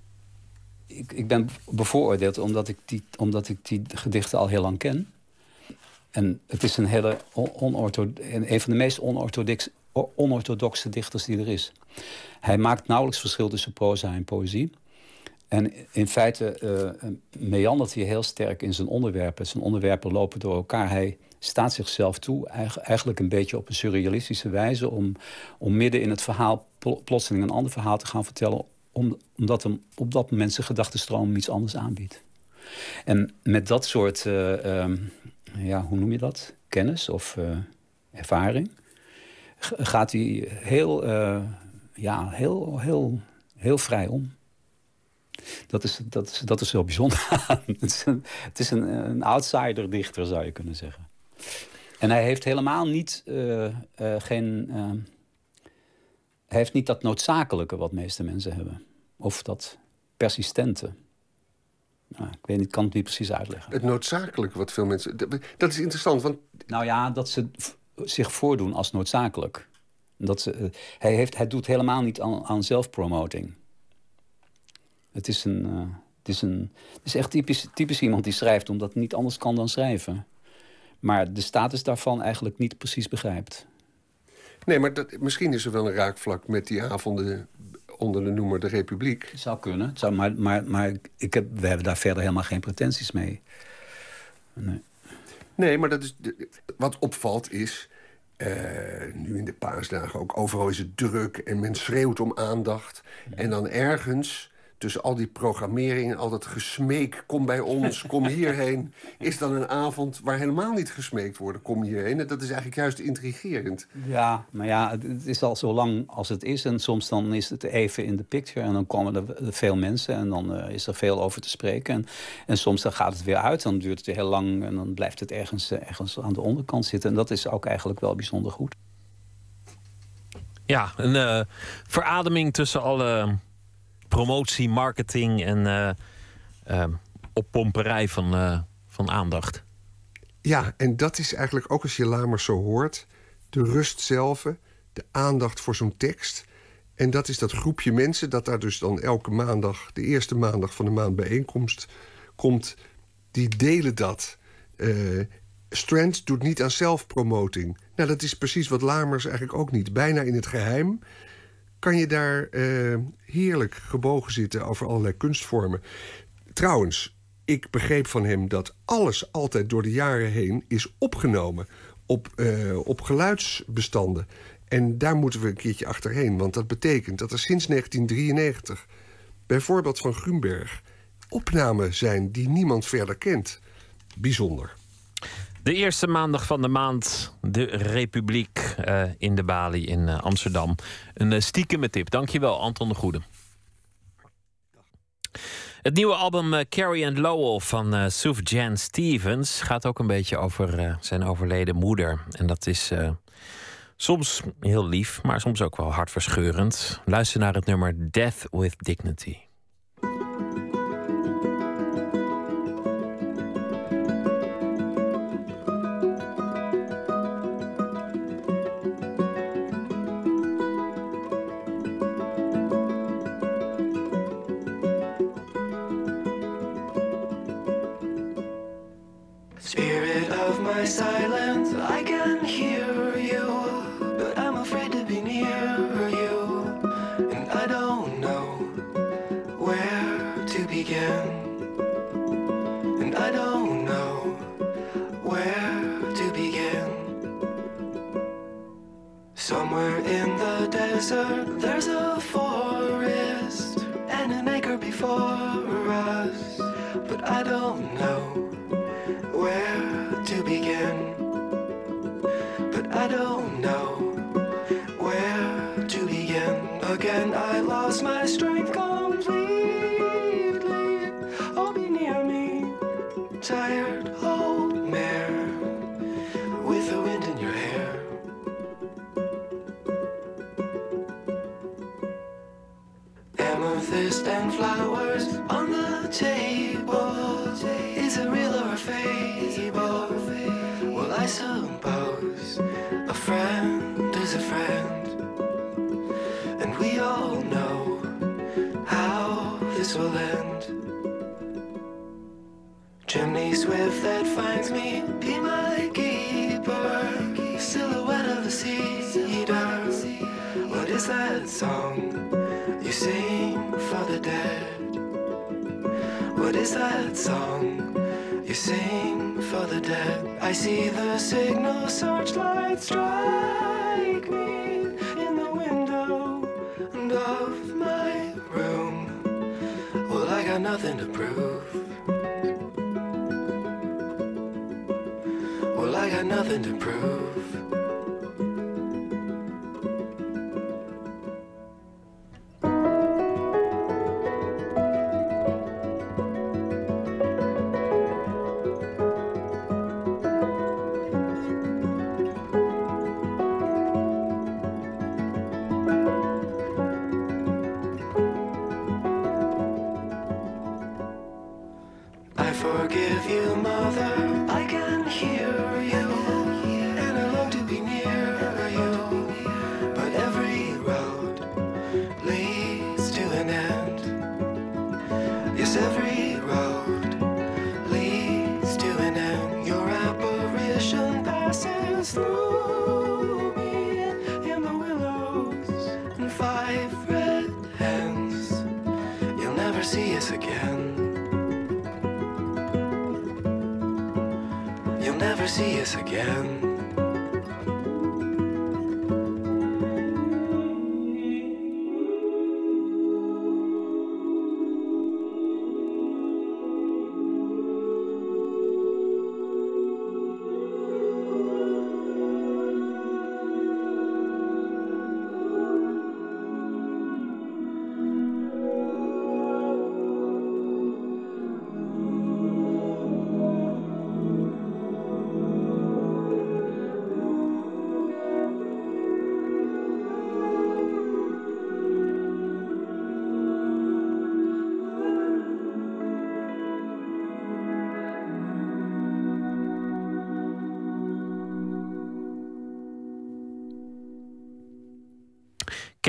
Speaker 16: Ik, ik ben bevooroordeeld omdat ik, die, omdat ik die gedichten al heel lang ken. En het is een hele een van de meest onorthodox, onorthodoxe dichters die er is. Hij maakt nauwelijks verschil tussen proza en poëzie. En in feite eh, meandert hij heel sterk in zijn onderwerpen. Zijn onderwerpen lopen door elkaar. Hij staat zichzelf toe, eigen- eigenlijk een beetje op een surrealistische wijze... om, om midden in het verhaal pl- plotseling een ander verhaal te gaan vertellen... Om, omdat hem op dat moment zijn gedachtenstroom iets anders aanbiedt. En met dat soort, eh, ehm, ja, hoe noem je dat? Kennis of eh, ervaring... gaat hij heel, eh, ja, heel, heel, heel vrij om. Dat is, dat is, dat is wel bijzonder. het is, een, het is een, een outsider-dichter, zou je kunnen zeggen. En hij heeft helemaal niet, eh, geen, eh, hij heeft niet dat noodzakelijke wat meeste mensen hebben. Of dat persistente. Nou, ik weet niet, kan het niet precies uitleggen.
Speaker 14: Het noodzakelijke wat veel mensen... Dat, is interessant, want...
Speaker 16: Nou ja, dat ze zich voordoen als noodzakelijk. Dat ze, eh, hij, heeft, hij doet helemaal niet aan, aan zelfpromoting. Het is, een, eh, het, is een, het is echt typisch, typisch iemand die schrijft omdat het niet anders kan dan schrijven. Maar de status daarvan eigenlijk niet precies begrijpt.
Speaker 14: Nee, maar dat, misschien is er wel een raakvlak met die avonden onder de noemer de Republiek.
Speaker 16: Het zou kunnen, het zou, maar, maar, maar ik heb, we hebben daar verder helemaal geen pretenties mee. Nee.
Speaker 14: Nee, maar dat is, wat opvalt is... eh, nu in de paasdagen ook, overal is het druk en men schreeuwt om aandacht. En dan ergens, tussen al die programmering en al dat gesmeek... kom bij ons, kom hierheen, is dan een avond waar helemaal niet gesmeekt wordt... kom hierheen. En dat is eigenlijk juist intrigerend.
Speaker 16: Ja, maar ja, het, het is al zo lang als het is. En soms dan is het even in de picture. En dan komen er veel mensen. En dan eh, is er veel over te spreken. En, en soms dan gaat het weer uit. Dan duurt het weer heel lang. En dan blijft het ergens, eh, ergens aan de onderkant zitten. En dat is ook eigenlijk wel bijzonder goed.
Speaker 4: Ja, een eh, verademing tussen alle promotie, marketing en eh eh, oppomperij van, eh, van aandacht.
Speaker 14: Ja, en dat is eigenlijk ook als je Lamers zo hoort... de rust zelf, de aandacht voor zo'n tekst... En dat is dat groepje mensen dat daar dus dan elke maandag... de eerste maandag van de maand bijeenkomst komt... die delen dat. Eh, Strand doet niet aan zelfpromoting. Nou, dat is precies wat Lamers eigenlijk ook niet. Bijna in het geheim kan je daar eh, heerlijk gebogen zitten... over allerlei kunstvormen. Trouwens, ik begreep van hem dat alles altijd door de jaren heen is opgenomen op, eh, op geluidsbestanden. En daar moeten we een keertje achterheen, want dat betekent dat er sinds 1993, bijvoorbeeld van Grunberg, opnamen zijn die niemand verder kent. Bijzonder.
Speaker 4: De eerste maandag van de maand, de Republiek eh, in de Bali in eh, Amsterdam. Een uh, stiekeme tip. Dankjewel, Anton de Goede.
Speaker 17: Het nieuwe album Carrie and Lowell van uh, Sufjan Stevens gaat ook een beetje over zijn overleden moeder. En dat is soms heel lief, maar soms ook wel hartverscheurend. Luister naar het nummer Death with Dignity.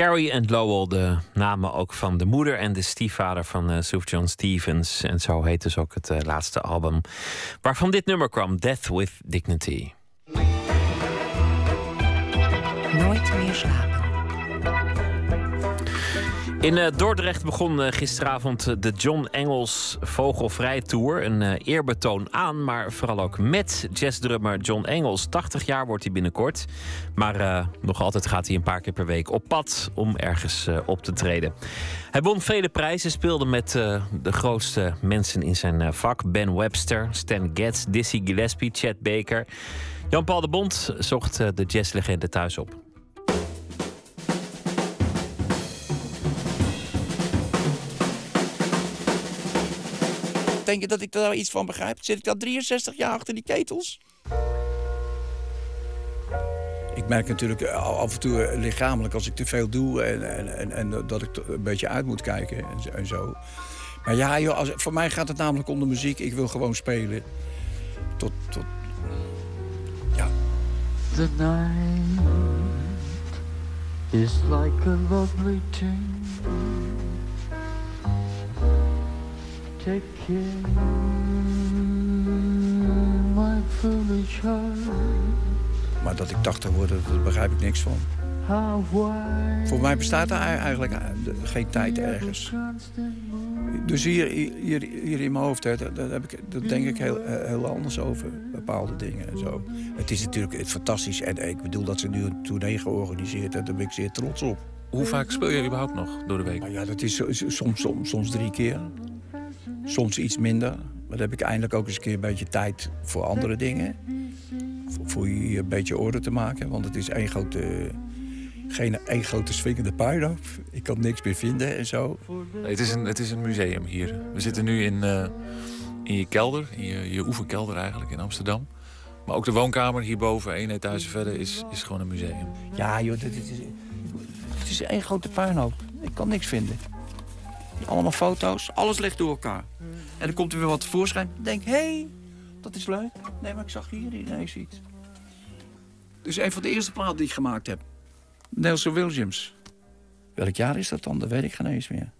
Speaker 17: Carrie and Lowell, de namen ook van de moeder en de stiefvader van uh, Sufjan Stevens. En zo heet dus ook het uh, laatste album waarvan dit nummer kwam, Death with Dignity.
Speaker 3: Nooit meer slapen.
Speaker 17: In uh, Dordrecht begon uh, gisteravond de John Engels Vogelvrij Tour. Een uh, eerbetoon aan, maar vooral ook met jazzdrummer John Engels. 80 jaar wordt hij binnenkort. Maar nog altijd gaat hij een paar keer per week op pad om ergens op te treden. Hij won vele prijzen, speelde met de grootste mensen in zijn vak. Ben Webster, Stan Getz, Dizzy Gillespie, Chet Baker. Jan-Paul de Bond zocht de jazzlegende thuis op.
Speaker 18: Denk je dat ik daar iets van begrijp? Zit ik al 63 jaar achter die ketels? Ik merk natuurlijk eh, af en toe eh, lichamelijk als ik te veel doe en, en, en, en dat ik een beetje uit moet kijken en zo- en zo. Maar ja, joh, als, voor mij gaat het namelijk om de muziek. Ik wil gewoon spelen. Tot, tot,
Speaker 19: The night is like a lovely thing. Take care, my foolish heart.
Speaker 18: maar dat ik 80 word, daar begrijp ik niks van. Voor mij bestaat er eigenlijk geen tijd ergens. Dus hier, hier, hier in mijn hoofd, hè, daar, heb ik, daar denk ik heel, heel anders over. Bepaalde dingen en zo. Het is natuurlijk het fantastisch. En ik bedoel dat ze nu een tournee georganiseerd hebben. Daar ben ik zeer trots op.
Speaker 20: Hoe vaak speel je überhaupt nog door de week?
Speaker 18: Nou ja, dat is soms, soms, soms drie keer. Soms iets minder. Maar dan heb ik eindelijk ook eens een keer een beetje tijd voor andere dingen. Voor, je een beetje orde te maken. Want het is één grote, geen één grote swingende puinhoop. Ik kan niks meer vinden en zo.
Speaker 20: Nee, het, is een, het is een museum hier. We zitten nu in, eh, in je kelder, in je, je oefenkelder eigenlijk in Amsterdam. Maar ook de woonkamer hierboven, één etage verder, is, is gewoon een museum.
Speaker 18: Ja joh, dit, dit is, het is één grote puinhoop. Ik kan niks vinden. Allemaal foto's, alles ligt door elkaar. En dan komt er weer wat tevoorschijn. Ik denk, hé, hey, dat is leuk. Nee, maar ik zag hier ineens iets. Dus een van de eerste platen die ik gemaakt heb. Nelson Williams. Welk jaar is dat dan? Dat weet ik geen eens meer.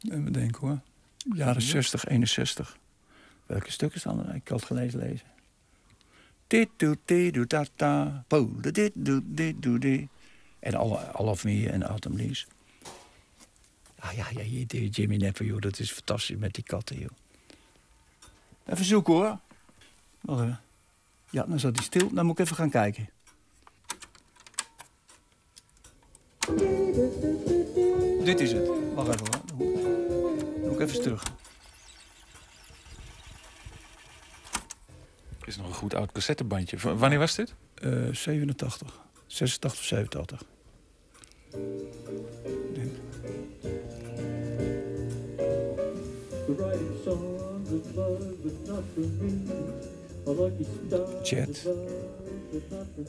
Speaker 18: Even denken hoor. Jaren 60, 61. Welke stuk is dan? Ik kan het gelezen lezen. Dit doet, dit doet, dat, da. Dit doet, dit doet, dit. En alle, alle of meer en Autumn Leaves. Ah ja, ja, Jimmy Nepper, joh. Dat is fantastisch met die katten, joh. Even zoeken, hoor. Wacht even. Ja, dan zat hij stil. Dan moet ik even gaan kijken. Dit is het. Wacht even, hoor. Dan moet- ik even terug.
Speaker 20: Er is nog een goed oud cassettebandje. V- Wanneer was dit?
Speaker 18: Eh 87. 86 of 87. Chat.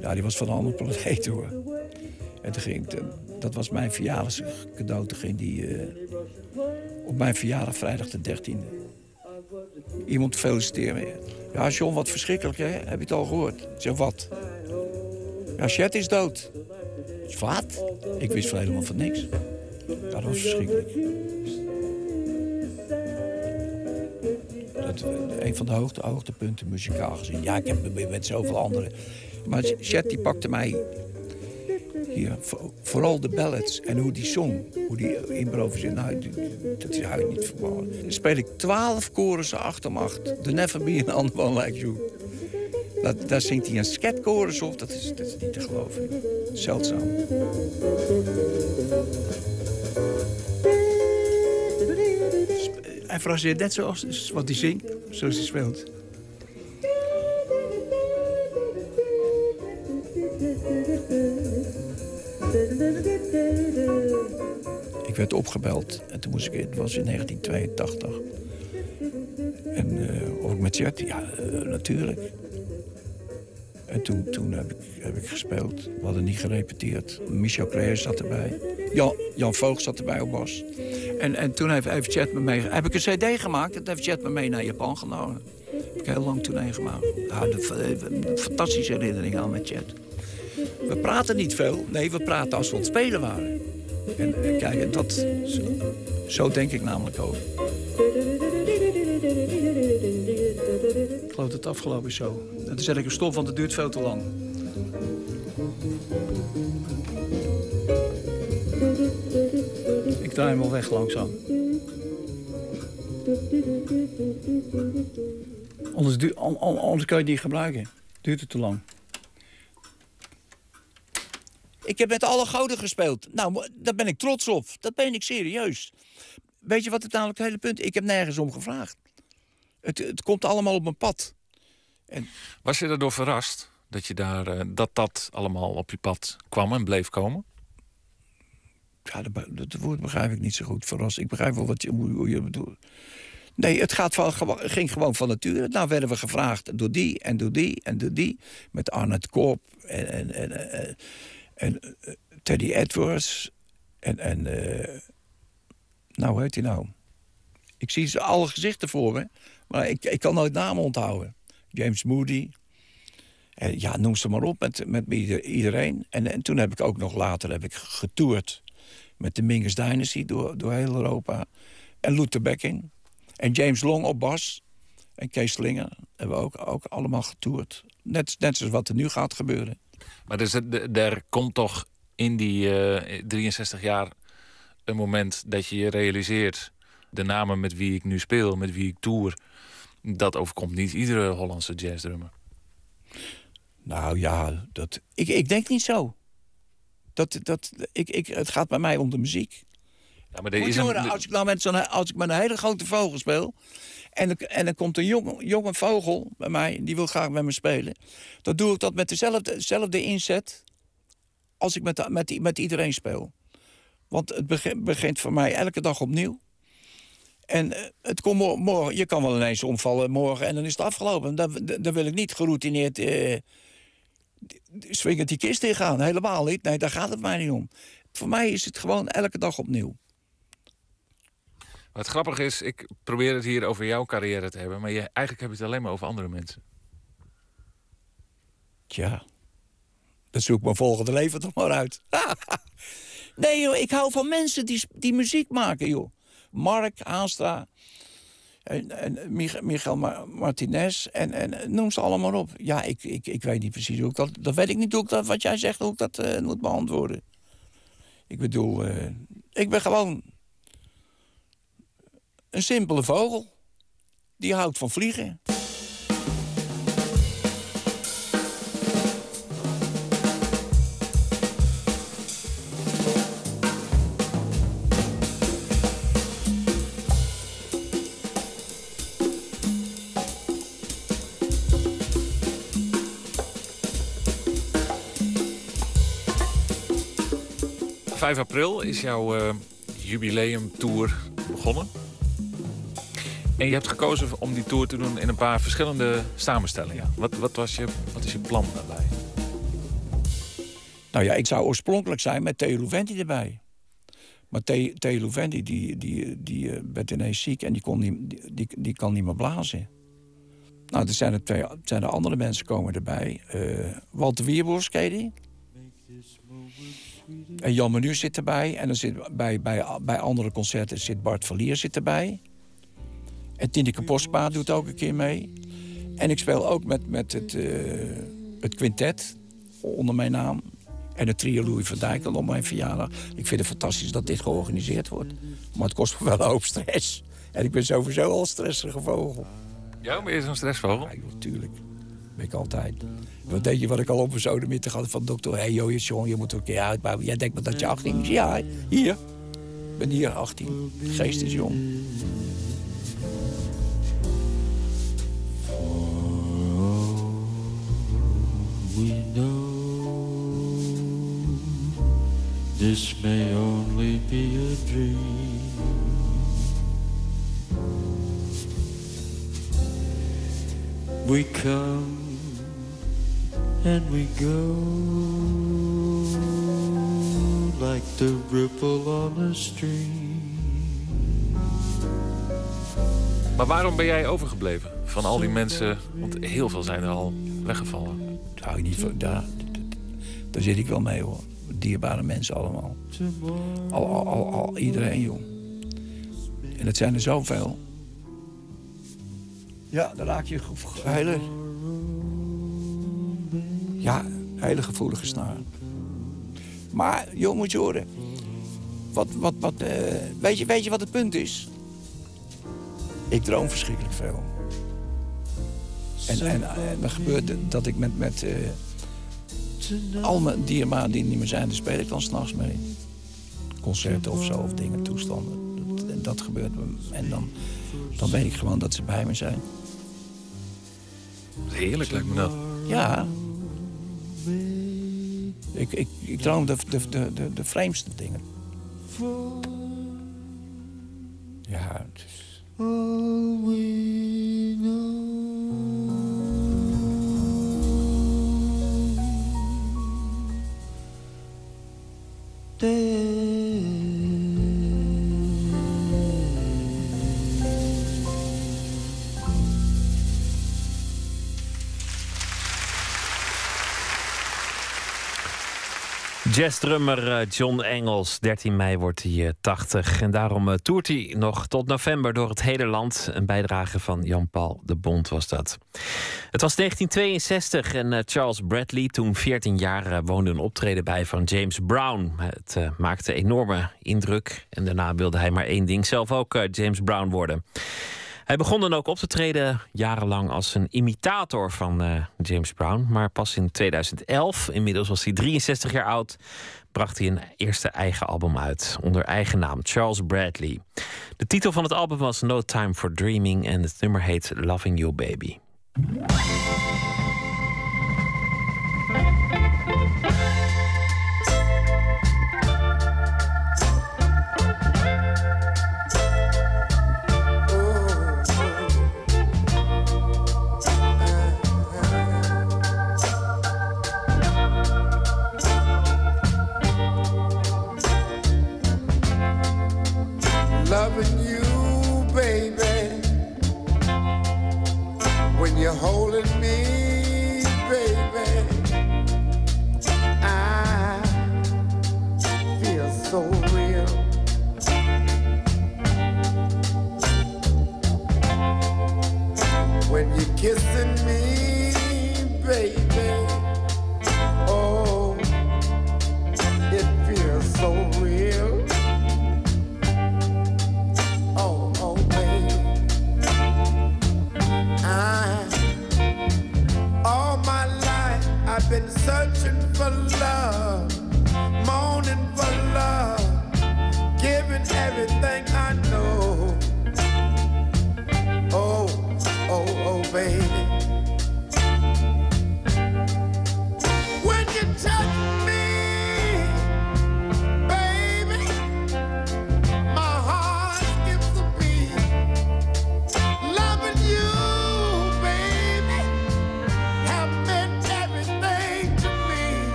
Speaker 18: Ja, die was van een andere planeet hoor. En toen ging, ik- dat was mijn verjaardagscadeau. Toen ging die eh, op mijn verjaardag vrijdag de 13e. Iemand feliciteren. Ja, John, wat verschrikkelijk hè. Heb je het al gehoord? Zeg, wat? Ja, Chet is dood. Wat? Ik wist helemaal van niks. Ja, dat was verschrikkelijk. Eh, een van de hoogte, hoogtepunten muzikaal gezien. Ja, ik heb met- zoveel anderen. Maar Chet die pakte mij hier, vo- vooral de ballads en hoe die zong, hoe die improviseerde. Nou, dat is huid niet verballen. Dan speel ik twaalf chorussen achter hem acht. The Never Be an One Like You. Dat, daar zingt hij een sketchorus op. Dat is, dat is niet te geloven. Zeldzaam. Fraseert net zoals wat hij zingt, zoals hij speelt. Ik werd opgebeld en toen moest ik, het was in 1982. En eh of ik met Jet, ja, eh, natuurlijk. En toen, toen heb, ik, heb ik gespeeld. We hadden niet gerepeteerd. Michel Creer zat erbij. Jan, Jan Voogd zat erbij op bas. En, en toen heeft, heeft me mee... Heb ik een cd gemaakt en heeft Chet me mee naar Japan genomen. Heb ik heel lang tournee gemaakt. Ja, de, de- fantastische herinnering aan met Chet. We praten niet veel. Nee, we praten als we aan het spelen waren. En eh, kijk, en dat, zo, zo denk ik namelijk over. Ik geloof dat het afgelopen zo. Toen zet ik een stop, want het duurt veel te lang. Ik draai hem al weg langzaam. Anders, anders kan je die gebruiken. Duurt het te lang. Ik heb met alle gouden gespeeld. Nou, daar ben ik trots op. Dat ben ik serieus. Weet je wat het namelijk het hele punt is? Ik heb nergens om gevraagd. Het, het komt allemaal op mijn pad.
Speaker 20: Was je daardoor verrast dat, je daar, eh, dat dat allemaal op je pad kwam en bleef komen?
Speaker 18: Ja, dat, woord begrijp ik niet zo goed. Verrast. Ik begrijp wel wat je, hoe, je bedoelt. Nee, het gaat van, ging gewoon van nature. Nou werden we gevraagd door die en door die en door die. Met Arnold Koop en, en, en, en, en, eh, Teddy Edwards. En, en eh, nou, hoe heet hij nou? Ik zie ze alle gezichten voor me. Maar ik, ik kan nooit namen onthouden. James Moody. En ja, noem ze maar op met, met ieder- iedereen. En, en toen heb ik ook nog later heb ik getoerd met de Mingus Dynasty door, door heel Europa. En Luther Becking. En James Long op bas. En Kees Slinger hebben we ook, ook allemaal getoerd. Net, net zoals wat er nu gaat gebeuren.
Speaker 20: Maar dus, er- komt toch in die eh, 63 jaar een moment dat je je realiseert... de namen met wie ik nu speel, met wie ik tour... dat overkomt niet iedere Hollandse jazzdrummer.
Speaker 18: Nou ja, dat, ik, ik denk niet zo. Dat, dat, ik, ik, het gaat bij mij om de muziek.
Speaker 20: Ja, maar
Speaker 18: Moet
Speaker 20: is
Speaker 18: je
Speaker 20: een-
Speaker 18: horen, als, ik nou met zo'n, als ik met een hele grote vogel speel... en, en er komt een jonge, jonge vogel bij mij... die wil graag met me spelen... dan doe ik dat met dezelfde, dezelfde inzet... als ik met, met, met iedereen speel. Want het begint, begint voor mij elke dag opnieuw. En eh, het komt mo- morgen, je kan wel ineens omvallen morgen... en dan is het afgelopen. Dan, dan dan wil ik niet geroutineerd... eh, swingend die kist ingaan. Helemaal niet. Nee, daar gaat het mij niet om. Voor mij is het gewoon elke dag opnieuw.
Speaker 20: Wat grappig is, ik probeer het hier over jouw carrière te hebben... maar je, eigenlijk heb je het alleen maar over andere mensen.
Speaker 18: Tja, dat zoek mijn volgende leven toch maar uit. nee joh, ik hou van mensen die, die muziek maken joh. Mark, Aanstra, Ma- Martinez en, en noem ze allemaal op. Ja, ik, ik, ik weet niet precies hoe ik dat... Dat weet ik niet hoe ik dat, wat jij zegt, ik dat eh, moet beantwoorden. Ik bedoel, eh, ik ben gewoon een simpele vogel. Die houdt van vliegen.
Speaker 20: 5 april is jouw eh, jubileumtour begonnen. En je hebt gekozen om die tour te doen in een paar verschillende samenstellingen. Wat, wat, was je, wat is je plan daarbij?
Speaker 18: Nou ja, ik zou oorspronkelijk zijn met Theo Louventi erbij. Maar The- Theo Louventi die, die, die eh, werd ineens ziek en die, kon niet, die, die, die kan niet meer blazen. Nou, er zijn er, twee, zijn er andere mensen komen erbij. Eh, Walter Wierborst, ken je die? En Jan Menu zit erbij. En dan zit bij, bij, bij andere concerten zit Bart Verlier zit erbij. En Tineke Postma doet ook een keer mee. En ik speel ook met, met het, eh, het quintet onder mijn naam. En het trio Louis van Dijk dan op mijn verjaardag. Ik vind het fantastisch dat dit georganiseerd wordt. Maar het kost me wel een hoop stress. En ik ben sowieso al een stressige vogel.
Speaker 20: Ja, ben je zo'n stressvogel?
Speaker 18: Ja, natuurlijk. Ben ik altijd. Wat denk je wat ik al op mijn zodemieter had van dokter... Hey, joh, jongen, je moet er een keer uitbouwen. Jij denkt maar dat je 18 is. Ja, hier. Ik ben hier 18. De geest is jong.
Speaker 19: we know this may only be a dream. We come and we go like the ripple on a stream.
Speaker 20: Maar waarom ben jij overgebleven van al die mensen? Want heel veel zijn er al weggevallen.
Speaker 18: Hou je niet van... Daar, daar zit ik wel mee, hoor. Dierbare mensen allemaal. Al, al, al, al iedereen, joh. En het zijn er zoveel. Ja, dan raak je hele... Ja, hele gevoelige snaar. Maar, joh, moet je horen. Wat, wat, wat, eh, weet, je, weet je wat het punt is? Ik droom verschrikkelijk veel. En, en, en dan gebeurt dat ik met, met eh, al mijn die niet meer zijn, daar speel ik dan s'nachts mee. Concerten of zo, of dingen, toestanden. Dat, en dat gebeurt me. En dan, dan weet ik gewoon dat ze bij me zijn.
Speaker 20: Heerlijk lijkt me dat.
Speaker 18: Ja. Ik, ik, ik droom de, de, de, de, de vreemdste dingen. Ja, het is...
Speaker 4: all
Speaker 7: Jazzdrummer eh, John Engels, 13 mei wordt hij eh, 80. En daarom eh, toert hij nog tot november door het hele land. Een bijdrage van Jan-Paul de Bond was dat. Het was 1962 en eh, Charles Bradley, toen 14 jaar, eh, woonde een optreden bij van James Brown. Het eh, maakte enorme indruk en daarna wilde hij maar één ding, zelf ook eh, James Brown worden. Hij begon dan ook op te treden jarenlang als een imitator van eh, James Brown. Maar pas in 2011, inmiddels was hij 63 jaar oud, bracht hij een eerste eigen album uit. Onder eigen naam, Charles Bradley. De titel van het album was No Time for Dreaming en het nummer heet Loving You Baby.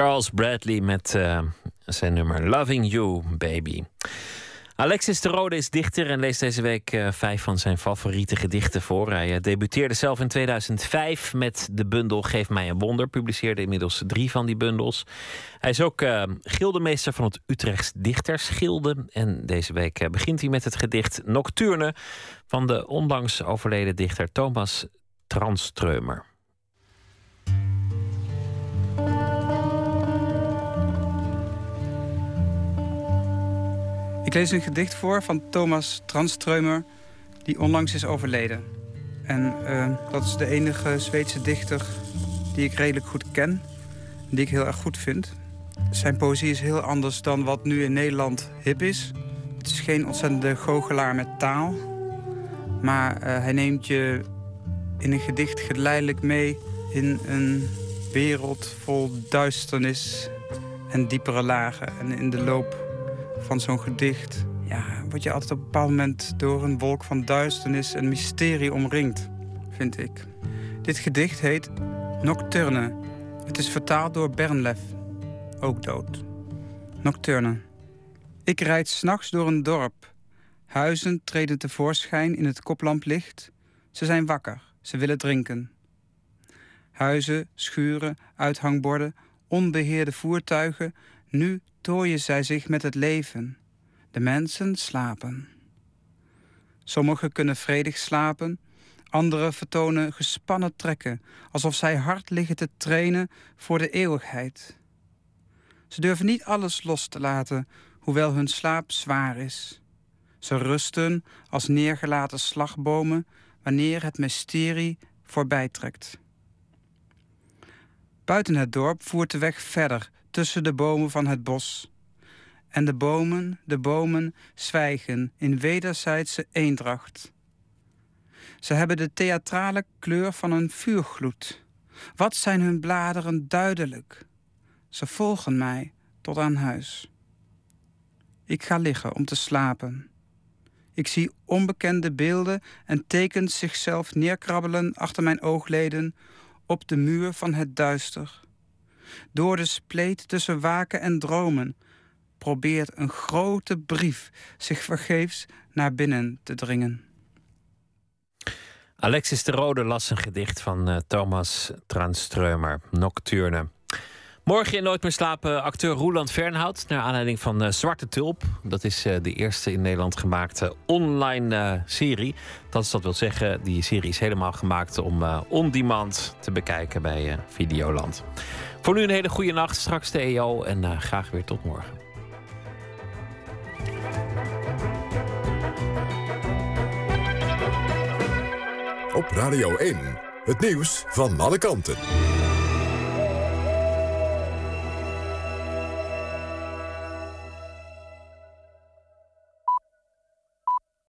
Speaker 7: Charles Bradley met eh, zijn nummer Loving You, Baby. Alexis de Rode is dichter en leest deze week eh, vijf van zijn favoriete gedichten voor. Hij eh, debuteerde zelf in 2005 met de bundel Geef mij een wonder. Publiceerde inmiddels drie van die bundels. Hij is ook gildemeester van het Utrechts Dichtersgilde. En deze week begint hij met het gedicht Nocturne... van de onlangs overleden dichter Thomas Tranströmer.
Speaker 21: Ik lees een gedicht voor van Thomas Tranströmer, die onlangs is overleden. En eh, dat is de enige Zweedse dichter die ik redelijk goed ken. Die ik heel erg goed vind. Zijn poëzie is heel anders dan wat nu in Nederland hip is. Het is geen ontzettende goochelaar met taal. Maar eh, hij neemt je in een gedicht geleidelijk mee in een wereld vol duisternis en diepere lagen. En in de loop van zo'n gedicht ja, word je altijd op een bepaald moment door een wolk van duisternis en mysterie omringd, vind ik. Dit gedicht heet Nocturne. Het is vertaald door Bernlef, ook dood. Nocturne. Ik rijd s'nachts door een dorp. Huizen treden tevoorschijn in het koplamplicht. Ze zijn wakker, ze willen drinken. Huizen, schuren, uithangborden, onbeheerde voertuigen. Nu tooien zij zich met het leven. De mensen slapen. Sommigen kunnen vredig slapen, anderen vertonen gespannen trekken, alsof zij hard liggen te trainen voor de eeuwigheid. Ze durven niet alles los te laten, hoewel hun slaap zwaar is. Ze rusten als neergelaten slagbomen wanneer het mysterie voorbij trekt. Buiten het dorp voert de weg verder tussen de bomen van het bos. En de bomen, de bomen zwijgen in wederzijdse eendracht. Ze hebben de theatrale kleur van een vuurgloed. Wat zijn hun bladeren duidelijk? Ze volgen mij tot aan huis. Ik ga liggen om te slapen. Ik zie onbekende beelden en tekens zichzelf neerkrabbelen achter mijn oogleden op de muur van het duister. Door de spleet tussen waken en dromen probeert een grote brief zich vergeefs naar binnen te dringen.
Speaker 4: Alexis de Rode las een gedicht van eh, Thomas Tranströmer, Nocturne. Morgen in Nooit meer slapen acteur Roland Fernhout... naar aanleiding van eh, Zwarte Tulp. Dat is eh, de eerste in Nederland gemaakte online serie. Dat is dat wil zeggen, die serie is helemaal gemaakt... om on-demand te bekijken bij Videoland. Voor nu een hele goede nacht, straks de EO... en eh, graag weer tot morgen.
Speaker 2: Op Radio 1, het nieuws van alle kanten.